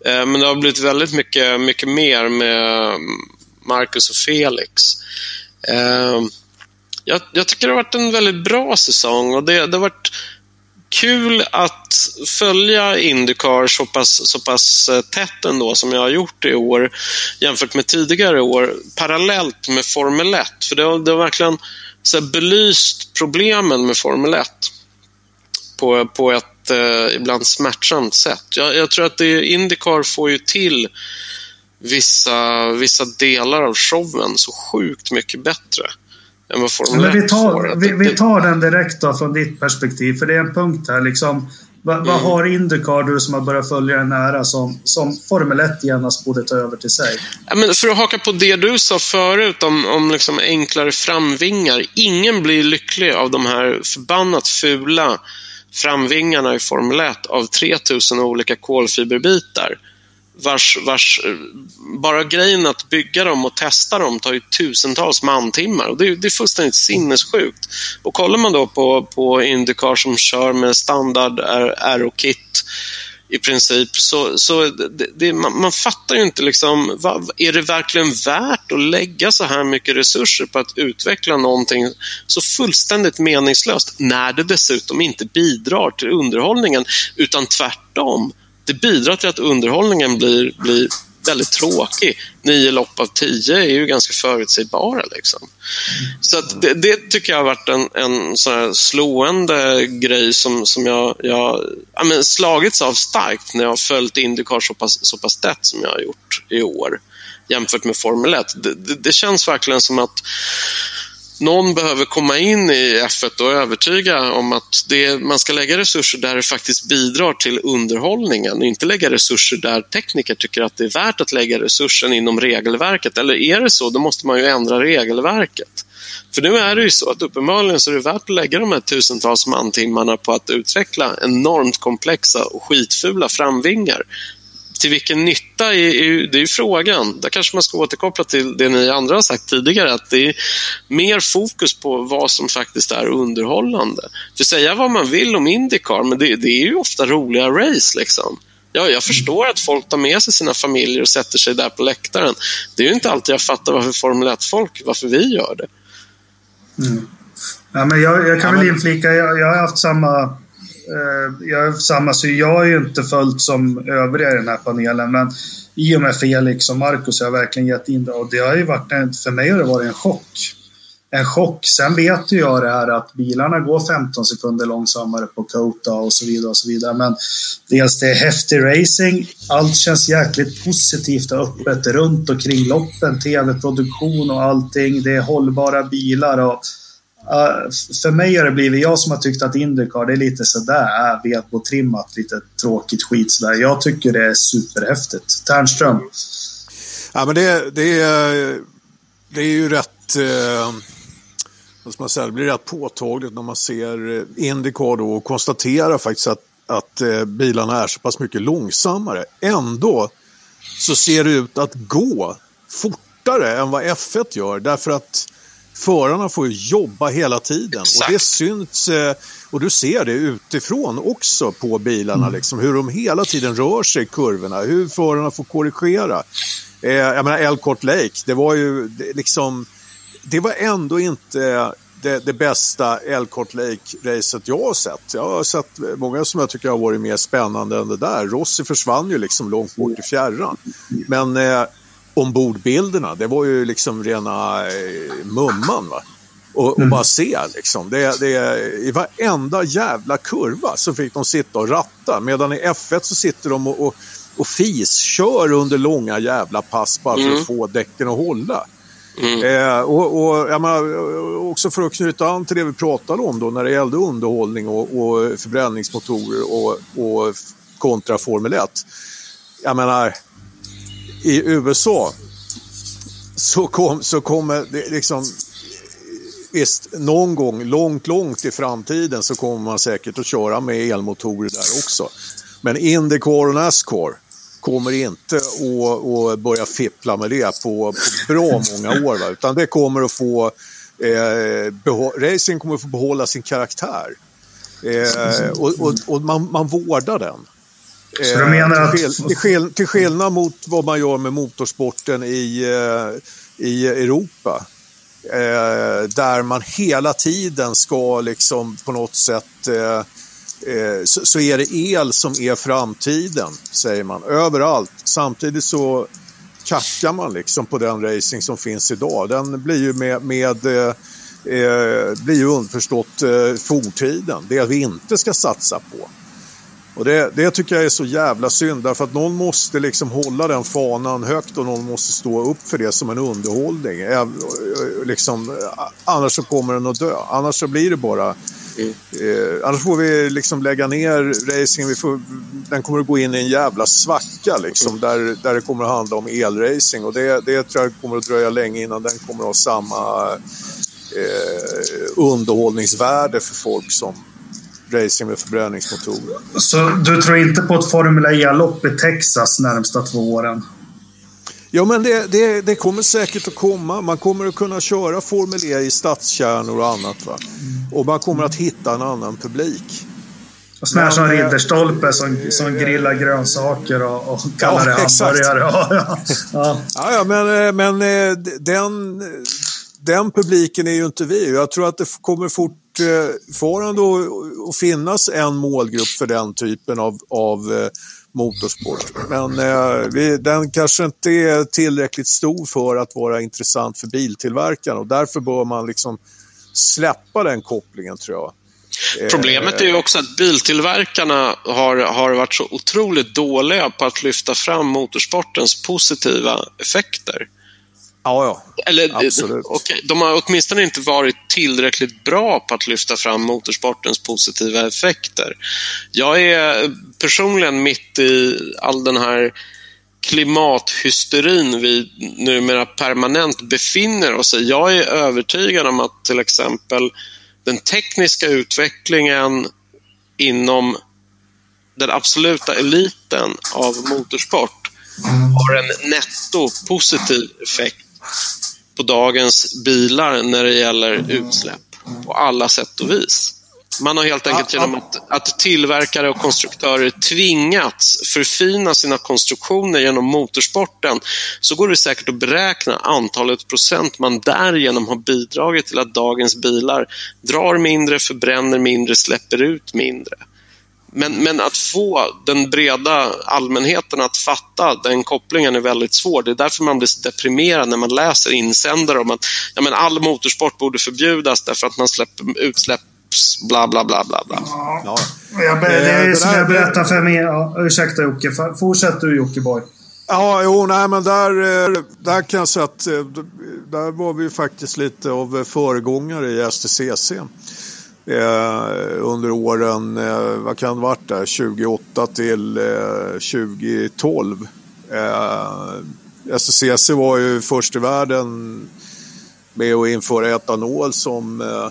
[SPEAKER 4] Eh, men det har blivit väldigt mycket, mycket mer med Marcus och Felix. Jag, jag, tycker det har varit en väldigt bra säsong och det, det har varit kul att följa Indycar så pass, så pass eh, tätt ändå som jag har gjort i år jämfört med tidigare år parallellt med Formel 1. För det har, det har verkligen så belyst problemen med Formel 1 på, på ett eh, ibland smärtsamt sätt. Jag, jag, tror att det, Indycar får ju till vissa, vissa delar av showen så sjukt mycket bättre än vad Formel 1
[SPEAKER 1] vi tar. Vi, vi, tar den direkt då från ditt perspektiv, för det är en punkt här. Liksom, vad, mm. vad har Indycar, du som har börjat följa den nära, som, som Formel 1 genast borde ta över till sig?
[SPEAKER 4] Ja, men för att haka på det du sa förut om, om liksom enklare framvingar. Ingen blir lycklig av de här förbannat fula framvingarna i Formel 1 av 3000 olika kolfiberbitar vars, vars, eh, bara grejen att bygga dem och testa dem tar ju tusentals mantimmar. Och det, är, det är fullständigt sinnessjukt. Och kollar man då på, på Indycar som kör med standard Aero-kit i princip, så, så det, det, man, man, fattar ju inte liksom, vad, är det verkligen värt att lägga så här mycket resurser på att utveckla någonting så fullständigt meningslöst när det dessutom inte bidrar till underhållningen, utan tvärtom det bidrar till att underhållningen blir, blir väldigt tråkig. Nio lopp av tio är ju ganska förutsägbara. Liksom. Så det, det, tycker jag har varit en, en sån här slående grej som, som jag, jag ja, men slagits av starkt när jag har följt Indycar så pass, så pass tätt som jag har gjort i år jämfört med Formel 1. Det, det, det känns verkligen som att någon behöver komma in i F1 och övertyga om att det, man ska lägga resurser där det faktiskt bidrar till underhållningen, inte lägga resurser där tekniker tycker att det är värt att lägga resursen inom regelverket. Eller är det så, då måste man ju ändra regelverket. För nu är det ju så att uppenbarligen så är det värt att lägga de här tusentals mantimmarna på att utveckla enormt komplexa och skitfula framvingar till vilken nytta är, är, det är frågan. Där kanske man ska återkoppla till det ni andra har sagt tidigare, att det är mer fokus på vad som faktiskt är underhållande. För säga vad man vill om Indycar, men det, det är ju ofta roliga race. liksom. Ja, jag förstår att folk tar med sig sina familjer och sätter sig där på läktaren. Det är ju inte alltid jag fattar varför Formel 1-folk, varför vi gör det.
[SPEAKER 1] Mm. Ja, men jag, jag kan ja, väl inflika, jag, jag har haft samma Eh, jag samma så jag har ju inte följt som övriga i den här panelen, men i och med Felix och Marcus har jag verkligen gett in det och det har ju varit en, för mig har det varit en chock. En chock. Sen vet ju jag det här att bilarna går 15 sekunder långsammare på Kota och så vidare och så vidare. Men dels det är häftig racing. Allt känns jäkligt positivt och öppet runt och kring loppen, tv-produktion och allting. Det är hållbara bilar och Uh, för mig har det blivit, jag som har tyckt att Indycar det är lite sådär, äh, VK-trimmat, lite tråkigt skit sådär. Jag tycker det är superhäftigt. Ternström?
[SPEAKER 3] Ja, men det, det, är, det är ju rätt, eh, vad ska man säga, det blir rätt påtagligt när man ser Indycar då och konstaterar faktiskt att, att eh, bilarna är så pass mycket långsammare. Ändå så ser det ut att gå fortare än vad F1 gör därför att Förarna får ju jobba hela tiden Exakt. och det syns eh, och du ser det utifrån också på bilarna, mm. liksom, hur de hela tiden rör sig i kurvorna, hur förarna får korrigera. Eh, jag menar Elcourt Lake, det var ju liksom, det var ändå inte det, det bästa Elcourt Lake-racet jag har sett. Jag har sett många som jag tycker har varit mer spännande än det där. Rossi försvann ju liksom långt bort i fjärran. Men eh, ombordbilderna, det var ju liksom rena eh, mumman. Va? och, och bara se liksom. Det, det, I varenda jävla kurva så fick de sitta och ratta. Medan i F1 så sitter de och, och, och fis-kör under långa jävla pass bara för att få däcken att hålla. Eh, och, och jag menar, också för att knyta an till det vi pratade om då när det gällde underhållning och, och förbränningsmotorer och, och kontra Formel 1. Jag menar, i USA så, kom, så kommer det liksom... Visst, någon gång, långt, långt i framtiden så kommer man säkert att köra med elmotorer där också. Men Indycar och Nascar kommer inte att, att börja fippla med det på, på bra många år. Va? Utan det kommer att få... Eh, racing kommer att få behålla sin karaktär. Eh, och och, och man, man vårdar den.
[SPEAKER 1] Så du menar
[SPEAKER 3] Eh,
[SPEAKER 1] att...
[SPEAKER 3] till, skill- till, skill- till skillnad mot vad man gör med motorsporten i, eh, i Europa. Eh, där man hela tiden ska liksom på något sätt eh, eh, så, är det el som är framtiden, säger man, överallt. Samtidigt så kackar man liksom på den racing som finns idag. Den blir ju med, med eh, eh, blir ju underförstått eh, forntiden, det vi inte ska satsa på. Och det, det tycker jag är så jävla synd därför att någon måste liksom hålla den fanan högt och någon måste stå upp för det som en underhållning. Liksom, annars så kommer den att dö. Annars så blir det bara... Eh, annars får vi liksom lägga ner racingen. Vi får, den kommer att gå in i en jävla svacka liksom, där, där det kommer att handla om elracing. Och det, det tror jag kommer att dröja länge innan den kommer att ha samma eh, underhållningsvärde för folk som racing med förbränningsmotorer.
[SPEAKER 1] Så du tror inte på ett Formel E-lopp i Texas närmsta två åren?
[SPEAKER 3] Ja, men det, det, det kommer säkert att komma. Man kommer att kunna köra Formel E i stadskärnor och annat. Va? Och man kommer att hitta en annan publik.
[SPEAKER 1] Och sån här som Ridderstolpe som, som grillar grönsaker och, och kallar
[SPEAKER 3] Ja,
[SPEAKER 1] det hamburgare. Ja, ja, ja.
[SPEAKER 3] Men, eh, men eh, den, den publiken är ju inte vi. Jag tror att det kommer fortfarande eh, att- finnas en målgrupp för den typen av, av eh, motorsport. Men eh, vi, den kanske inte är tillräckligt stor för att vara intressant för biltillverkarna och därför bör man liksom släppa den kopplingen tror jag. Eh,
[SPEAKER 4] Problemet är ju också att biltillverkarna har, har varit så otroligt dåliga på att lyfta fram motorsportens positiva effekter.
[SPEAKER 3] Ja, ja.
[SPEAKER 4] Eller,
[SPEAKER 3] Absolut.
[SPEAKER 4] okej, de har åtminstone inte varit tillräckligt bra på att lyfta fram motorsportens positiva effekter. Jag är personligen mitt i all den här klimathysterin vi numera permanent befinner oss i. Jag är övertygad om att till exempel den tekniska utvecklingen inom den absoluta eliten av motorsport har en netto positiv effekt på dagens bilar när det gäller utsläpp på alla sätt och vis. Man har helt enkelt genom att, att tillverkare och konstruktörer tvingats förfina sina konstruktioner genom motorsporten så går det säkert att beräkna antalet procent man därigenom har bidragit till att dagens bilar drar mindre, förbränner mindre, släpper ut mindre. Men, men att få den breda allmänheten att fatta den kopplingen är väldigt svår. Det är därför man blir så deprimerad när man läser insändare om att ja, men all motorsport borde förbjudas därför att man släpper utsläpps bla bla bla bla. bla.
[SPEAKER 3] ja.
[SPEAKER 1] Jag, ber- det är
[SPEAKER 3] Eh, det
[SPEAKER 1] som jag berättade för mig. Ja, ursäkta Jocke. Fortsätt du Jockiboi.
[SPEAKER 3] Ja, jo, nej, men där, eh, där kan jag säga att eh, där var vi faktiskt lite av föregångare i STCC. Eh, under åren, eh, vad kan det ha varit där, 2008 till eh, 2012. Eh, STCC var ju först i världen med att införa etanol som, eh,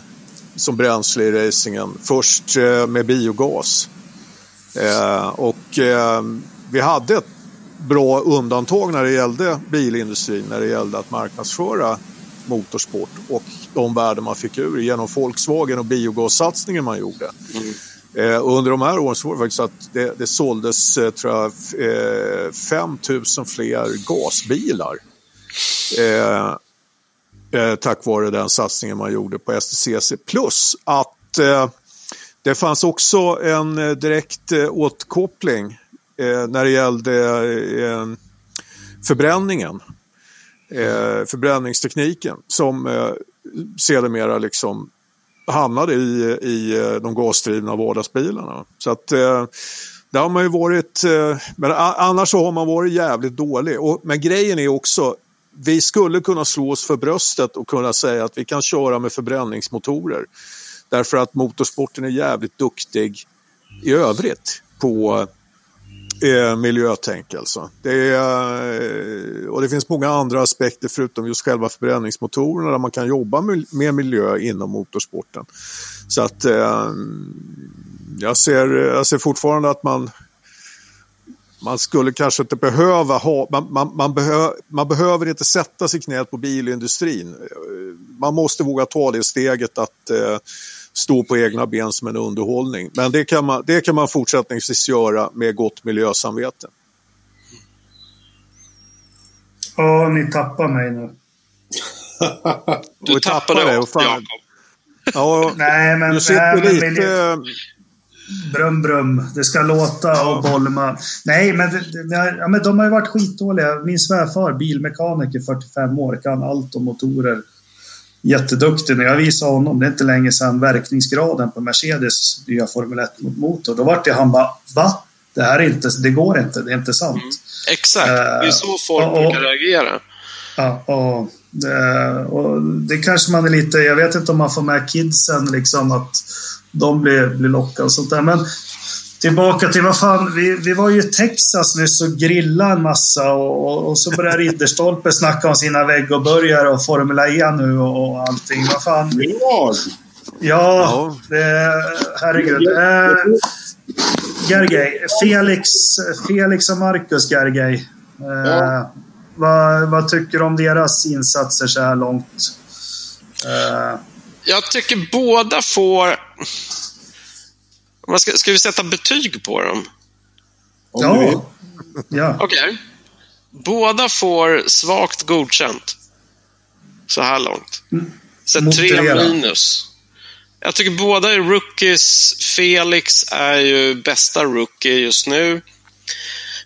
[SPEAKER 3] som bränsle i racingen. Först eh, med biogas. Eh, och eh, vi hade ett bra undantag när det gällde bilindustrin, när det gällde att marknadsföra motorsport och de värden man fick ur genom Volkswagen och biogassatsningen man gjorde. Eh, och under de här åren så var det faktiskt att det, det såldes eh, tror jag, f- eh, 5 000 fler gasbilar. Eh, eh, tack vare den satsningen man gjorde på STCC. Plus att eh, det fanns också en eh, direkt eh, återkoppling eh, när det gällde eh, förbränningen. Eh, förbränningstekniken som eh, sedermera liksom hamnade i, i eh, de gasdrivna vardagsbilarna. Så att eh, det har man ju varit, eh, men annars så har man varit jävligt dålig. Och, men grejen är också, vi skulle kunna slå oss för bröstet och kunna säga att vi kan köra med förbränningsmotorer. Därför att motorsporten är jävligt duktig i övrigt på eh, miljötänk. Alltså. Det är, eh, och det finns många andra aspekter förutom just själva förbränningsmotorerna där man kan jobba med miljö inom motorsporten. Så att eh, jag, ser, jag ser fortfarande att man man skulle kanske inte behöva ha, man, man, man, behö, man behöver inte sätta sig knät på bilindustrin. Eh, man måste våga ta det steget att eh, stå på egna ben som en underhållning. Men det kan man, det kan man fortsättningsvis göra med gott miljösamvete.
[SPEAKER 1] Ja, ni tappar mig nu.
[SPEAKER 4] du tappade dig, Jakob.
[SPEAKER 3] Ja,
[SPEAKER 1] nej, men,
[SPEAKER 3] du sitter
[SPEAKER 1] nej,
[SPEAKER 3] lite...
[SPEAKER 1] Miljö... Brum, brum. Det ska låta och bolma. Nej, men, ja, men de har ju varit skitdåliga. Min svärfar, bilmekaniker, 45 år, kan allt om motorer jätteduktig. När jag visade honom, det är inte länge sedan, verkningsgraden på Mercedes nya Formel 1-motor. Då vart det han bara Va? Det här är inte, det går inte, det är inte sant. Mm,
[SPEAKER 4] exakt, det är så folk uh, brukar reagera.
[SPEAKER 1] Ja, och, det, och det kanske man är lite, jag vet inte om man får med kidsen liksom att de blir, blir lockade och sånt där. Men tillbaka till vad fan, vi, vi var ju i Texas nyss och grillade en massa och, och, och så börjar Ridderstolpe snacka om sina väggoburgare och Formula E nu och, och allting. Vad fan. Ja, ja. Det, herregud. Eh, Gergej, Felix, Felix och Marcus Gergej. Eh, ja. vad, vad tycker du om deras insatser så här långt?
[SPEAKER 4] Eh. Jag tycker båda får Ska, ska vi sätta betyg på dem?
[SPEAKER 1] Ja. ja.
[SPEAKER 4] Okej. Okay. Båda får svagt godkänt. Så här långt. Så tre minus. Jag tycker båda är rookies. Felix är ju bästa rookie just nu.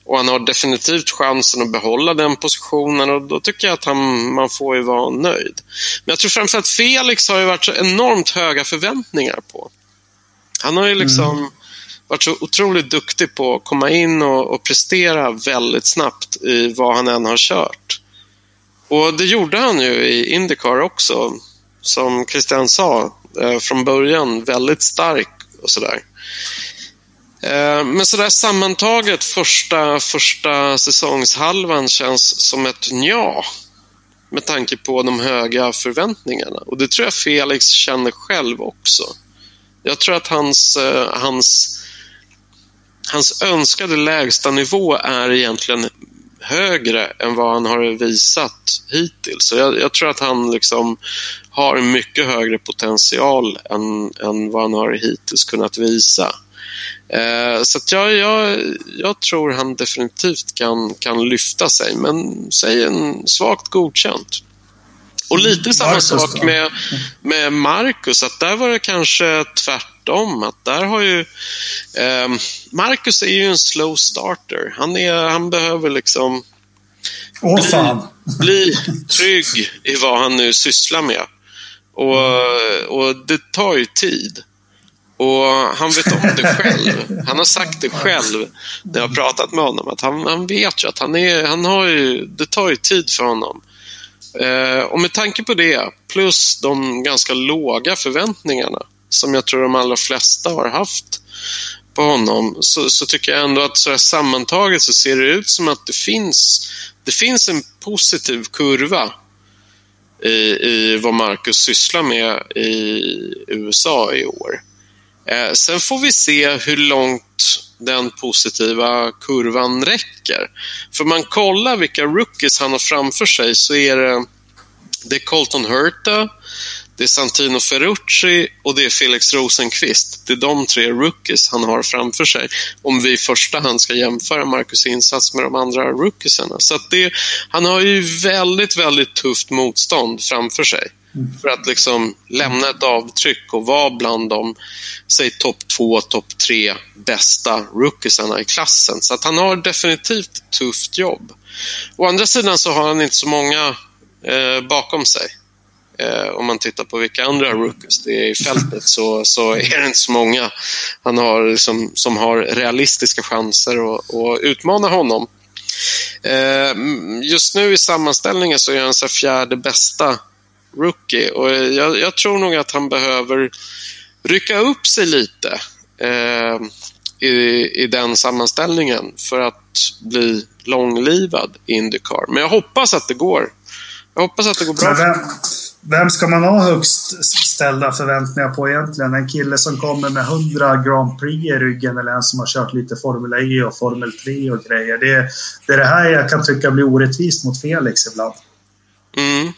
[SPEAKER 4] Och han har definitivt chansen att behålla den positionen och då tycker jag att han, man får ju vara nöjd. Men jag tror framförallt Felix har ju varit så enormt höga förväntningar på. Han har ju liksom mm. varit så otroligt duktig på att komma in och, och, prestera väldigt snabbt i vad han än har kört. Och det gjorde han ju i Indycar också. Som Christian sa, eh, från början väldigt stark och sådär. Eh, men sådär sammantaget första, första säsongshalvan känns som ett ja med tanke på de höga förväntningarna. Och det tror jag Felix känner själv också. Jag tror att hans, eh, hans, hans önskade lägsta nivå är egentligen högre än vad han har visat hittills. Så jag, jag, tror att han liksom har mycket högre potential än, än vad han har hittills kunnat visa. Eh, så jag, jag, jag tror han definitivt kan, kan lyfta sig, men säg en svagt godkänt. Och lite samma Marcus, sak med, med Marcus, att där var det kanske tvärtom. Att där har ju... Eh, Marcus är ju en slow starter. Han, är, han behöver liksom...
[SPEAKER 1] Åh, bli, fan.
[SPEAKER 4] bli trygg i vad han nu sysslar med. Och, och det tar ju tid. Och han vet om det själv. Han har sagt det själv när jag har pratat med honom. Att han, han vet ju att han är, han har ju, det tar ju tid för honom. Eh, och med tanke på det, plus de ganska låga förväntningarna som jag tror de allra flesta har haft på honom, så, så tycker jag ändå att så här sammantaget så ser det ut som att det finns, det finns en positiv kurva i, i vad Marcus sysslar med i USA i år. Eh, sen får vi se hur långt den positiva kurvan räcker. För man kollar vilka rookies han har framför sig så är det, det är Colton Hurta, det är Santino Ferrucci och det är Felix Rosenqvist. Det är de tre rookies han har framför sig om vi i första hand ska jämföra Marcus insats med de andra rookiesarna. Så det, han har ju väldigt, väldigt tufft motstånd framför sig. För att liksom lämna ett avtryck och vara bland de, säg topp två, topp tre bästa rookiesarna i klassen. Så att han har definitivt ett tufft jobb. Å andra sidan så har han inte så många eh, bakom sig. Eh, om man tittar på vilka andra rookies det är i fältet så, så är det inte så många han har liksom, som har realistiska chanser att, att utmana honom. Eh, just nu i sammanställningen så är han så fjärde bästa rookie och jag, jag, tror nog att han behöver rycka upp sig lite eh, i, i den sammanställningen för att bli långlivad i Indycar. Men jag hoppas att det går. Jag hoppas att det går bra.
[SPEAKER 1] Vem, vem ska man ha högst ställda förväntningar på egentligen? En kille som kommer med 100 Grand Prix i ryggen eller en som har kört lite Formel E och Formel 3 och grejer. Det, det är det här jag kan tycka blir orättvist mot Felix ibland.
[SPEAKER 4] Mm.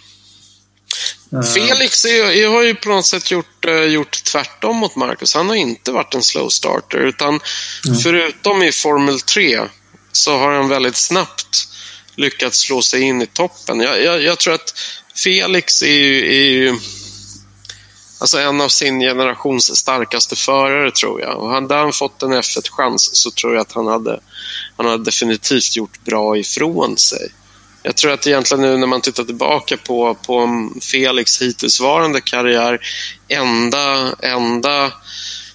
[SPEAKER 4] Felix är, har ju på något sätt gjort, uh, gjort tvärtom mot Marcus. Han har inte varit en slow starter, utan mm. förutom i Formel 3 så har han väldigt snabbt lyckats slå sig in i toppen. Jag, jag, jag tror att Felix är ju, är ju alltså en av sin generations starkaste förare, tror jag. Och hade han fått en F1-chans så tror jag att han hade, han hade definitivt gjort bra ifrån sig. Jag tror att egentligen nu när man tittar tillbaka på, på Felix hittillsvarande karriär, enda, enda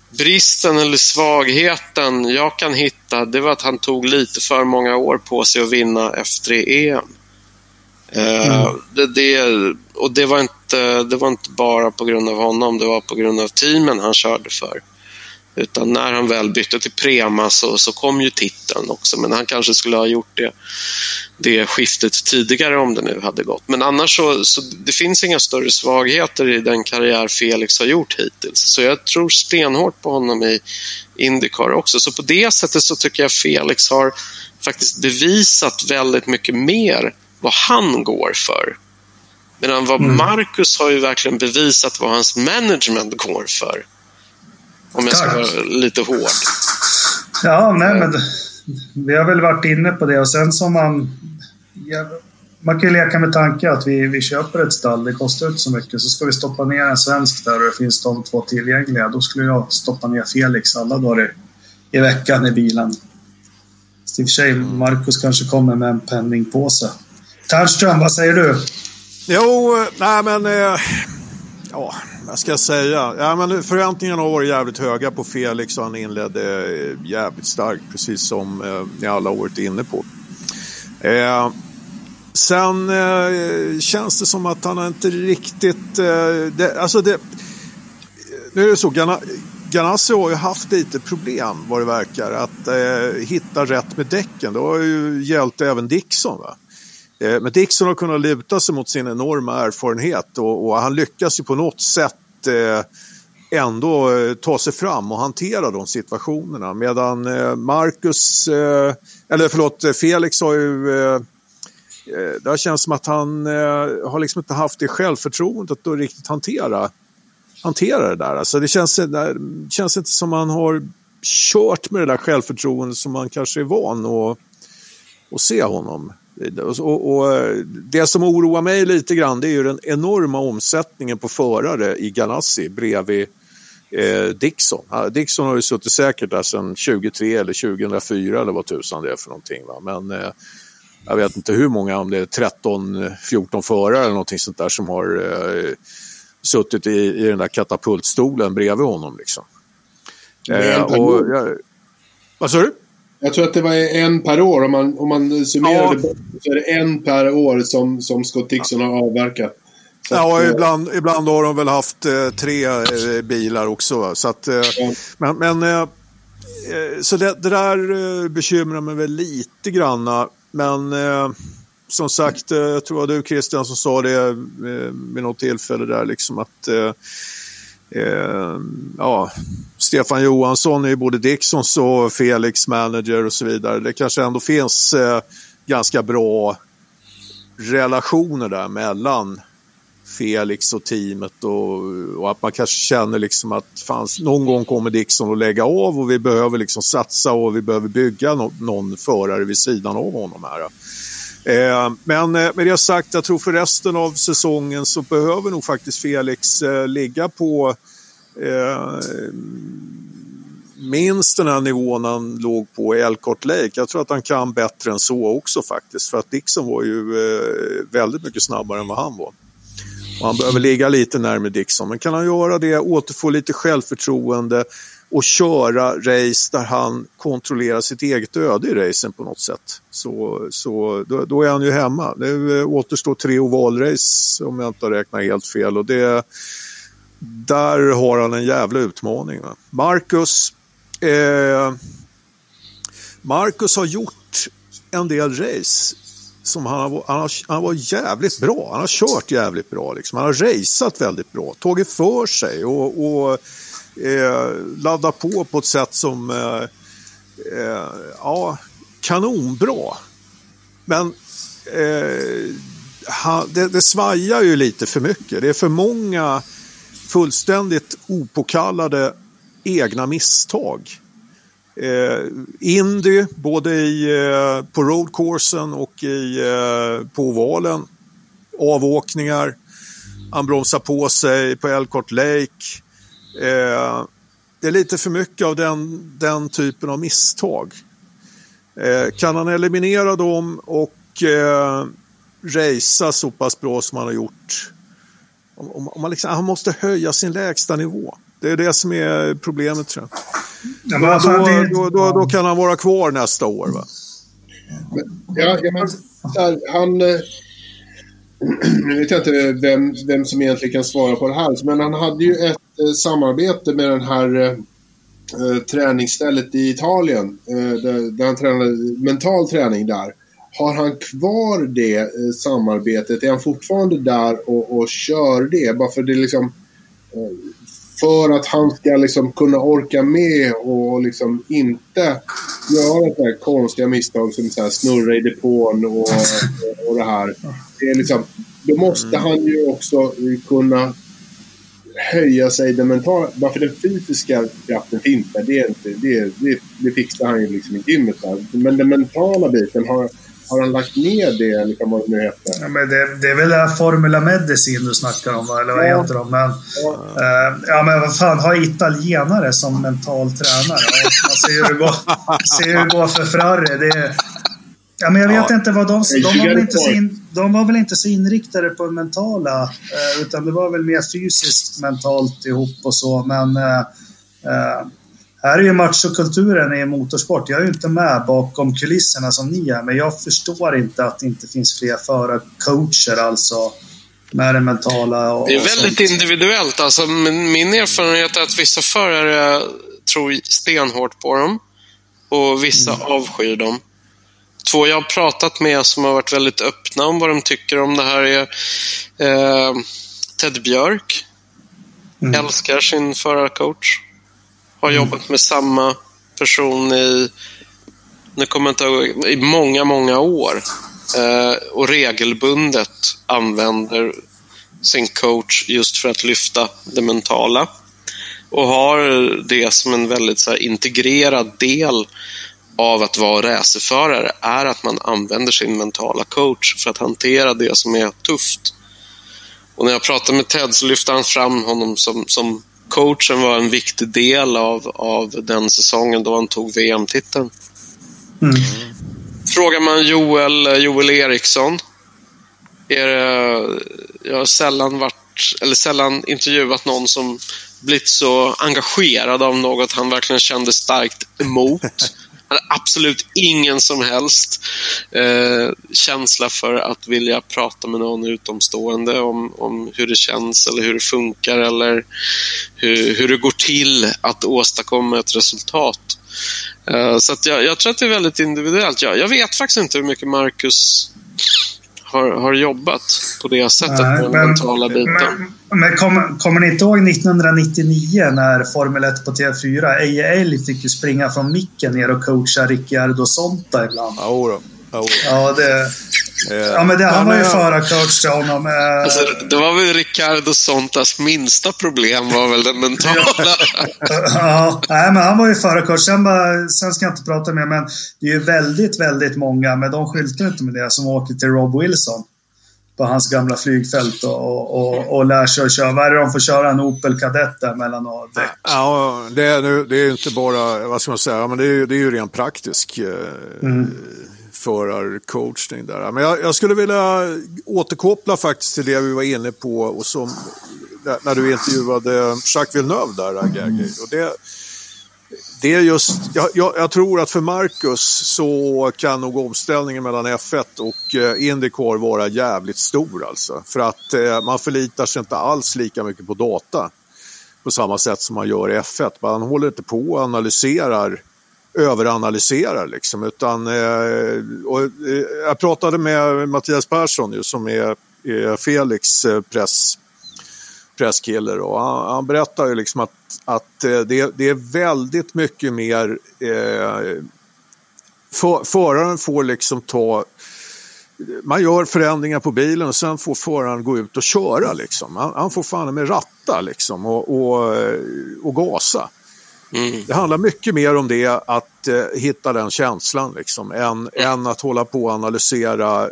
[SPEAKER 4] bristen eller svagheten jag kan hitta, det var att han tog lite för många år på sig att vinna F3-EM. Eh, mm. Det, det, och det var, inte, det var inte bara på grund av honom, det var på grund av teamen han körde för. Utan när han väl bytte till Prema så, så kom ju titeln också, men han kanske skulle ha gjort det, det skiftet tidigare om det nu hade gått. Men annars så, så det finns inga större svagheter i den karriär Felix har gjort hittills. Så jag tror stenhårt på honom i Indycar också. Så på det sättet så tycker jag Felix har faktiskt bevisat väldigt mycket mer vad han går för. Medan vad mm. Marcus har ju verkligen bevisat vad hans management går för. Om jag ska vara lite hård.
[SPEAKER 1] Ja, nej men vi har väl varit inne på det och sen som man... Ja, man kan ju leka med tanken att vi, vi köper ett stall, det kostar inte så mycket, så ska vi stoppa ner en svensk där och det finns de två tillgängliga. Då skulle jag stoppa ner Felix alla dagar i, i veckan i bilen. I och för sig, Marcus kanske kommer med en penningpåse. Ternström, vad säger du?
[SPEAKER 3] Jo, nej men... Eh, ja, vad ska jag säga? Ja, men förväntningarna har varit jävligt höga på Felix och han inledde eh, jävligt starkt, precis som eh, ni alla har varit inne på. Eh, sen eh, känns det som att han inte riktigt... Eh, det, alltså det, nu är det så, Gana, Ganassi har ju haft lite problem vad det verkar att eh, hitta rätt med däcken. Det har ju gällt även Dixon. Va? Eh, men Dixon har kunnat luta sig mot sin enorma erfarenhet och, och han lyckas ju på något sätt eh, ändå eh, ta sig fram och hantera de situationerna. Medan eh, Marcus, eh, eller förlåt, Felix har ju eh, det har känts som att han har liksom inte haft det självförtroendet att riktigt hantera, hantera det där. Alltså det känns, det känns inte som att han har kört med det där självförtroendet som man kanske är van att, att se honom. Och, och, det som oroar mig lite grann det är ju den enorma omsättningen på förare i Ganassi bredvid eh, Dixon. Dixon har ju suttit säkert där sedan 2003 eller 2004 eller vad tusan det är för någonting. Va? Men eh, jag vet inte hur många, om det är 13-14 förare eller någonting sånt där som har eh, suttit i, i den där katapultstolen bredvid honom. Liksom. Eh, och, ja, vad sa du?
[SPEAKER 2] Jag tror att det var en per år. Om man, om man summerar ja. det så är det en per år som, som Scott Dixon har avverkat.
[SPEAKER 3] Så ja, att, eh, ibland, ibland har de väl haft eh, tre eh, bilar också. Så att, eh, ja. Men, men eh, eh, så det, det där bekymrar mig väl lite granna. Men som sagt, jag tror var du Christian som sa det vid något tillfälle där liksom att eh, ja, Stefan Johansson är ju både Dixons och Felix manager och så vidare. Det kanske ändå finns eh, ganska bra relationer där mellan Felix och teamet och, och, att man kanske känner liksom att fanns, någon gång kommer Dixon att lägga av och vi behöver liksom satsa och vi behöver bygga no någon förare vid sidan av honom här. Eh, men eh, med det sagt, jag tror för resten av säsongen så behöver nog faktiskt Felix eh, ligga på minst den här nivån han låg på i Elkhart Lake. Jag tror att han kan bättre än så också faktiskt. För att Dixon var ju väldigt mycket snabbare än vad han var. Och han behöver ligga lite närmare Dixon. Men kan han göra det, återfå lite självförtroende och köra race där han kontrollerar sitt eget öde i racen på något sätt. Så, så då, då är han ju hemma. Nu eh, återstår tre ovalrace om jag inte har räknat helt fel. Och det, där har han en jävla utmaning. Va? Marcus, eh, Marcus har gjort en del race som han har, han, har, han var jävligt bra. Han har kört jävligt bra. Liksom. Han har raceat väldigt bra, tagit för sig och, och eh, laddat på på ett sätt som eh, eh, ja, kanonbra. Men eh, det, det svajar ju lite för mycket. Det är för många fullständigt opåkallade egna misstag. Eh, Indy, både i, eh, på roadcoursen och i, eh, på ovalen. Avåkningar. Han bromsar på sig på Elcourt Lake. Eh, det är lite för mycket av den, den typen av misstag. Eh, kan han eliminera dem och eh, racea så pass bra som han har gjort. Om, om man liksom, han måste höja sin lägsta nivå. Det är det som är problemet tror jag. Ja, men då, det... då, då, då, kan han vara kvar nästa år. Va?
[SPEAKER 2] Ja, ja men, här, han... Eh, nu vet jag inte vem, vem som egentligen kan svara på det här, men han hade ju ett samarbete med den här eh, eh, träningsstället i Italien, eh, där, han tränade mental träning där. Har han kvar det eh, samarbetet? Är han fortfarande där och, och kör det? Bara för det liksom för att han ska liksom kunna orka med och liksom inte göra så här konstiga misstag som så här snurra i depån och, och det här. Det är liksom, då måste han ju också kunna höja sig den mentala... Varför den fysiska kraften finns där, det, är inte, det, det, det fixar han ju liksom i gymmet där. Men den mentala biten har har han lagt ner det, eller vad det nu heter?
[SPEAKER 1] Ja, men det, det är väl det här Formula Medicin du snackar om, eller vad ja. heter de? Men, ja. Uh, ja, men vad fan, ha italienare som mental tränare? Man ser hur det går, ser hur det går för Ferrari. Det, ja, men jag vet ja. inte vad de... De var, väl inte så in, de var väl inte så inriktade på det mentala, uh, utan det var väl mer fysiskt mentalt ihop och så, men... Uh, här är ju machokulturen i motorsport. Jag är ju inte med bakom kulisserna som ni är, men jag förstår inte att det inte finns fler förarcoacher alltså med det mentala. Och,
[SPEAKER 4] det är väldigt sånt. individuellt. Alltså, min erfarenhet är att vissa förare tror stenhårt på dem och vissa mm. avskyr dem. Två jag har pratat med som har varit väldigt öppna om vad de tycker om det här är eh, Ted Björk. Mm. Älskar sin förarcoach. Har mm. jobbat med samma person i, nu kommer inte ihåg, i många, många år. Eh, och regelbundet använder sin coach just för att lyfta det mentala. Och har det som en väldigt så här, integrerad del av att vara racerförare är att man använder sin mentala coach för att hantera det som är tufft. Och när jag pratade med Ted så lyfte han fram honom som, som coachen var en viktig del av, av den säsongen då han tog VM-titeln. Mm. Frågar man Joel, Joel Eriksson, är det, jag har sällan varit, eller sällan intervjuat någon som blivit så engagerad av något han verkligen kände starkt emot hade absolut ingen som helst eh, känsla för att vilja prata med någon utomstående om, om hur det känns eller hur det funkar eller hur, hur det går till att åstadkomma ett resultat. Eh, så jag, jag, tror att det är väldigt individuellt. Jag, jag vet faktiskt inte hur mycket Marcus har, har jobbat på det sättet Nej, på den men, mentala biten.
[SPEAKER 1] Men, men kommer, kommer ni inte ihåg 1999 när Formel 1 på TV4, Eje Älg fick ju springa från micken ner och coacha Ricciardo Sonta ibland?
[SPEAKER 3] Ja, då.
[SPEAKER 1] Ja, det... Ja, men det, han var ju förarcoach till honom. Eh.
[SPEAKER 4] Alltså, det var väl Ricardo Sontas minsta problem var väl den mentala.
[SPEAKER 1] ja, nej, men han var ju förarcoach. Sen, sen ska jag inte prata mer, men det är ju väldigt, väldigt många, men de skyltar inte med det, som åker till Rob Wilson på hans gamla flygfält och, och, och lär sig att köra. Vad är det de får köra? En Opel Kadett där mellan och däck?
[SPEAKER 3] Ja, det är, det är inte bara, vad ska man säga, men det är, det är ju rent praktisk. Eh, mm förarcoachning där. Men jag, jag, skulle vilja återkoppla faktiskt till det vi var inne på och som, när du intervjuade Jacques Villeneuve där, Gergi. Och det, det är just, jag, jag, jag, tror att för Marcus så kan nog omställningen mellan F1 och eh, Indycar vara jävligt stor alltså. För att eh, man förlitar sig inte alls lika mycket på data på samma sätt som man gör i F1. Man håller inte på och analyserar överanalyserar liksom. Utan, eh, och, eh, jag pratade med Mattias Persson ju, som är, är Felix eh, press, presskille och han, han berättar ju liksom att, att eh, det, det är väldigt mycket mer eh, för, föraren får liksom ta man gör förändringar på bilen och sen får föraren gå ut och köra. Liksom. Han, han får fan med ratta liksom, och, och, och gasa. Mm. Det handlar mycket mer om det, att eh, hitta den känslan, liksom, än, mm. än att hålla på och analysera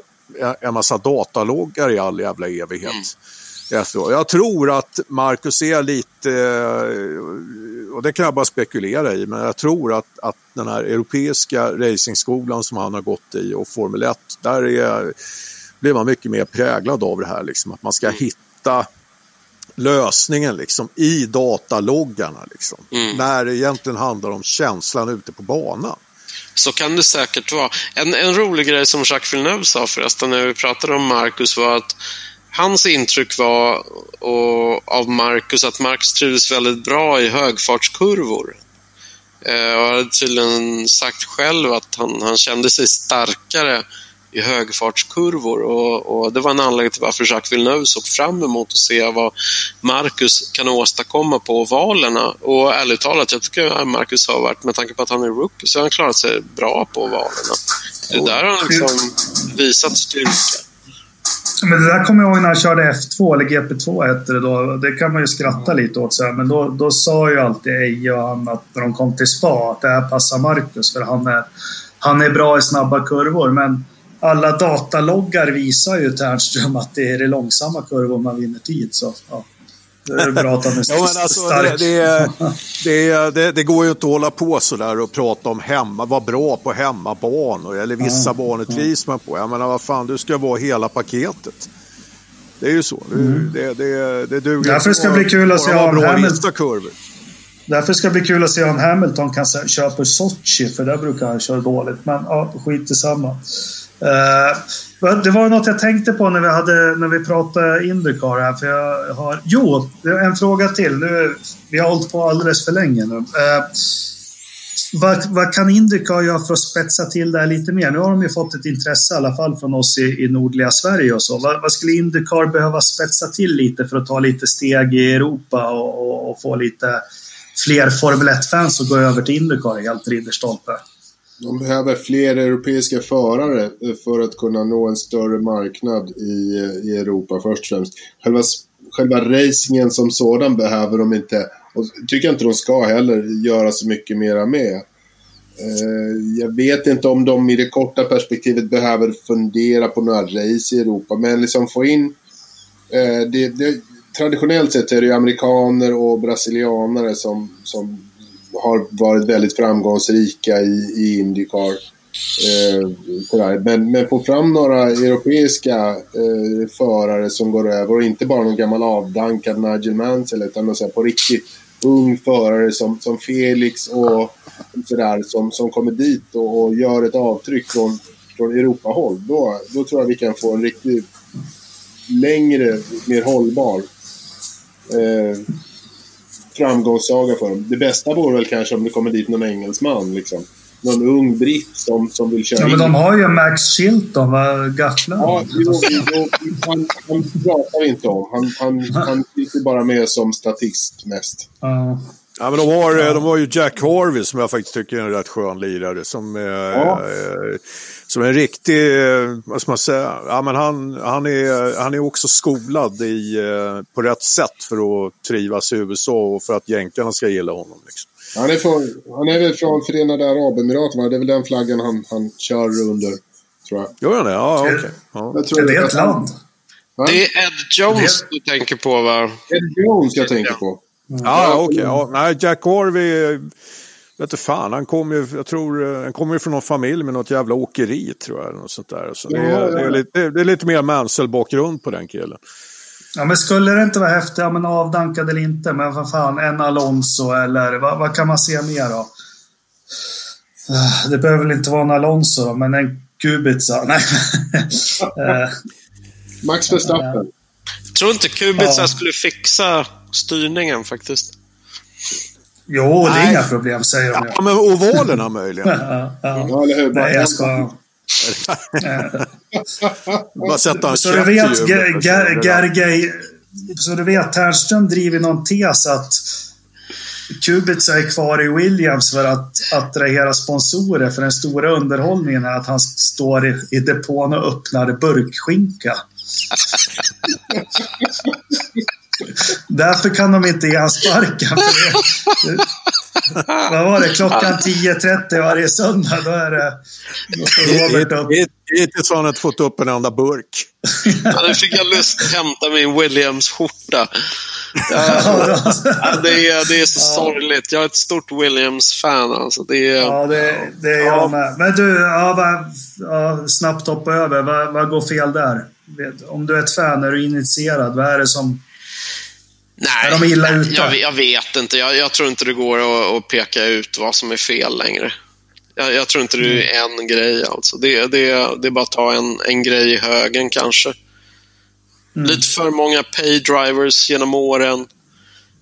[SPEAKER 3] en massa dataloggar i all jävla evighet. Mm. Jag tror att Marcus är lite, eh, och det kan jag bara spekulera i, men jag tror att, att den här europeiska racingskolan som han har gått i och Formel 1, där är, blir man mycket mer präglad av det här, liksom, att man ska mm. hitta lösningen liksom, i dataloggarna. Liksom, mm. När det egentligen handlar om känslan ute på banan.
[SPEAKER 4] Så kan det säkert vara. En, en rolig grej som Jacques Villeneuve sa förresten när vi pratade om Marcus var att hans intryck var och, av Marcus att Marcus trivdes väldigt bra i högfartskurvor. Eh, och hade tydligen sagt själv att han, han kände sig starkare i högfartskurvor och, och, det var en anledning till varför Jacques Villeneuve såg fram emot att se vad Marcus kan åstadkomma på ovalerna. Och ärligt talat, jag tycker att Marcus har varit, med tanke på att han är rookie, så har han klarat sig bra på ovalerna. Det där har han liksom visat styrka.
[SPEAKER 1] Men det där kommer jag ihåg när han körde F2, eller GP2 hette det då. Det kan man ju skratta lite åt. Så här. Men då, då sa ju alltid Eje och han att när de kom till spa, att det här passar Marcus. För han är, han är bra i snabba kurvor. Men alla dataloggar visar ju Ternström att det är i långsamma kurvor man vinner tid. Så, ja. Det är bra att han är ja, alltså, stark.
[SPEAKER 3] Det, det, det, det, går ju inte att hålla på sådär och prata om hemma, vara bra på hemmabanor eller vissa ja, banor trivs man på. Jag menar vad fan, du ska vara hela paketet. Det är ju så. Mm. Det, det, det duger
[SPEAKER 1] Därför ska det bli kul att se om
[SPEAKER 3] Hamilton.
[SPEAKER 1] Därför ska det bli kul att se om Hamilton kan köra på Sochi, för där brukar han köra dåligt. Men ja, skit i samma. Uh, det var något jag tänkte på när vi, hade, när vi pratade Indycar här. För jag har, jo, en fråga till. Nu, vi har hållit på alldeles för länge nu. Uh, vad, vad, kan Indycar göra för att spetsa till det här lite mer? Nu har de ju fått ett intresse i alla fall från oss i, i nordliga Sverige och så. Vad, vad, skulle Indycar behöva spetsa till lite för att ta lite steg i Europa och, och, och få lite fler Formel 1-fans att gå över till Indycar helt ridderstolpe?
[SPEAKER 2] De behöver fler europeiska förare för att kunna nå en större marknad i, eh, i Europa först och främst. Själva, själva racingen som sådan behöver de inte, och tycker jag inte de ska heller, göra så mycket mera med. Eh, jag vet inte om de i det korta perspektivet behöver fundera på några race i Europa, men liksom få in... Eh, det, det, traditionellt sett är det ju amerikaner och brasilianare som, som har varit väldigt framgångsrika i, i Indycar. Eh, men, men få fram några europeiska eh, förare som går över och inte bara någon gammal avdankad Nigel Mansell utan någon på riktigt ung förare som, som Felix och sådär som, som kommer dit och, och gör ett avtryck från, från Europahåll. Då, då tror jag vi kan få en riktigt längre, mer hållbar eh, framgångssaga för dem. Det bästa vore väl kanske om det kommer dit någon engelsman liksom. Någon ung britt som, som vill köra
[SPEAKER 1] Ja, men de har ju Max Chilton, vad gafflar
[SPEAKER 2] Ja, jo, jo, han, han pratar vi inte om. Han, han, han sitter bara med som statist mest.
[SPEAKER 3] Uh. Ja, men de har, de har ju Jack Harvey som jag faktiskt tycker är en rätt skön lirare. Som, ja. eh, som en riktig, eh, vad ska man säga, ja, men han, han, är, han är också skolad i, eh, på rätt sätt för att trivas i USA och för att jänkarna ska gilla honom. Liksom.
[SPEAKER 2] Han, är från, han är väl från Förenade Arabemiraten, det är väl den flaggan han, han kör under, tror jag.
[SPEAKER 3] Gör han det? Ja, okej. Okay.
[SPEAKER 1] Ja. är det ett land?
[SPEAKER 4] Det är Ed Jones du tänker på, va?
[SPEAKER 2] Ed Jones jag tänker på.
[SPEAKER 3] Ja, okej. Okay. Ja, nej, Jack Harvey vet inte fan, han kommer ju, jag tror, eh, han kommer ju från någon familj med något jävla åkeri tror jag. Något sånt där. Så det, är,
[SPEAKER 2] Ja, ja.
[SPEAKER 3] det, är lite, det är lite mer Mansell-bakgrund på den killen.
[SPEAKER 1] Ja, men skulle det inte vara häftigt, ja men avdankad eller inte, men vad fan, en Alonso eller vad, vad kan man se mer då? Ah, Det behöver väl inte vara en Alonso då, men en Kubica. Nej. Eh,
[SPEAKER 2] Max Verstappen.
[SPEAKER 4] Tror inte Kubica
[SPEAKER 1] Ja.
[SPEAKER 4] skulle fixa styrningen faktiskt.
[SPEAKER 1] Jo, det är
[SPEAKER 3] Nej.
[SPEAKER 1] inga problem, säger de.
[SPEAKER 3] Ja, men ovalerna möjligen.
[SPEAKER 1] Ja, ja.
[SPEAKER 2] Ja, eller hur?
[SPEAKER 1] Nej, jag ska...
[SPEAKER 3] Bara sätta en
[SPEAKER 1] Så du
[SPEAKER 3] i
[SPEAKER 1] vet. Gergej... Så du vet, Ternström driver någon tes att Kubica är kvar i Williams för att attrahera sponsorer. För den stora underhållningen är att han står i, i depån och öppnar burkskinka. Därför kan de inte ge han sparken. Vad var det? Klockan 10.30 varje söndag, då är det... Då Robert upp.
[SPEAKER 3] Hittills har han inte fått upp en enda burk.
[SPEAKER 4] Ja, nu fick jag lust att hämta min Williams-skjorta.
[SPEAKER 1] Ja,
[SPEAKER 4] Ja, det, är, det är så sorgligt. Jag är ett stort Williams-fan. Alltså. Det är,
[SPEAKER 1] Ja, det, det är
[SPEAKER 4] Ja.
[SPEAKER 1] jag med. Men du, ja, vad, ja, snabbt hoppa över. Vad, vad går fel där? Om du är ett fan, är du initierad? Vad är det som...
[SPEAKER 4] Nej,
[SPEAKER 1] de illa
[SPEAKER 4] nej? Jag, jag vet inte. Jag, jag tror inte det går att, att peka ut vad som är fel längre. Jag, jag tror inte det är en grej. Alltså. Det, det, det är bara att ta en, en grej i högen kanske.
[SPEAKER 1] Mm.
[SPEAKER 4] Lite för många paydrivers genom åren.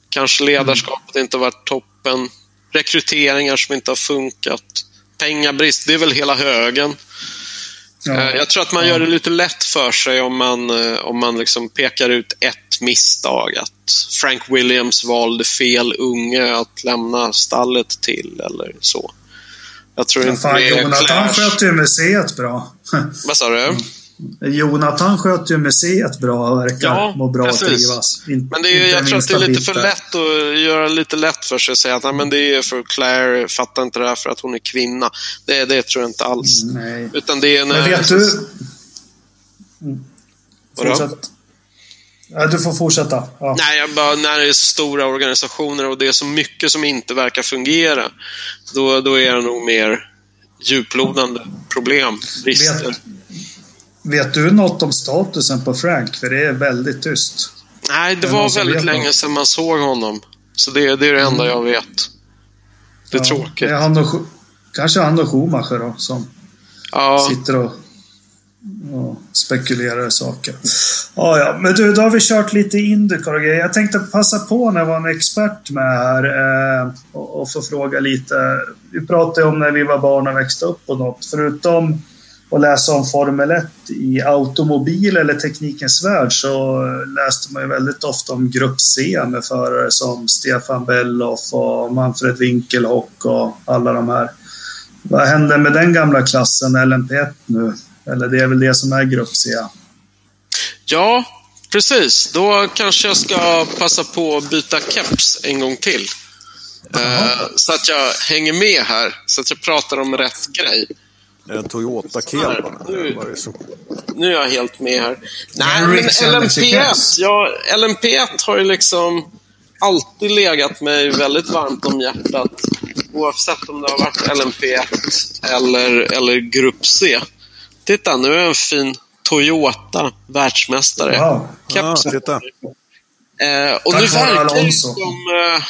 [SPEAKER 4] Kanske ledarskapet inte varit toppen. Rekryteringar som inte har funkat. Pengabrist, det är väl hela högen.
[SPEAKER 1] Ja,
[SPEAKER 4] Eh, Jag tror att man gör det lite lätt för sig om man, eh, om man liksom pekar ut ett misstag. Att Frank Williams valde fel unge att lämna stallet till eller så. Jag tror
[SPEAKER 1] Ja,
[SPEAKER 4] inte
[SPEAKER 1] fan,
[SPEAKER 4] det
[SPEAKER 1] Jonathan sköt ju museet bra.
[SPEAKER 4] Vad sa du?
[SPEAKER 1] Jonathan sköt ju museet bra och verkar
[SPEAKER 4] Ja,
[SPEAKER 1] må bra och
[SPEAKER 4] precis.
[SPEAKER 1] trivas. In,
[SPEAKER 4] Men det är, jag tror att det är lite för lätt att göra lite lätt för sig och säga att Nej, men det är för Claire fattar inte det här för att hon är kvinna. Det, det tror jag inte alls.
[SPEAKER 1] Nej.
[SPEAKER 4] Utan det är när...
[SPEAKER 1] Men vet du... Mm. Fortsätt. Ja, du får fortsätta. Ja.
[SPEAKER 4] Nej, jag bara, när det är så stora organisationer och det är så mycket som inte verkar fungera, då, då är det nog mer djuplodande problem, brister.
[SPEAKER 1] Vet, vet du något om statusen på Frank? För det är väldigt tyst.
[SPEAKER 4] Nej, det
[SPEAKER 1] det
[SPEAKER 4] var väldigt länge sedan man såg honom. Så det, det är det enda jag vet. Det är
[SPEAKER 1] Ja,
[SPEAKER 4] tråkigt.
[SPEAKER 1] är han och, kanske han och Schumacher då, som
[SPEAKER 4] Ja,
[SPEAKER 1] sitter och, och spekulerar i saker. Ja, ja. Men du, då har vi kört lite Indycar och grejer. Jag tänkte passa på när jag var en expert med här eh, och, och få fråga lite. Vi pratade om när vi var barn och växte upp och något. Förutom att läsa om Formel 1 i automobil eller teknikens värld så läste man ju väldigt ofta om Grupp C med förare som Stefan Belloff och Manfred Winkelhock och alla de här. Vad hände med den gamla klassen LMP1 nu? Eller det är väl det som är Grupp C?
[SPEAKER 4] ja, precis. Då kanske jag ska passa på att byta keps en gång till. Eh, så att jag hänger med här, så att jag pratar om rätt grej.
[SPEAKER 3] En Toyota Kelban.
[SPEAKER 4] Nu- Nu är jag helt med här. Nej,
[SPEAKER 1] Men
[SPEAKER 4] men
[SPEAKER 1] Rick känner sig
[SPEAKER 4] LMP1,
[SPEAKER 1] kass.
[SPEAKER 4] ja, LMP1 har ju liksom alltid legat mig väldigt varmt om hjärtat. Oavsett om det har varit LMP1 eller, eller Grupp C. Titta, nu är en fin Toyota världsmästare.
[SPEAKER 1] Wow.
[SPEAKER 3] Ja, titta.
[SPEAKER 4] Eh, och
[SPEAKER 1] Tack
[SPEAKER 4] nu verkar det som... Eh,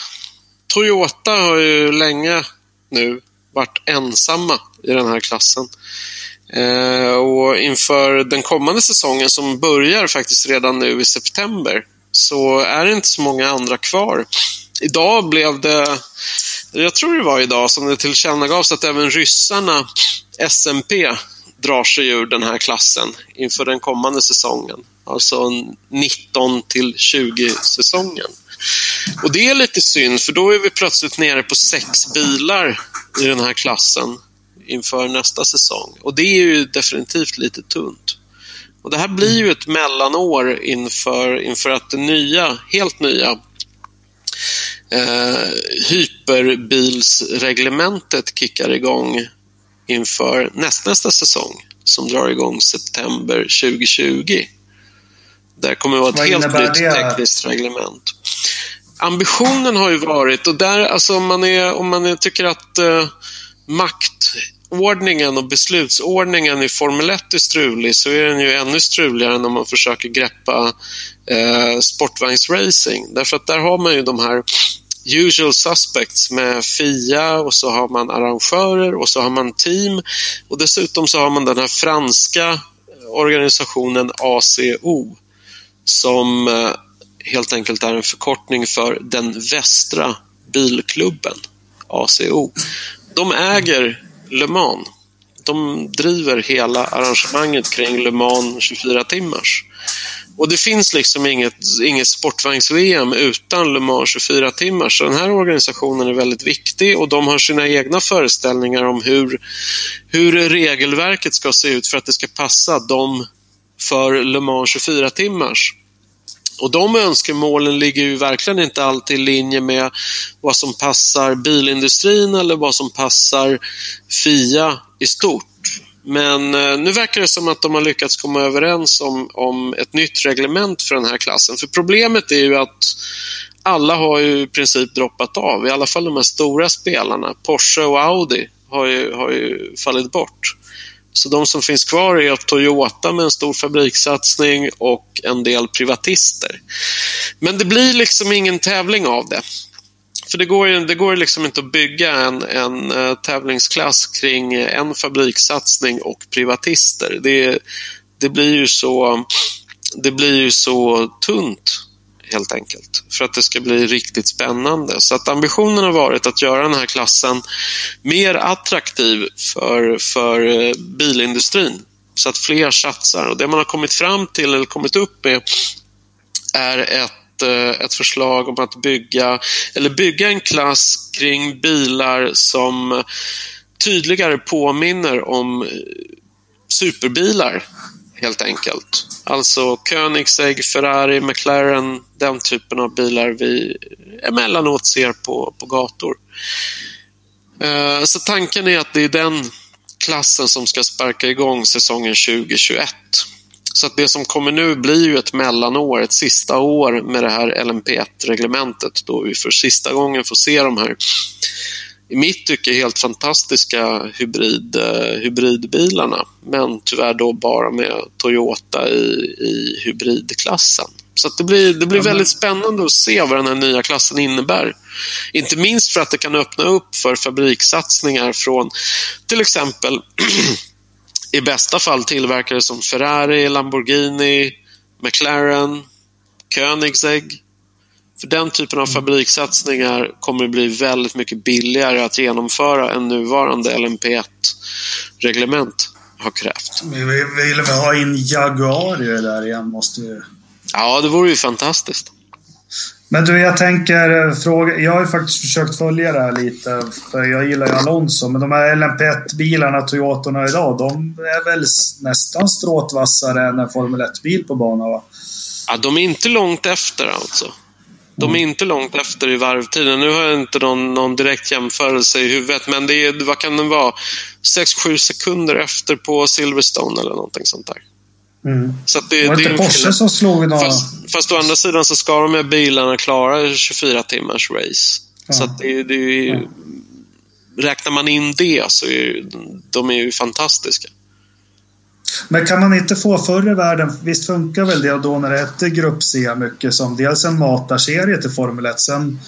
[SPEAKER 4] Toyota har ju länge nu varit ensamma i den här klassen. Eh, och inför den kommande säsongen som börjar faktiskt redan nu i september så är det inte så många andra kvar. Idag blev det, jag tror det var idag, som det tillkännagavs att även ryssarna, SMP, drar sig ur den här klassen inför den kommande säsongen. Alltså 19 till 20 säsongen. Och det är lite synd, för då är vi plötsligt nere på sex bilar i den här klassen inför nästa säsong. Och det är ju definitivt lite tunt. Och det här blir ju ett mellanår inför, inför att det nya, helt nya eh, hyperbilsreglementet kickar igång inför nästnästa säsong som drar igång september 2020. Där kommer det vara ett helt nytt
[SPEAKER 1] det?
[SPEAKER 4] tekniskt reglement. ambitionen har ju varit, och där, alltså om man, är, om man är, tycker att eh, maktordningen och beslutsordningen i Formel 1 är strulig så är den ju ännu struligare när man försöker greppa eh, sportvagnsracing. Därför att där har man ju de här usual suspects med FIA och så har man arrangörer och så har man team och dessutom så har man den här franska organisationen ACO som eh, helt enkelt är en förkortning för den västra bilklubben, ACO. De äger Le Mans. De driver hela arrangemanget kring Le Mans 24 timmars. Och det finns liksom inget, inget sportvagns-VM utan Le Mans 24 timmar. Så den här organisationen är väldigt viktig och de har sina egna föreställningar om hur, hur regelverket ska se ut för att det ska passa dem för Le Mans 24 timmars. Och de önskemålen ligger ju verkligen inte alltid i linje med vad som passar bilindustrin eller vad som passar FIA i stort. Men eh, nu verkar det som att de har lyckats komma överens om, om ett nytt reglement för den här klassen. För problemet är ju att alla har ju i princip droppat av, i alla fall de här stora spelarna. Porsche och Audi har ju, har ju fallit bort. Så de som finns kvar är Toyota med en stor fabrikssatsning och en del privatister. Men det blir liksom ingen tävling av det. För det går ju det går liksom inte att bygga en, en uh, tävlingsklass kring en fabrikssatsning och privatister. Det, det, blir ju så, det blir ju så tunt helt enkelt. För att det ska bli riktigt spännande. Så att ambitionen har varit att göra den här klassen mer attraktiv för, för eh, bilindustrin. Så att fler satsar. Och det man har kommit fram till, eller kommit upp med, är ett, Eh, ett förslag om att bygga, eller bygga en klass kring bilar som tydligare påminner om eh, superbilar helt enkelt. Alltså Koenigsegg, Ferrari, McLaren, den typen av bilar vi emellanåt ser på, på gator. Eh, så tanken är att det är den klassen som ska sparka igång säsongen 2021. Så att det som kommer nu blir ju ett mellanår, ett sista år med det här LMP1-reglementet då vi för sista gången får se de här i mitt tycke helt fantastiska hybrid, eh, hybridbilarna. Men tyvärr då bara med Toyota i, i hybridklassen. Så det blir, det blir väldigt spännande att se vad den här nya klassen innebär. Inte minst för att det kan öppna upp för fabrikssatsningar från till exempel i bästa fall tillverkare som Ferrari, Lamborghini, McLaren, Koenigsegg för den typen av fabrikssatsningar kommer det bli väldigt mycket billigare att genomföra än nuvarande LMP1-reglement har krävt.
[SPEAKER 1] Vi vill väl ha in Jaguar där igen, måste ju...
[SPEAKER 4] Ja, det vore ju fantastiskt.
[SPEAKER 1] Men du, jag tänker fråga. Jag har ju faktiskt försökt följa det här lite, för jag gillar ju Alonso. Men de här LMP1-bilarna, Toyotorna idag, de är väl nästan stråtvassare än en Formel 1-bil på banan, va?
[SPEAKER 4] Ja, de är inte långt efter alltså. De är inte långt efter i varvtiden. Nu har jag inte någon, någon direkt jämförelse i huvudet, men det är, vad kan det vara? 6-7 sekunder efter på Silverstone eller någonting sånt där.
[SPEAKER 1] Mm.
[SPEAKER 4] Så det,
[SPEAKER 1] var det inte Porsche som slog några...
[SPEAKER 4] Fast, fast å andra sidan så ska de med bilarna klara 24 timmars race. Ja. Så det, det är ju, ja. Räknar man in det så är de är ju fantastiska.
[SPEAKER 1] Men kan man inte få förr i världen, visst funkar väl det då när det hette Grupp C mycket som dels en matarserie till Formel 1, sen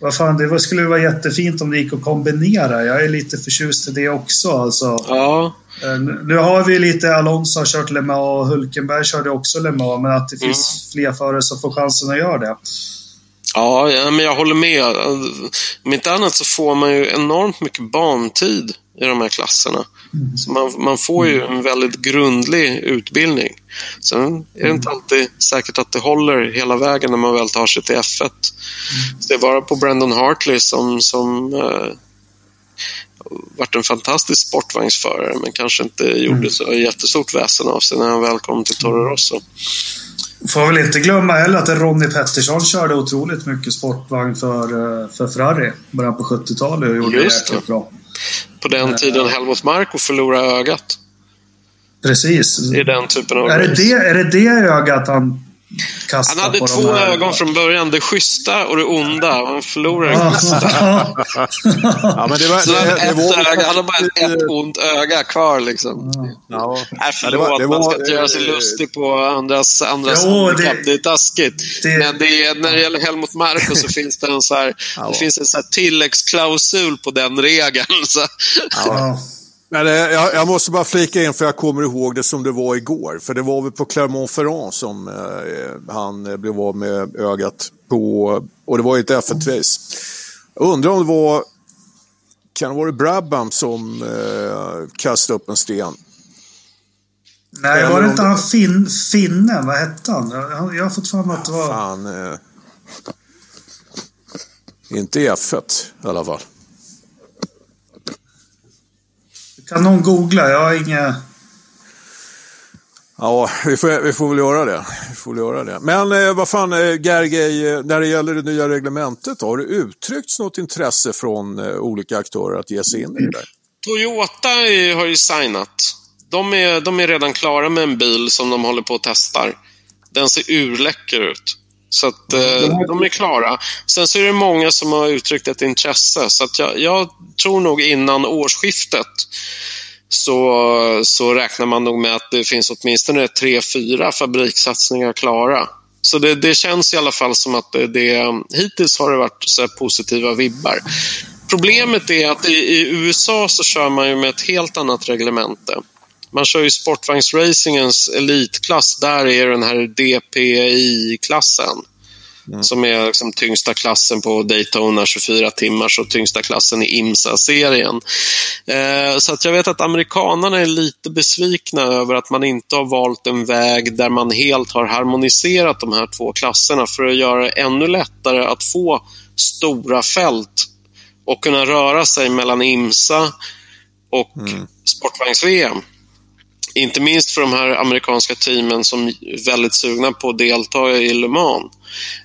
[SPEAKER 1] vad fan, det skulle vara jättefint om det gick att kombinera. Jag är lite förtjust i det också. Alltså.
[SPEAKER 4] Ja.
[SPEAKER 1] Eh, nu har vi lite, Alonso har kört Le Mans och Hulkenberg körde också Le Mans, men att det finns mm. fler förare som får chansen att göra det.
[SPEAKER 4] Ja, ja, men jag håller med. Om inte annat så får man ju enormt mycket bantid i de här klasserna. Mm. Så man, man får ju en väldigt grundlig utbildning. Sen är det inte mm. alltid säkert att det håller hela vägen när man väl tar sig till F1. Mm. Så det är bara på Brandon Hartley som, som uh, varit en fantastisk sportvagnsförare men kanske inte gjorde mm. så jättestort väsen av sig när han väl kom till Toro Rosso.
[SPEAKER 1] Får väl inte glömma heller att Ronnie Pettersson körde otroligt mycket sportvagn för, eh, för Ferrari. Början på 70-talet och gjorde Just det jäkligt bra.
[SPEAKER 4] På den tiden Helmut Marko förlorade ögat.
[SPEAKER 1] Precis.
[SPEAKER 4] I den typen av
[SPEAKER 1] är det, det, är det det ögat han
[SPEAKER 4] Han hade
[SPEAKER 1] på
[SPEAKER 4] två
[SPEAKER 1] här.
[SPEAKER 4] ögon från början. Det schyssta och det onda. Han förlorade det
[SPEAKER 1] Ja,
[SPEAKER 4] schyssta.
[SPEAKER 3] Ja, men det var,
[SPEAKER 4] Så
[SPEAKER 3] det, det
[SPEAKER 4] ett
[SPEAKER 3] var,
[SPEAKER 4] öga, han har bara ett, ett ont öga kvar liksom.
[SPEAKER 3] ja.
[SPEAKER 4] Nej,
[SPEAKER 3] Ja,
[SPEAKER 4] förlåt,
[SPEAKER 3] det var- det
[SPEAKER 4] man ska
[SPEAKER 3] var,
[SPEAKER 4] inte göra sig
[SPEAKER 3] eh,
[SPEAKER 4] lustig på andras, andras
[SPEAKER 1] Jo,
[SPEAKER 4] handikapp.
[SPEAKER 1] det-
[SPEAKER 4] Det, är taskigt.
[SPEAKER 1] det-
[SPEAKER 4] Men det är, när det gäller Helmut Marko så finns det en, så här, det finns en så här tilläggsklausul på den regeln. Så.
[SPEAKER 1] Ja.
[SPEAKER 3] Men eh, jag, jag måste bara flika in för jag kommer ihåg det som det var igår. För det var väl på Clermont-Ferrand som eh, han eh, blev av med ögat på, och det var ju ett F1-race. Jag undrar om det var, kan det vara Brabham som eh, kastade upp en sten?
[SPEAKER 1] Nej,
[SPEAKER 3] Eller
[SPEAKER 1] var det inte han fin, finnen? Vad hette han? Jag, jag har fått för mig att det var...
[SPEAKER 3] Fan, eh, inte i F1 i alla fall.
[SPEAKER 1] Kan någon googla? Jag har inga...
[SPEAKER 3] Ja, vi får, vi får väl göra det. Vi får väl göra det. Men eh, vad fan, eh, Gergej, eh, när det gäller det nya reglementet, har det uttryckts något intresse från eh, olika aktörer att ge sig in i det där?
[SPEAKER 4] Toyota har ju signat. De är, de är redan klara med en bil som de håller på att testar. Den ser urläcker ut. Så att eh, de är klara. Sen så är det många som har uttryckt ett intresse. Så att jag, jag tror nog innan årsskiftet så, så räknar man nog med att det finns åtminstone tre, fyra fabrikssatsningar klara. Så det, det känns i alla fall som att det, det hittills har det varit så här positiva vibbar. Problemet är att i, i USA så kör man ju med ett helt annat reglemente. Man kör ju sportvagnsracingens elitklass. Där är den här DPI-klassen. Som är liksom tyngsta klassen på Daytona 24 timmars och tyngsta klassen i IMSA-serien. Eh, så att jag vet att amerikanerna är lite besvikna över att man inte har valt en väg där man helt har harmoniserat de här två klasserna för att göra det ännu lättare att få stora fält och kunna röra sig mellan IMSA och sportvagns-VM. Inte minst för de här amerikanska teamen som är väldigt sugna på att delta i Le Mans.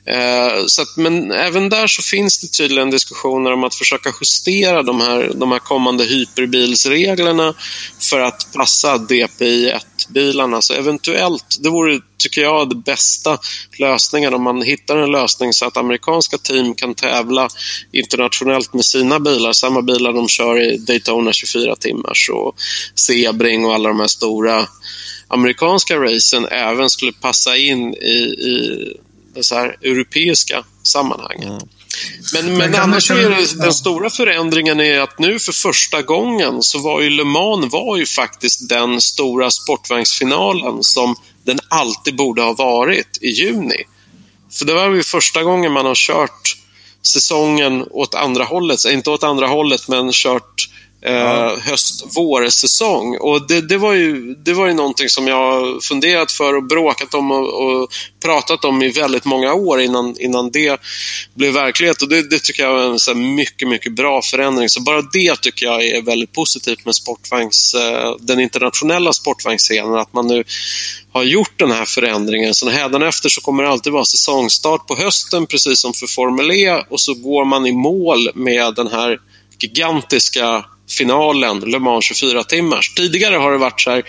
[SPEAKER 4] Eh, så att, men även där så finns det tydligen diskussioner om att försöka justera de här, de här kommande hyperbilsreglerna för att passa DPI-1-bilarna. Så eventuellt, det vore, tycker jag, det bästa lösningen om man hittar en lösning så att amerikanska team kan tävla internationellt med sina bilar, samma bilar de kör i Daytona 24 timmars och Sebring och alla de här stora amerikanska racen även skulle passa in i, i det så här europeiska sammanhanget. Men, men
[SPEAKER 1] kan
[SPEAKER 4] annars är det, den stora förändringen är att nu för första gången så var ju Le Mans var ju faktiskt den stora sportvagnsfinalen som den alltid borde ha varit i juni. För det var ju första gången man har kört säsongen åt andra hållet, inte åt andra hållet men kört eh, höst-vårsäsong. Och det, det, var ju, det var ju någonting som jag funderat för och bråkat om och, och pratat om i väldigt många år innan, innan det blev verklighet. Och det, det tycker jag är en så mycket, mycket bra förändring. Så bara det tycker jag är väldigt positivt med sportvagns, eh, den internationella sportvagnscenen. Att man nu har gjort den här förändringen. Så hädanefter så kommer det alltid vara säsongstart på hösten, precis som för Formel E. Och så går man i mål med den här gigantiska finalen, Le Mans 24 timmars. Tidigare har det varit så här,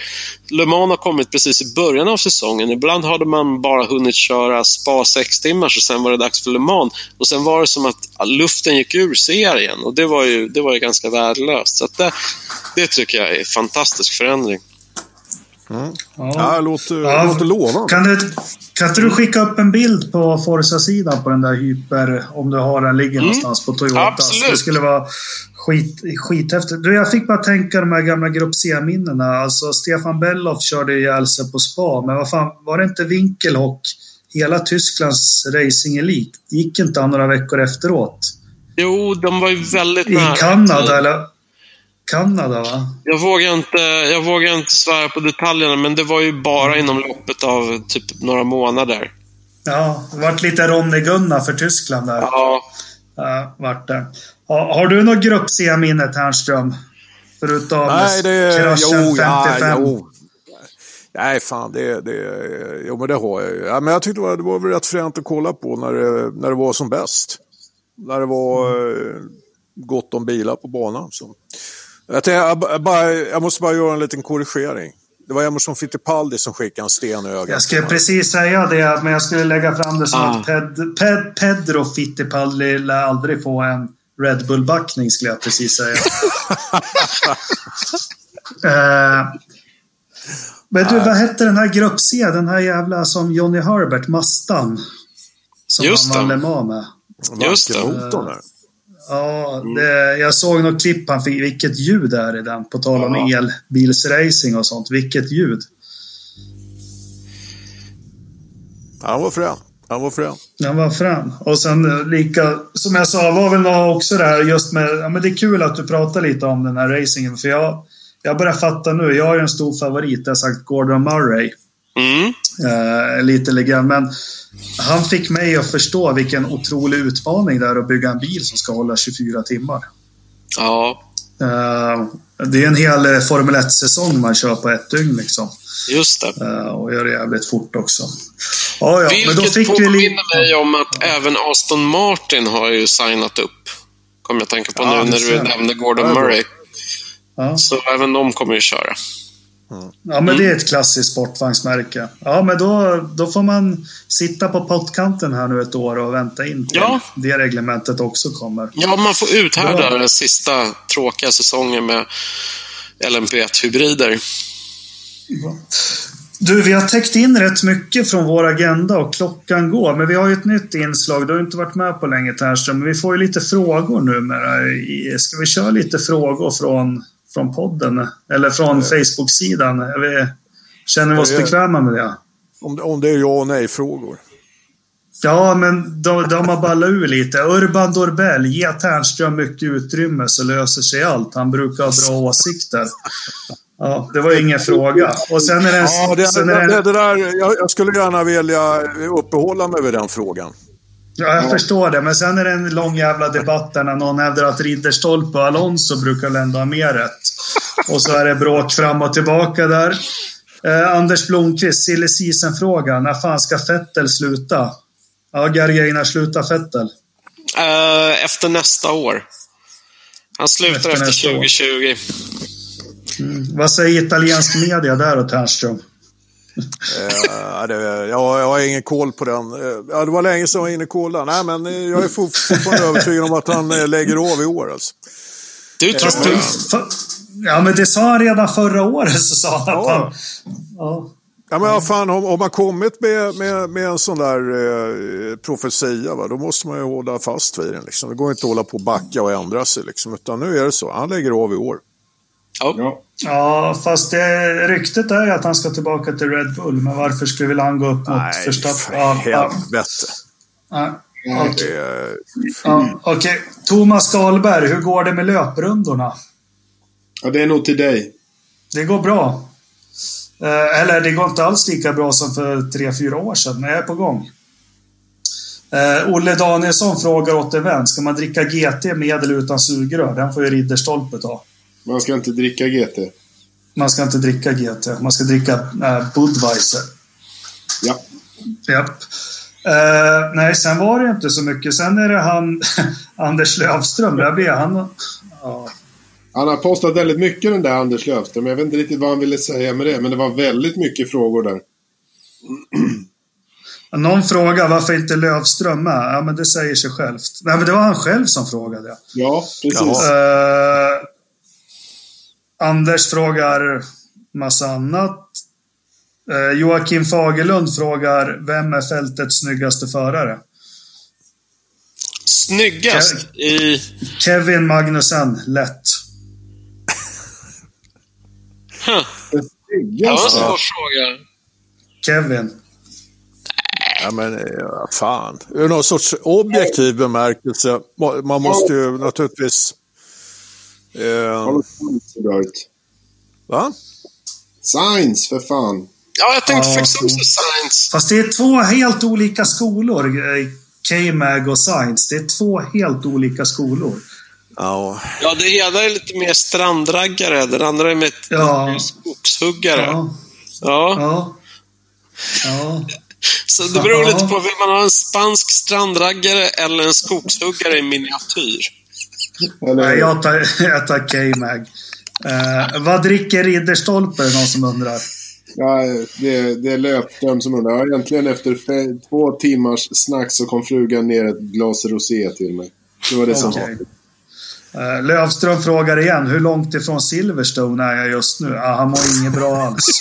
[SPEAKER 4] Le Mans har kommit precis i början av säsongen. Ibland hade man bara hunnit köra spa 6 timmars och sen var det dags för Le Mans. Och sen var det som att luften gick ur serien och det var ju, det var ju ganska värdelöst. Så att det, det tycker jag är en fantastisk förändring.
[SPEAKER 3] Ja, det låter,
[SPEAKER 1] Ja.
[SPEAKER 3] låter lovande.
[SPEAKER 1] Kan, du, kan inte du skicka upp en bild på Forza-sidan på den där hyper, om du har den ligger någonstans på Toyota?
[SPEAKER 4] Mm. Absolut.
[SPEAKER 1] Det skulle vara skit, skithäftigt. Du, jag fick bara tänka de här gamla Grupp C-minnena. Alltså, Stefan Belloff körde ihjäl sig på spa, men vad fan, var det inte Winkelhock? Hela Tysklands racing-elit. Gick inte han några veckor efteråt?
[SPEAKER 4] Jo, de var ju väldigt
[SPEAKER 1] I
[SPEAKER 4] nära.
[SPEAKER 1] Kanada, eller? Kanada, va?
[SPEAKER 4] Jag vågar, inte, jag vågar inte svära på detaljerna, men det var ju bara inom loppet av typ några månader.
[SPEAKER 1] Ja, det vart lite Ronny-Gunnar för Tyskland där.
[SPEAKER 4] Ja,
[SPEAKER 1] Ja, vart det. Har, har du något grupp C-minne, Ternström? Förutom
[SPEAKER 3] Nej, det...
[SPEAKER 1] kraschen
[SPEAKER 3] Jo, ja,
[SPEAKER 1] 55?
[SPEAKER 3] jo. Nej, fan, det, det... Jo, men det har jag ju. Ja, men jag tyckte det var, det var väl rätt fränt att kolla på när det, när det var som bäst. När det var eh, gott om bilar på banan. Så. Jag, tänkte, jag, bara, jag måste bara göra en liten korrigering. det var Emerson Fittipaldi som skickade en sten i ögat.
[SPEAKER 1] Jag skulle precis säga det, men jag skulle lägga fram det som
[SPEAKER 4] Ah.
[SPEAKER 1] att Ped, Ped, Pedro Fittipaldi lär aldrig få en Red Bull-backning, skulle jag precis säga. Eh, men du, vad hette den här grupp C? Den här jävla som Johnny Herbert, Mastan. Som
[SPEAKER 4] Just
[SPEAKER 1] han vann
[SPEAKER 4] det.
[SPEAKER 1] Le Mans med.
[SPEAKER 4] Just det.
[SPEAKER 1] Ja, det, jag såg något klipp han fick. Vilket ljud är det i den? På tal om
[SPEAKER 2] Ja.
[SPEAKER 1] elbilsracing och sånt. Vilket ljud.
[SPEAKER 3] Han var frän. Han var frän.
[SPEAKER 1] Den var fram. Och sen eh, lika, som jag sa, var väl också det här just med, ja men det är kul att du pratar lite om den här racingen. För jag, jag börjar fatta nu, jag har ju en stor favorit, jag har sagt Gordon Murray.
[SPEAKER 4] Mm.
[SPEAKER 1] Eh, lite legend, men han fick mig att förstå vilken otrolig utmaning det är att bygga en bil som ska hålla 24 timmar.
[SPEAKER 4] Ja,
[SPEAKER 1] Eh, det är en hel eh, Formel 1-säsong man kör på ett dygn liksom.
[SPEAKER 4] just det.
[SPEAKER 1] Eh, och gör det jävligt fort också. Ja, ja, men då
[SPEAKER 4] Vilket
[SPEAKER 1] fick vi
[SPEAKER 4] påminner mig om att även Aston Martin har ju signat upp. Kommer jag tänka på
[SPEAKER 1] Ja,
[SPEAKER 4] nu när du nämnde Gordon
[SPEAKER 3] Ja,
[SPEAKER 4] Murray.
[SPEAKER 1] Ja.
[SPEAKER 4] Så även de kommer ju köra.
[SPEAKER 1] Ja, men det är ett klassiskt sportvagnsmärke. Ja, men då, då får man sitta på pottkanten här nu ett år och vänta in till
[SPEAKER 4] Ja.
[SPEAKER 1] det reglementet också kommer.
[SPEAKER 4] Ja, man får uthärda
[SPEAKER 1] Bra.
[SPEAKER 4] den sista tråkiga säsongen med LMP1-hybrider.
[SPEAKER 1] Du, vi har täckt in rätt mycket från vår agenda och klockan går. Men vi har ju ett nytt inslag. Du har inte varit med på länge Ternström, men vi får ju lite frågor numera. Ska vi köra lite frågor från, från podden? Eller från Facebook-sidan? Är vi, känner vi oss bekväma med det?
[SPEAKER 3] Om, om det är ja och nej-frågor.
[SPEAKER 1] Ja, men de, de har ballat ur lite. Urban Dorbell, ge Ternström mycket utrymme så löser sig allt. Han brukar ha bra åsikter. Ja, det var ingen fråga. Och sen är det en...
[SPEAKER 3] Ja, det, det,
[SPEAKER 1] det
[SPEAKER 3] där, jag, jag skulle gärna vilja uppehålla mig vid den frågan.
[SPEAKER 1] Ja, jag förstår det. Men sen är det en lång jävla debatt där när någon hävdar att Ridderstolpe och Alonso brukar ändå ha mer rätt. Och så är det bråk fram och tillbaka där. Eh, Anders Blomqvist, silly season-fråga. När fan ska Fettel sluta? Ja, Gargain, när slutar Fettel?
[SPEAKER 4] Eh, efter nästa år. Han slutar
[SPEAKER 1] Efter
[SPEAKER 4] efter,
[SPEAKER 1] nästa år.
[SPEAKER 4] 2020.
[SPEAKER 1] Vad säger italiensk media där då, Ternström?
[SPEAKER 3] Eh, det, ja, jag har ingen koll på den. Eh, Ja, det var länge sedan jag var inne och kollade. Nej, men eh, jag är for- fortfarande övertygad om att han eh, lägger av i år. Alltså.
[SPEAKER 4] Du tror
[SPEAKER 1] du,
[SPEAKER 4] det?
[SPEAKER 1] ja, men det sa han redan förra året. Så sa han att
[SPEAKER 3] Ja.
[SPEAKER 1] han... Ja.
[SPEAKER 3] Ja, men vad fan, har, har man kommit med, med, med en sån där eh, profetia, va, då måste man ju hålla fast vid den. Liksom. Det går inte att hålla på och backa och ändra sig. Liksom. Utan nu är det så. Han lägger av i år.
[SPEAKER 4] Ja.
[SPEAKER 2] Ja.
[SPEAKER 1] fast det, ryktet är ju att han ska tillbaka till Red Bull. Men varför skulle han gå upp mot
[SPEAKER 3] Nej, för
[SPEAKER 1] Verstappen? Ja, ja,
[SPEAKER 3] helvete.
[SPEAKER 1] ja,
[SPEAKER 2] Nej.
[SPEAKER 1] okej.
[SPEAKER 3] Är-
[SPEAKER 1] Ja, okej. Thomas Dahlberg, hur går det med löprundorna?
[SPEAKER 2] ja, det är nog till dig.
[SPEAKER 1] Det går bra. Eh, eller det går inte alls lika bra som för tre fyra år sedan, men jag är på gång. Eh, Olle Danielsson frågar åt en vän. Ska man dricka GT med eller utan sugrör? Den får ju Ridderstolpe ta.
[SPEAKER 2] Man ska inte dricka GT.
[SPEAKER 1] Man ska inte dricka GT. Man ska dricka eh, Budweiser.
[SPEAKER 2] Ja.
[SPEAKER 1] Japp. Eh, nej, sen var det inte så mycket. Sen är det han, Anders Lövström. Där blir han... Ja.
[SPEAKER 2] Han har postat väldigt mycket den där Anders Löfström. Jag vet inte riktigt vad han ville säga med det, men det var väldigt mycket frågor där.
[SPEAKER 1] Någon frågar varför inte Lövström med? Ja, men det säger sig självt. Nej, men det var han själv som frågade.
[SPEAKER 2] Ja, precis.
[SPEAKER 3] Jaha.
[SPEAKER 1] Anders frågar massa annat. Eh, Joakim Fagerlund frågar Vem är fältets snyggaste förare?
[SPEAKER 4] Snyggast i...
[SPEAKER 1] Kevin Magnussen, lätt.
[SPEAKER 4] Huh.
[SPEAKER 2] Det
[SPEAKER 4] var en svår fråga.
[SPEAKER 1] Kevin.
[SPEAKER 3] Ja, men ja, fan. Ur någon sorts objektiv bemärkelse. Ma- Man måste ju naturligtvis...
[SPEAKER 2] Ut.
[SPEAKER 3] va?
[SPEAKER 2] Science, för fan.
[SPEAKER 4] Ja, jag tänkte
[SPEAKER 1] Ja,
[SPEAKER 4] faktiskt också
[SPEAKER 1] så.
[SPEAKER 4] science.
[SPEAKER 1] Fast det är två helt olika skolor. eh, K-Mag och Science. Det är två helt olika skolor.
[SPEAKER 3] Ja.
[SPEAKER 4] Ja, det ena är lite mer strandraggare, den andra är ett
[SPEAKER 1] Ja.
[SPEAKER 4] skogshuggare. Ja.
[SPEAKER 1] Ja, ja. Ja.
[SPEAKER 4] Så det beror lite på, vill man ha en spansk strandraggare eller en skogshuggare i miniatyr?
[SPEAKER 2] Eller,
[SPEAKER 1] Nej, jag tar, jag tar K-Mag. Eh, vad dricker Ridderstolpe, någon som undrar?
[SPEAKER 2] Ja, det, det är Löfström som undrar. Ja, Egentligen efter fe- två timmars snack så kom frugan ner ett glas rosé till mig. Det var det som
[SPEAKER 1] Okej. Eh, Lövström frågar igen, hur långt ifrån Silverstone är jag just nu? Ja, han mår inget bra alls.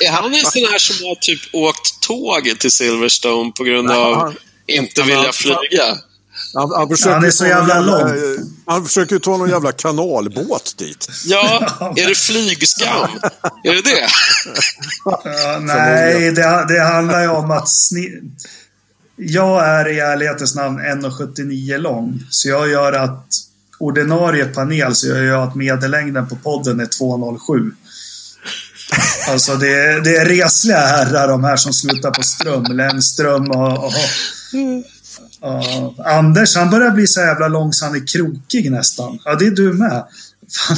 [SPEAKER 4] Är han en sån här som har typ åkt tåg till Silverstone på grund av
[SPEAKER 3] han-
[SPEAKER 4] inte
[SPEAKER 3] han-
[SPEAKER 4] vilja
[SPEAKER 3] han-
[SPEAKER 4] flyga?
[SPEAKER 3] Han, han, försöker
[SPEAKER 1] Han är så
[SPEAKER 3] ta någon
[SPEAKER 1] jävla lång.
[SPEAKER 3] Han försöker ju ta någon jävla kanalbåt dit.
[SPEAKER 4] Ja, är det flygskam? Är det det?
[SPEAKER 1] Ja, nej, det, det handlar ju om att sni... Jag är i ärlighetens namn 1,79 lång. Så jag gör att ordinarie panel så gör jag att medellängden på podden är 2,07. Alltså det, är- det är resliga herrar de här som slutar på Ström. Lennström och, och, och Anders han börjar bli så jävla lång så han är krokig nästan. Ja, det är du med. Fan.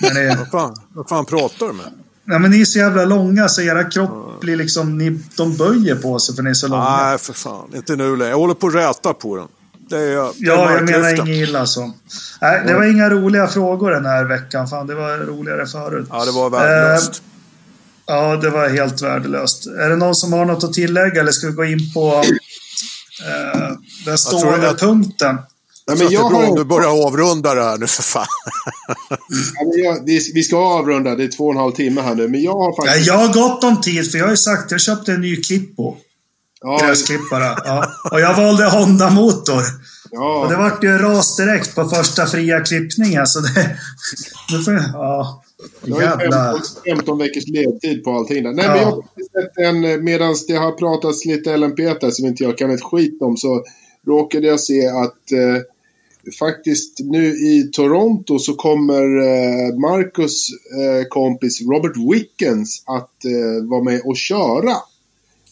[SPEAKER 1] Men det,
[SPEAKER 3] Vad fan, vad fan pratar du med?
[SPEAKER 1] Ja, men ni är så jävla långa så era kropp blir liksom, ni, de böjer på sig för ni är så långa.
[SPEAKER 3] Nej, för fan. Inte nu längre. Jag håller på att räta på den. Det är, det är
[SPEAKER 1] ja, jag menar inget illa så. Nej, det var inga roliga frågor den här veckan. Fan, det var roligare förut.
[SPEAKER 3] Ja, det var värdelöst.
[SPEAKER 1] Eh, ja, det var helt värdelöst. Är det någon som har något att tillägga eller ska vi gå in på eh, den stående
[SPEAKER 3] jag-
[SPEAKER 1] punkten?
[SPEAKER 3] Så
[SPEAKER 2] men
[SPEAKER 3] att det
[SPEAKER 2] jag
[SPEAKER 3] är bra
[SPEAKER 2] har
[SPEAKER 3] om du börjar avrunda det här nu för fan.
[SPEAKER 2] Ja, jag, det, vi ska avrunda, det är två och en halv timme här nu. Men jag har faktiskt...
[SPEAKER 1] jag har gott om tid för jag har ju sagt jag köpte en ny Klippo.
[SPEAKER 2] Ja,
[SPEAKER 1] Gräsklippare. Ja. Och jag valde Honda-motor.
[SPEAKER 2] ja,
[SPEAKER 1] Och det vart ju ras direkt på första fria klippningen. Så det... Nu får jag... Ja.
[SPEAKER 2] Jag har ju
[SPEAKER 1] Jävla...
[SPEAKER 2] 15, 15 veckors ledtid på allting där. Nej,
[SPEAKER 1] Ja.
[SPEAKER 2] men jag har sett en... Medan det har pratats lite LMP där som inte jag kan ett skit om så råkade jag se att eh, faktiskt nu i Toronto så kommer eh, Marcus eh, kompis Robert Wickens att eh, vara med och köra.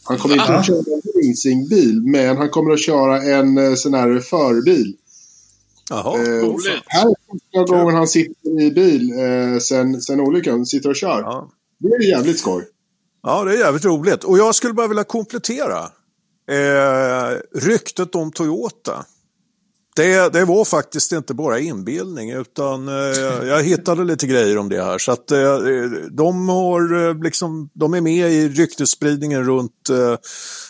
[SPEAKER 2] Han kommer inte att köra en racingbil, men han kommer att köra en eh, sån här förbil.
[SPEAKER 3] Jaha.
[SPEAKER 2] Eh,
[SPEAKER 4] roligt.
[SPEAKER 2] här är första gången han sitter i bil eh, sen, sen olyckan. Sitter och kör.
[SPEAKER 3] Ja.
[SPEAKER 2] Det är jävligt skoj.
[SPEAKER 3] ja, det är jävligt roligt. Och jag skulle bara vilja komplettera. Eh, ryktet om Toyota. Det, det var faktiskt inte bara inbildning utan eh, jag hittade lite grejer om det här. Så att eh, de, har, eh, liksom, de är med i ryktesspridningen runt, eh,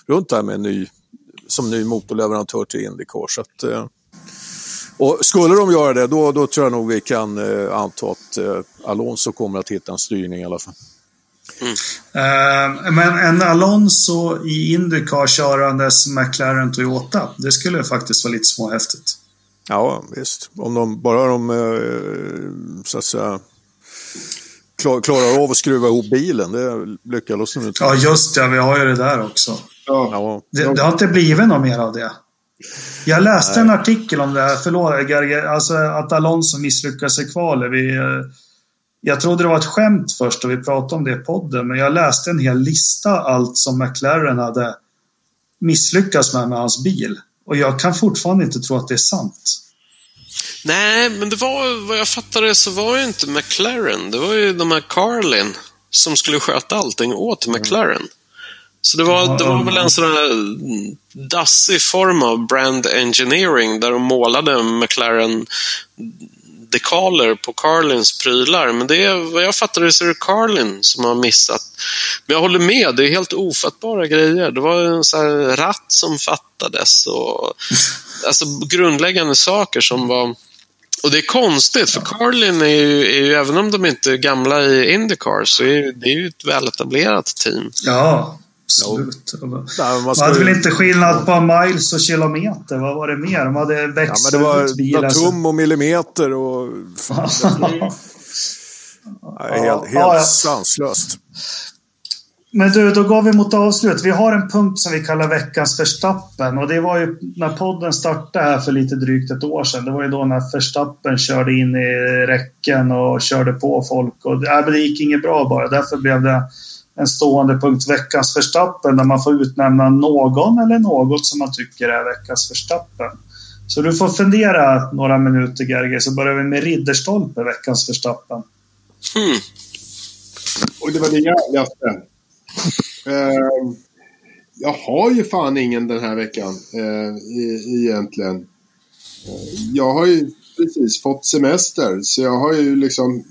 [SPEAKER 3] runt det här med ny, som ny motorleverantör till Indycar. Så att, eh, och skulle de göra det, då, då tror jag nog vi kan eh, anta att eh, Alonso kommer att hitta en styrning i alla fall.
[SPEAKER 1] Eh, men en Alonso i Indycar körandes McLaren Toyota. Det skulle faktiskt vara lite småhäftigt.
[SPEAKER 3] Ja, visst. Om de bara de eh, så att säga klar, klarar av att skruva ihop bilen. Det lyckades de inte.
[SPEAKER 1] Ja, just det. Vi har ju det där också.
[SPEAKER 2] Ja.
[SPEAKER 3] Ja,
[SPEAKER 1] Det, det har inte blivit något mer av det. Jag läste en artikel om det här, förlåt, Gerge, alltså att Alonso misslyckades i kvalet. Vi, eh, jag trodde det var ett skämt först och vi pratade om det i podden, men jag läste en hel lista allt som McLaren hade misslyckats med med hans bil. Och jag kan fortfarande inte tro att det är sant.
[SPEAKER 4] Nej, men det var, vad jag fattade så var ju inte McLaren. Det var ju de här Carlin som skulle sköta allting åt McLaren. Så det var, det var väl en sån här dassig form av brand engineering där de målade McLaren dekaler på Carlins prylar. Men det är, vad jag fattade så är det Carlin som har missat. Men jag håller med, det är helt ofattbara grejer. Det var en sån ratt som fattades och alltså grundläggande saker som var och det är konstigt, för Carlin är ju, är ju även om de inte är gamla i Indycar, så är det är ju ett väletablerat team.
[SPEAKER 1] Ja, absolut.
[SPEAKER 3] Nej, men
[SPEAKER 1] Man
[SPEAKER 3] man
[SPEAKER 1] hade
[SPEAKER 3] ju-
[SPEAKER 1] väl inte skillnad på miles och kilometer? Vad var det mer? De hade
[SPEAKER 3] Ja, men
[SPEAKER 1] växlat
[SPEAKER 3] det var
[SPEAKER 1] ut bilen. så-
[SPEAKER 3] tum och millimeter och... Fan, det är helt, helt
[SPEAKER 1] Ja, ja.
[SPEAKER 3] sanslöst.
[SPEAKER 1] Men du, då går vi mot avslut. Vi har en punkt som vi kallar veckans förstappen. Och det var ju när podden startade här för lite drygt ett år sedan. Det var ju då när förstappen körde in i räcken och körde på folk. Och, äh, det gick inget bra bara. Därför blev det en stående punkt, veckans förstappen, där man får utnämna någon eller något som man tycker är veckans förstappen. Så du får fundera några minuter, Gerge, så börjar vi med Ridderstolpe, veckans förstappen.
[SPEAKER 4] Hmm.
[SPEAKER 2] Och det var det jävligaste. Eh, jag har ju fan ingen den här veckan eh, e- egentligen. Eh, jag har ju precis fått semester. Så jag har ju liksom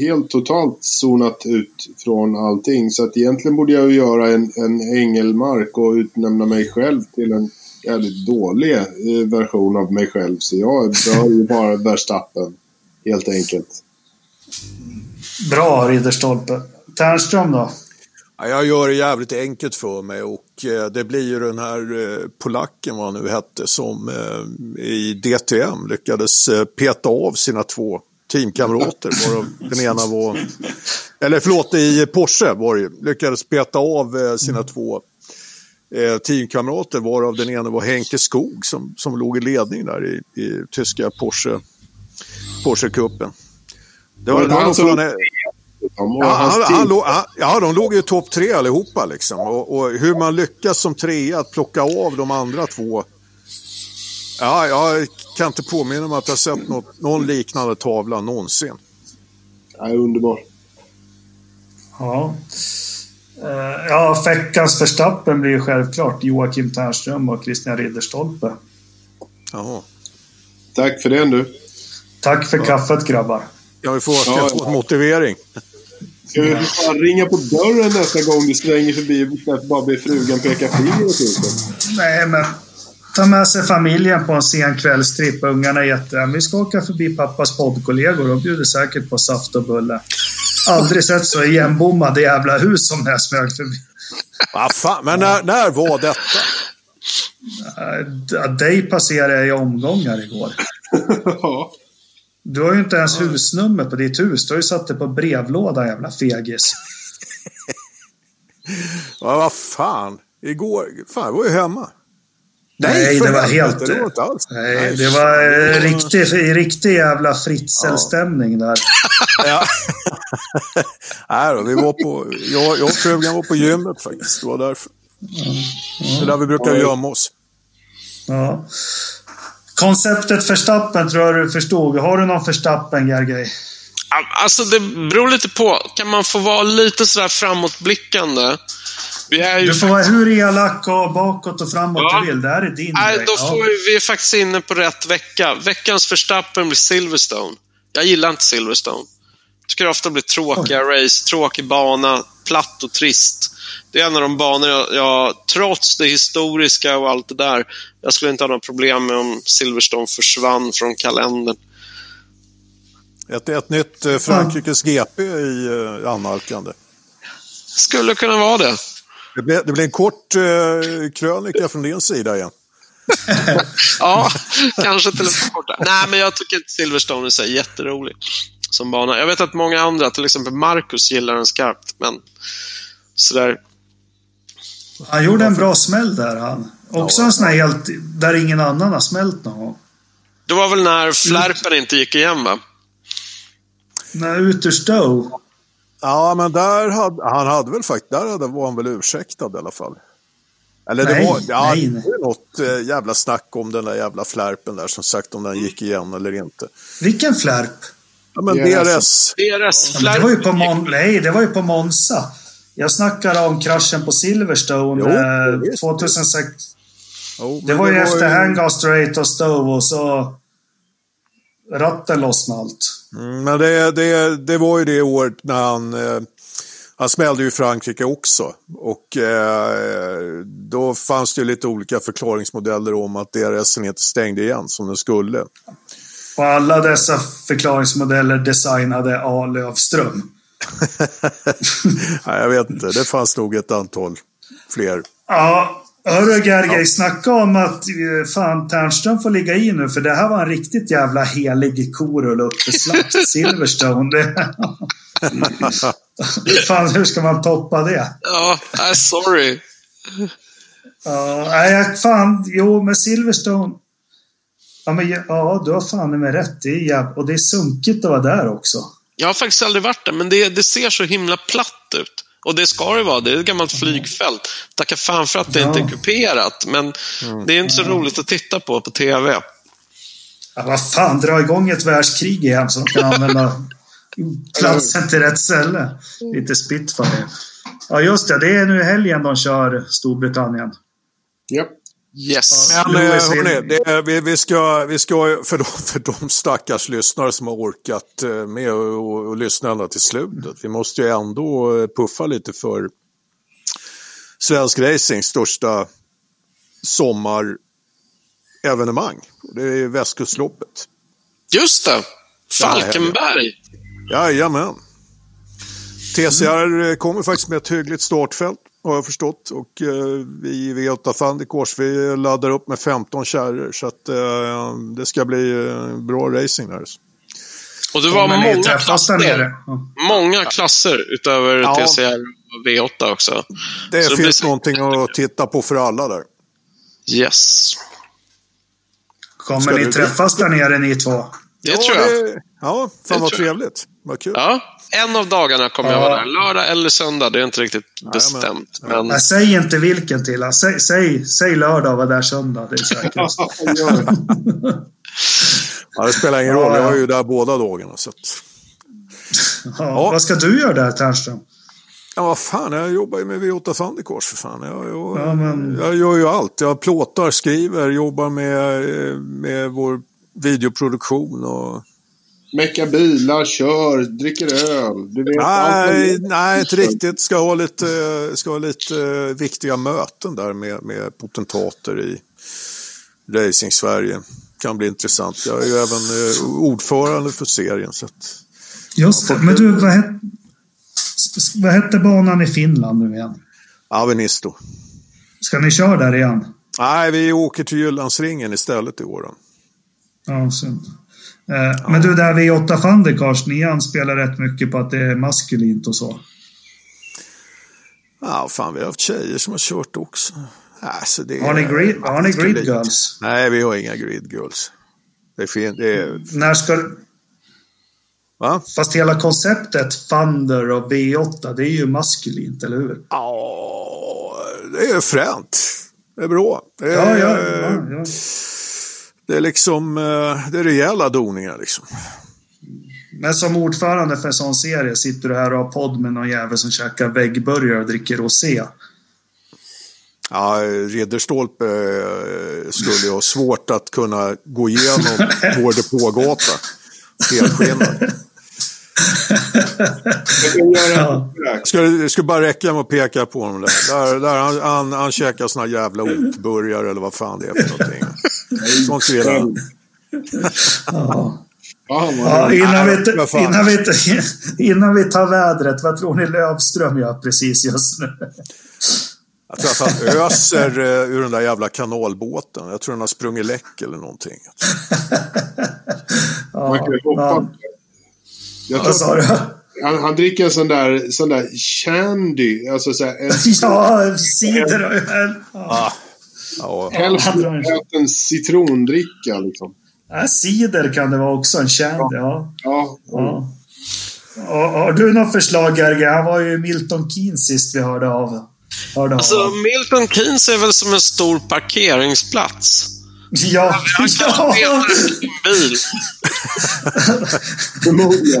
[SPEAKER 2] helt totalt zonat ut från allting. Så att egentligen borde jag ju göra en, en ängelmark och utnämna mig själv till en jävligt dålig eh, version av mig själv. Så jag bör ju bara Verstappen. Helt enkelt.
[SPEAKER 1] Bra Ridderstolpe. Ternström då?
[SPEAKER 3] Ja, jag gör det jävligt enkelt för mig och det blir ju den här eh, polacken vad han nu hette som eh, i DTM lyckades peta av sina två teamkamrater varav den ena var, eller förlåt i Porsche var det lyckades peta av sina två teamkamrater varav den ena var Henke Skog som, som låg i ledning där i, i tyska Porsche, Porsche-cupen. Det var, det var för han, Ja, han, han, han, ja, de låg ju topp tre allihopa liksom. Och, och, hur man lyckas som trea att plocka av de andra två. Ja, jag kan inte påminna mig att jag sett något, någon liknande tavla någonsin.
[SPEAKER 2] Ja, underbar.
[SPEAKER 1] Ja. Uh, ja, veckans förstappen blir ju självklart Joakim Ternström och Christian Ridderstolpe.
[SPEAKER 3] Jaha.
[SPEAKER 2] Tack för det du.
[SPEAKER 1] Tack för ja. kaffet grabbar.
[SPEAKER 3] Ja, vi får ja, ja. motivering.
[SPEAKER 2] Ska vi fan ringa på dörren nästa gång du svänger förbi för bara be frugan peka finger åt
[SPEAKER 1] Nej, men ta med sig familjen på en sen kvällstripp. Ungarna är jätte... Vi ska åka förbi pappas poddkollegor. De bjuder säkert på saft och bulle. Aldrig sett så igenbommade jävla hus som när jag smög förbi.
[SPEAKER 3] Vad fan, men när, när var detta?
[SPEAKER 1] Dig passerade jag i omgångar igår. Du har ju inte ens husnummer på ditt hus. Du har ju satt det på brevlåda, jävla fegis.
[SPEAKER 3] ja, vad fan. Igår... Fan, jag var ju hemma.
[SPEAKER 1] Nej, Nej det var helt... Det var inte alls. Nej, det var eh, riktig, riktig jävla fritzelstämning där.
[SPEAKER 3] ja. Nej då, vi var på... Jag, jag och frugan var på gymmet faktiskt. Det var därför. Ja. Ja. Det är där vi brukar gömma oss.
[SPEAKER 1] Ja. Konceptet Verstappen tror jag du förstod. Har du någon Verstappen, Gergej?
[SPEAKER 4] Alltså, det beror lite på. Kan man få vara lite sådär framåtblickande?
[SPEAKER 1] Ju... Du får vara hur elak och bakåt och framåt ja. du vill. Det här är din
[SPEAKER 4] Nej, grej. Då får ja. vi, vi är faktiskt inne på rätt vecka. Veckans Verstappen blir Silverstone. Jag gillar inte Silverstone. Jag tycker det ofta blir tråkiga Oj. race, tråkig bana, platt och trist. Det är en av de banor jag, jag, trots det historiska och allt det där, jag skulle inte ha några problem med om Silverstone försvann från kalendern.
[SPEAKER 3] Ett, ett nytt eh, Frankrikes GP i eh, annalkande.
[SPEAKER 4] Skulle kunna vara det.
[SPEAKER 3] Det blir, det blir en kort eh, krönika från din sida igen.
[SPEAKER 4] ja, kanske till och med kortare. Nej, men jag tycker inte Silverstone är jätterolig som bana. Jag vet att många andra, till exempel Marcus, gillar den skarpt, men sådär.
[SPEAKER 1] Han gjorde en bra smäll där han. Också ja. en sån här helt, där ingen annan har smält någon gång.
[SPEAKER 4] Det var väl när flärpen inte gick igen va?
[SPEAKER 1] Nej, ut ur Stowe.
[SPEAKER 3] Ja, men där hade, han hade väl faktiskt, där var han väl ursäktad i alla fall. Eller nej, det var, ja, nej, nej. Något äh, jävla snack om den där jävla flärpen där, som sagt om den gick igen eller inte.
[SPEAKER 1] Vilken flärp?
[SPEAKER 3] Ja, men DRS.
[SPEAKER 4] DRS.
[SPEAKER 1] Ja, det var ju på Mon nej, det var ju på Monza. Jag snackar om kraschen på Silverstone jo, eh, 2006. Jo, det var ju det efter ju... Hangar Straight och Stove och så ratten lossnade allt.
[SPEAKER 3] Mm, men det, det, det var ju det året när han, eh, han smällde ju Frankrike också. Och eh, då fanns det ju lite olika förklaringsmodeller om att DRSen inte stängde igen som den skulle.
[SPEAKER 1] Och alla dessa förklaringsmodeller designade A. Lövström.
[SPEAKER 3] Nej, jag vet inte. Det fanns nog ett antal fler.
[SPEAKER 1] Ja, Hörru Gergej, ja. snacka om att eh, fan Ternström får ligga i nu för det här var en riktigt jävla helig korul upp för slakt. Silverstone. Fan, hur ska man toppa det?
[SPEAKER 4] Ja, uh, sorry.
[SPEAKER 1] Ja, nej, fan, jo, med Silverstone. Ja, men, ja, du har fan med rätt. Det är jäv... Och det är sunkigt att vara där också.
[SPEAKER 4] Jag har faktiskt aldrig varit där, men det, det ser så himla platt ut. Och det ska det vara. Det är ett gammalt flygfält. Tacka fan för att det ja. inte är kuperat, men mm. det är inte så roligt att titta på på TV.
[SPEAKER 1] Ja, vad fan, dra igång ett världskrig igen så de kan använda platsen till rätt ställe. Lite Spitfire. Ja, just det. Det är nu helgen de kör Storbritannien.
[SPEAKER 2] Ja.
[SPEAKER 4] Yes.
[SPEAKER 3] Men eh, hörni, det, vi, vi, ska, vi ska, för de, för de stackars lyssnare som har orkat eh, med och, och lyssna ända till slutet. Vi måste ju ändå eh, puffa lite för svensk racings största sommarevenemang. Det är Västkustloppet.
[SPEAKER 4] Just det. Falkenberg.
[SPEAKER 3] Jajamän. TCR eh, kommer faktiskt med ett hyggligt startfält har jag förstått. Och eh, vi i V8 Fandikors vi laddar upp med 15 kärror. Så att, eh, det ska bli eh, bra racing där.
[SPEAKER 4] Och det var
[SPEAKER 1] ni
[SPEAKER 4] många klasser.
[SPEAKER 1] nere. Ja.
[SPEAKER 4] Många klasser utöver
[SPEAKER 3] Ja.
[SPEAKER 4] TCR och V8 också.
[SPEAKER 3] Det
[SPEAKER 4] Så det
[SPEAKER 3] finns
[SPEAKER 4] blir-
[SPEAKER 3] någonting att titta på för alla där.
[SPEAKER 4] Yes.
[SPEAKER 1] Kommer
[SPEAKER 3] Ska
[SPEAKER 1] ni
[SPEAKER 3] du-
[SPEAKER 1] träffas där nere ni två?
[SPEAKER 4] Det
[SPEAKER 3] ja,
[SPEAKER 4] tror jag.
[SPEAKER 3] Det, ja, fan
[SPEAKER 4] Det
[SPEAKER 3] vad trevligt. Vad kul.
[SPEAKER 4] Ja, en av dagarna kommer jag
[SPEAKER 1] Ja.
[SPEAKER 4] vara där. Lördag eller söndag, det är inte riktigt bestämt. Men
[SPEAKER 1] Nej, säg inte vilken till. Säg, säg, säg lördag och var där söndag. Det är säkrast.
[SPEAKER 3] Ja, det spelar ingen
[SPEAKER 1] Ja,
[SPEAKER 3] roll, jag
[SPEAKER 1] ja.
[SPEAKER 3] är ju där båda dagarna. Så att,
[SPEAKER 1] Ja, Vad ska du göra där, Ternström?
[SPEAKER 3] ja, vad fan, jag jobbar ju med V8 Fandikors för fan. Jag, jag,
[SPEAKER 1] Ja, men-
[SPEAKER 3] jag gör ju allt. Jag plåtar, skriver, jobbar med, eh, med vår videoproduktion och...
[SPEAKER 2] Mecka bilar, kör, dricker öl. Du vet,
[SPEAKER 3] Nej, nej, inte riktigt. Ska ha lite, ska ha lite eh, viktiga möten där med, med potentater i Racing Sverige. Kan bli intressant. Jag är ju även eh, ordförande för serien. Så att,
[SPEAKER 1] Just det. Men du, vad hette, vad hette banan i Finland nu igen?
[SPEAKER 3] Avenisto.
[SPEAKER 1] Ska ni köra där igen?
[SPEAKER 3] Nej, vi åker till Jyllandsringen istället i år. då.
[SPEAKER 1] Ja, synd. Eh, Men du, där V8 Fandekars, ni anspelar rätt mycket på att det är maskulint och så.
[SPEAKER 3] Ja, fan, vi har haft tjejer som har kört också. Alltså, det
[SPEAKER 1] Har ni grid, har ni grid girls?
[SPEAKER 3] Nej, vi har inga grid girls. Det är, fin, det är,
[SPEAKER 1] När ska...
[SPEAKER 3] va?
[SPEAKER 1] Fast hela konceptet Thunder och V8, det är ju maskulint, eller hur?
[SPEAKER 3] Ja, det är fränt. Det är bra. Det är,
[SPEAKER 1] Ja, ja, ja, ja.
[SPEAKER 3] Det är liksom, eh, det är rejäla doningar liksom.
[SPEAKER 1] Men som ordförande för en sån serie sitter du här och har podd med någon jävel som käkar väggburgare och dricker rosé.
[SPEAKER 3] Ja, Ridderstolpe eh, skulle ju ha svårt att kunna gå igenom vår depågata helskinnad. Skulle, det skulle bara räcka med att peka på honom där. där, där han, han, han käkar såna jävla otburgare eller vad fan det är för någonting. Sånt vill han.
[SPEAKER 1] Ja. Ja, innan, vi, innan, vi, innan vi tar vädret, vad tror ni Lövström gör precis just nu?
[SPEAKER 3] Jag tror att han öser eh, ur den där jävla kanalbåten. Jag tror han har sprungit läck eller någonting.
[SPEAKER 2] Man kan ju
[SPEAKER 1] Ja,
[SPEAKER 2] hoppas.
[SPEAKER 1] Ja.
[SPEAKER 2] Jag tror
[SPEAKER 1] Vad sa du?
[SPEAKER 2] han, han dricker en sån där, sån där shandy. Alltså så här, en,
[SPEAKER 1] Ja, cider och öl. Ja.
[SPEAKER 3] Ah, ja.
[SPEAKER 2] hälften en citrondricka liksom.
[SPEAKER 1] Ja, cider kan det vara också, en shandy. Ja.
[SPEAKER 2] Ja,
[SPEAKER 1] Ja. Ja, Har du något förslag, Gerge? Han var ju Milton Keynes sist vi hörde av. Hörde
[SPEAKER 4] alltså,
[SPEAKER 1] av.
[SPEAKER 4] Milton Keynes är väl som en stor parkeringsplats.
[SPEAKER 1] Ja,
[SPEAKER 4] Han kan
[SPEAKER 1] ja.
[SPEAKER 4] ja. bil.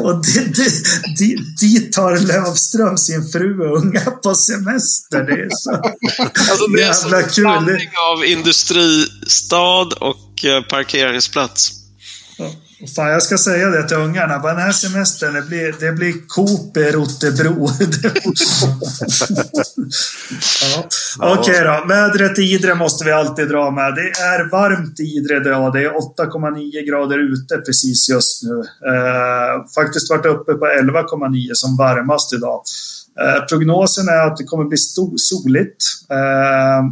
[SPEAKER 1] Och dit, dit, dit, dit tar Lövström sin fru och unga på semester. Det är så
[SPEAKER 4] Alltså, det är
[SPEAKER 1] jävla
[SPEAKER 4] en
[SPEAKER 1] kul.
[SPEAKER 4] blandning av industristad och eh, parkeringsplats.
[SPEAKER 1] Fan, jag ska säga det till ungarna. Bara den här semestern, det blir, det blir Coop i Rotebro. ja. Okej då. Vädret i Idre måste vi alltid dra med. Det är varmt i Idre idag. Det är 8,9 grader ute precis just nu. Eh, faktiskt varit uppe på 11,9 som varmast idag. Eh, prognosen är att det kommer bli soligt. Eh,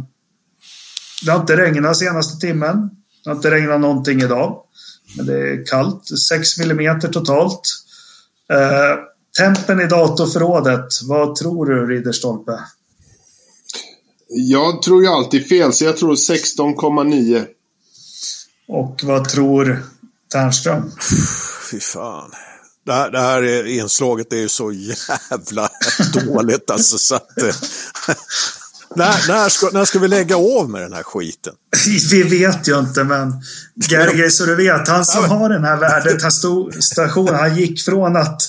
[SPEAKER 1] det har inte regnat senaste timmen. Det har inte regnat någonting idag. Men det är kallt. 6 millimeter totalt. Eh, tempen i datorförrådet. Vad tror du, Ridderstolpe?
[SPEAKER 2] Jag tror ju alltid fel, så jag tror 16,9.
[SPEAKER 1] Och vad tror Ternström?
[SPEAKER 3] Fy fan. Det här, det här är- inslaget är ju så jävla dåligt alltså. Så att, när, när, ska, när ska vi lägga av med den här skiten?
[SPEAKER 1] Vi vet ju inte, men Gergej, så du vet, han som har den här värdet, han stod stationen, han gick från att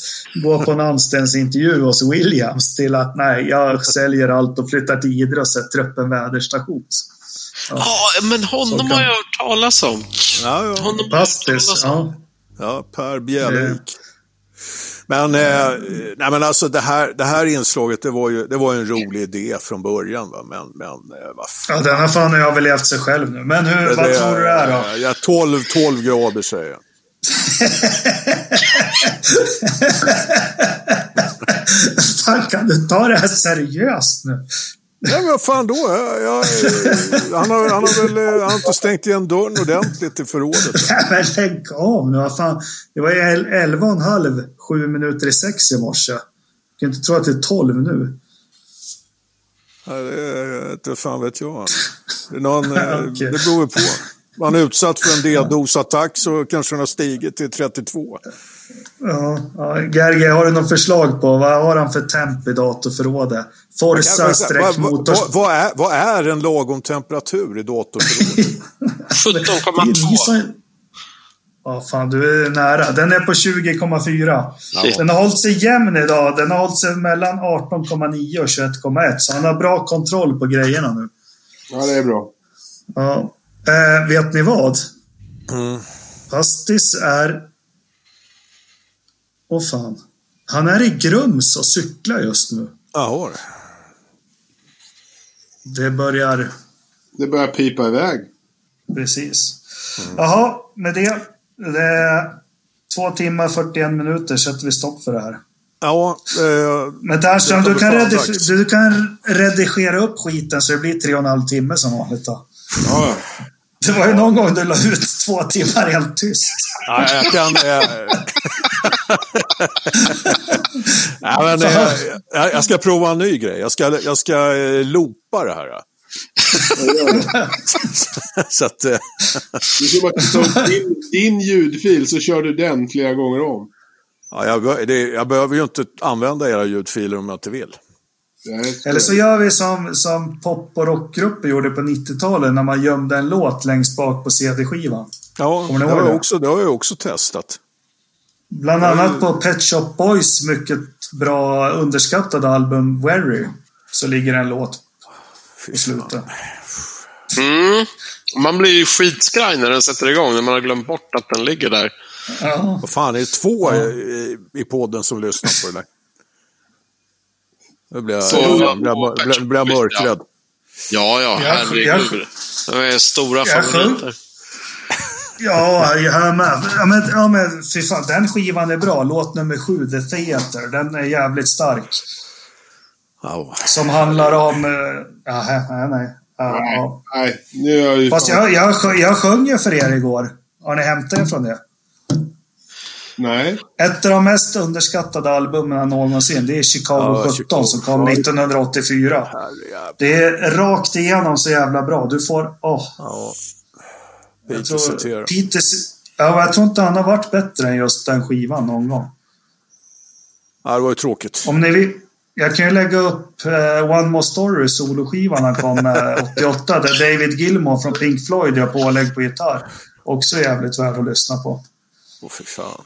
[SPEAKER 1] gå på en anställningsintervju hos Williams till att nej, jag säljer allt och flyttar till Idre och sätter upp en väderstation.
[SPEAKER 4] Ja, men honom
[SPEAKER 1] kan-
[SPEAKER 4] har jag hört talas om.
[SPEAKER 3] Ja, ja.
[SPEAKER 4] Honom har jag hört
[SPEAKER 1] Bastis,
[SPEAKER 4] talas om.
[SPEAKER 1] ja.
[SPEAKER 3] Ja, Per Bjälvik. Men, eh, nej, men alltså det här, det här inslaget, det var ju det var en rolig idé från början. Va? Men, men eh, vad fan.
[SPEAKER 1] Ja, den har fan överlevt sig själv nu. Men hur, vad
[SPEAKER 3] Det-
[SPEAKER 1] tror du det är då?
[SPEAKER 3] Ja, 12, 12 grader säger jag.
[SPEAKER 1] fan, kan du ta det här seriöst nu?
[SPEAKER 3] Nej, men vad fan då? Jag, jag, han, har, han, har väl, eh, han har inte stängt igen dörren ordentligt i förrådet.
[SPEAKER 1] Nej, men lägg av nu. Vad fan. Det var ju el- elva och en halv, sju minuter i sex i morse. Jag kan inte tro att det är tolv nu.
[SPEAKER 3] Nej, det är- inte fan vet jag. Det, är någon, eh,
[SPEAKER 1] Okej.
[SPEAKER 3] det beror på. Man är utsatt för en D-dosattack så kanske den har stigit till 32.
[SPEAKER 1] Ja, ja, Gerge, har du något förslag på vad har han för temp i datorförrådet? Forza
[SPEAKER 3] Vad-
[SPEAKER 1] streck
[SPEAKER 3] vad,
[SPEAKER 1] motors...
[SPEAKER 3] vad, vad, är, vad är en lagom temperatur i datorförrådet?
[SPEAKER 4] 17,2.
[SPEAKER 1] Ja, fan, du är nära. Den är på 20,4.
[SPEAKER 4] Ja.
[SPEAKER 1] Den har hållit sig jämn idag. Den har hållit sig mellan 18,9 och 21,1. Så han har bra kontroll på grejerna nu.
[SPEAKER 2] Ja, det är bra.
[SPEAKER 1] Ja. Eh, vet ni vad?
[SPEAKER 3] Mm.
[SPEAKER 1] Pastis är... Åh fan. Han är i Grums och cyklar just nu.
[SPEAKER 3] Jaha.
[SPEAKER 1] Det börjar...
[SPEAKER 2] Det börjar pipa iväg.
[SPEAKER 1] Precis. Jaha, med det. det är två timmar 41 minuter sätter vi stopp för det här.
[SPEAKER 3] Ja, eh,
[SPEAKER 1] Men Ternström, du, kan du kan redigera upp skiten så det blir tre och en halv timme som vanligt då.
[SPEAKER 2] Ja,
[SPEAKER 1] Det var ju någon gång du la ut två timmar helt tyst.
[SPEAKER 3] ja, jag kan... Eh, ja, men, eh, jag, jag ska prova en ny grej. Jag ska, jag ska eh, loopa det här. så att...
[SPEAKER 2] Du ska bara ta din, din ljudfil så kör du den flera gånger om.
[SPEAKER 3] ja, jag, det, jag behöver ju inte använda era ljudfiler om jag inte vill.
[SPEAKER 1] Eller så gör vi som, som pop och rockgrupper gjorde på 90-talet när man gömde en låt längst bak på CD-skivan.
[SPEAKER 3] Ja, det har, jag
[SPEAKER 1] det?
[SPEAKER 3] också, det har jag också testat.
[SPEAKER 1] Bland annat på Pet Shop Boys mycket bra underskattade album Very. Så ligger en låt
[SPEAKER 3] fan.
[SPEAKER 1] slutet.
[SPEAKER 4] Mm. Man blir ju skitskraj när den sätter igång, när man har glömt bort att den ligger där.
[SPEAKER 1] Ja.
[SPEAKER 3] Vad fan, är det två i, i podden som lyssnar på det där? Nu blir jag,
[SPEAKER 4] Så-
[SPEAKER 3] jag blir, blir, blir jag mörkrädd.
[SPEAKER 4] Ja, ja, herregud. De är stora favoriter.
[SPEAKER 1] Ja, jag med. Ja, men, ja, men fy fan, den skivan är bra. Låt nummer sju, The Theater. Den är jävligt stark.
[SPEAKER 3] Ja,
[SPEAKER 1] Som handlar om... eh, Ja, nej, nej. Ja, ja.
[SPEAKER 2] Nej, nu är jag ju...
[SPEAKER 1] Fast jag, jag, jag sjöng ju för er igår. Har ni hämtat er från det?
[SPEAKER 2] Nej.
[SPEAKER 1] Ett av de mest underskattade albumen någonsin, det är Chicago
[SPEAKER 3] Ja,
[SPEAKER 1] 17
[SPEAKER 3] Chicago.
[SPEAKER 1] som kom 1984.
[SPEAKER 3] herrejävlar.
[SPEAKER 1] Det är rakt igenom så jävla bra. Du får... Åh,
[SPEAKER 3] Ja.
[SPEAKER 1] jag
[SPEAKER 3] Peter
[SPEAKER 1] tror. Peter, ja, jag tror inte han har varit bättre än just den skivan någon gång.
[SPEAKER 3] Ja, det var ju tråkigt.
[SPEAKER 1] Om ni vill, jag kan ju lägga upp eh, One More Story, soloskivan han kom med 88, där David Gilmour från Pink Floyd gör pålägg på gitarr. Också jävligt värd att lyssna på.
[SPEAKER 3] Åh, fy fan.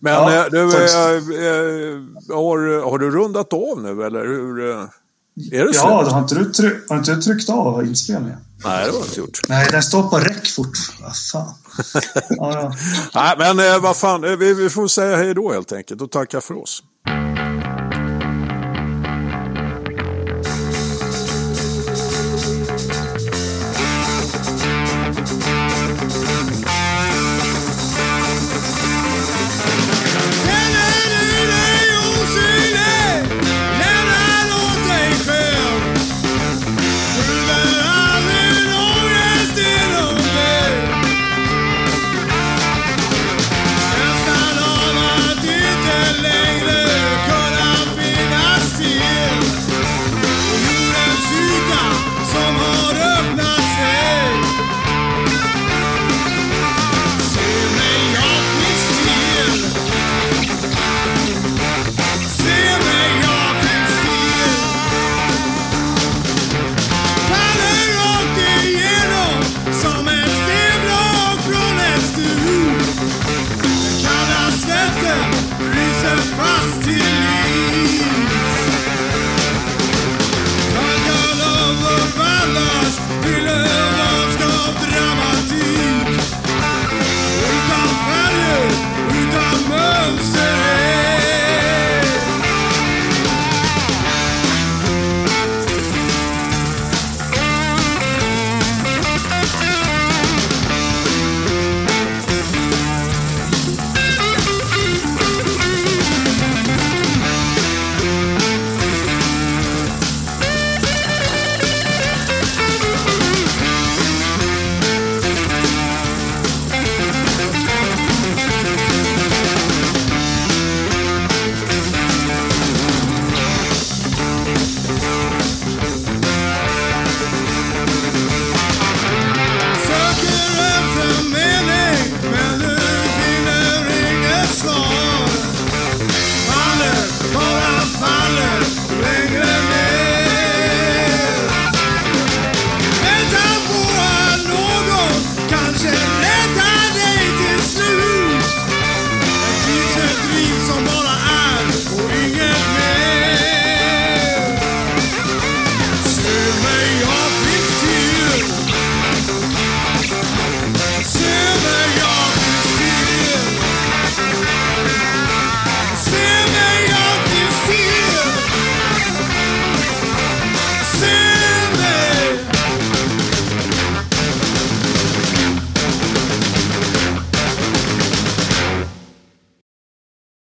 [SPEAKER 3] Men
[SPEAKER 1] Ja,
[SPEAKER 3] eh, du, eh, har, har du rundat av nu eller hur? Är det så?
[SPEAKER 1] Ja, har inte, du tryck, har inte du tryckt av inspelningen?
[SPEAKER 3] Nej, det har jag inte gjort.
[SPEAKER 1] Nej, den står på räck fort. Vad fan. Ja, ja.
[SPEAKER 3] Nej, men vad fan, vi, vi får säga hej då helt enkelt och tacka för oss.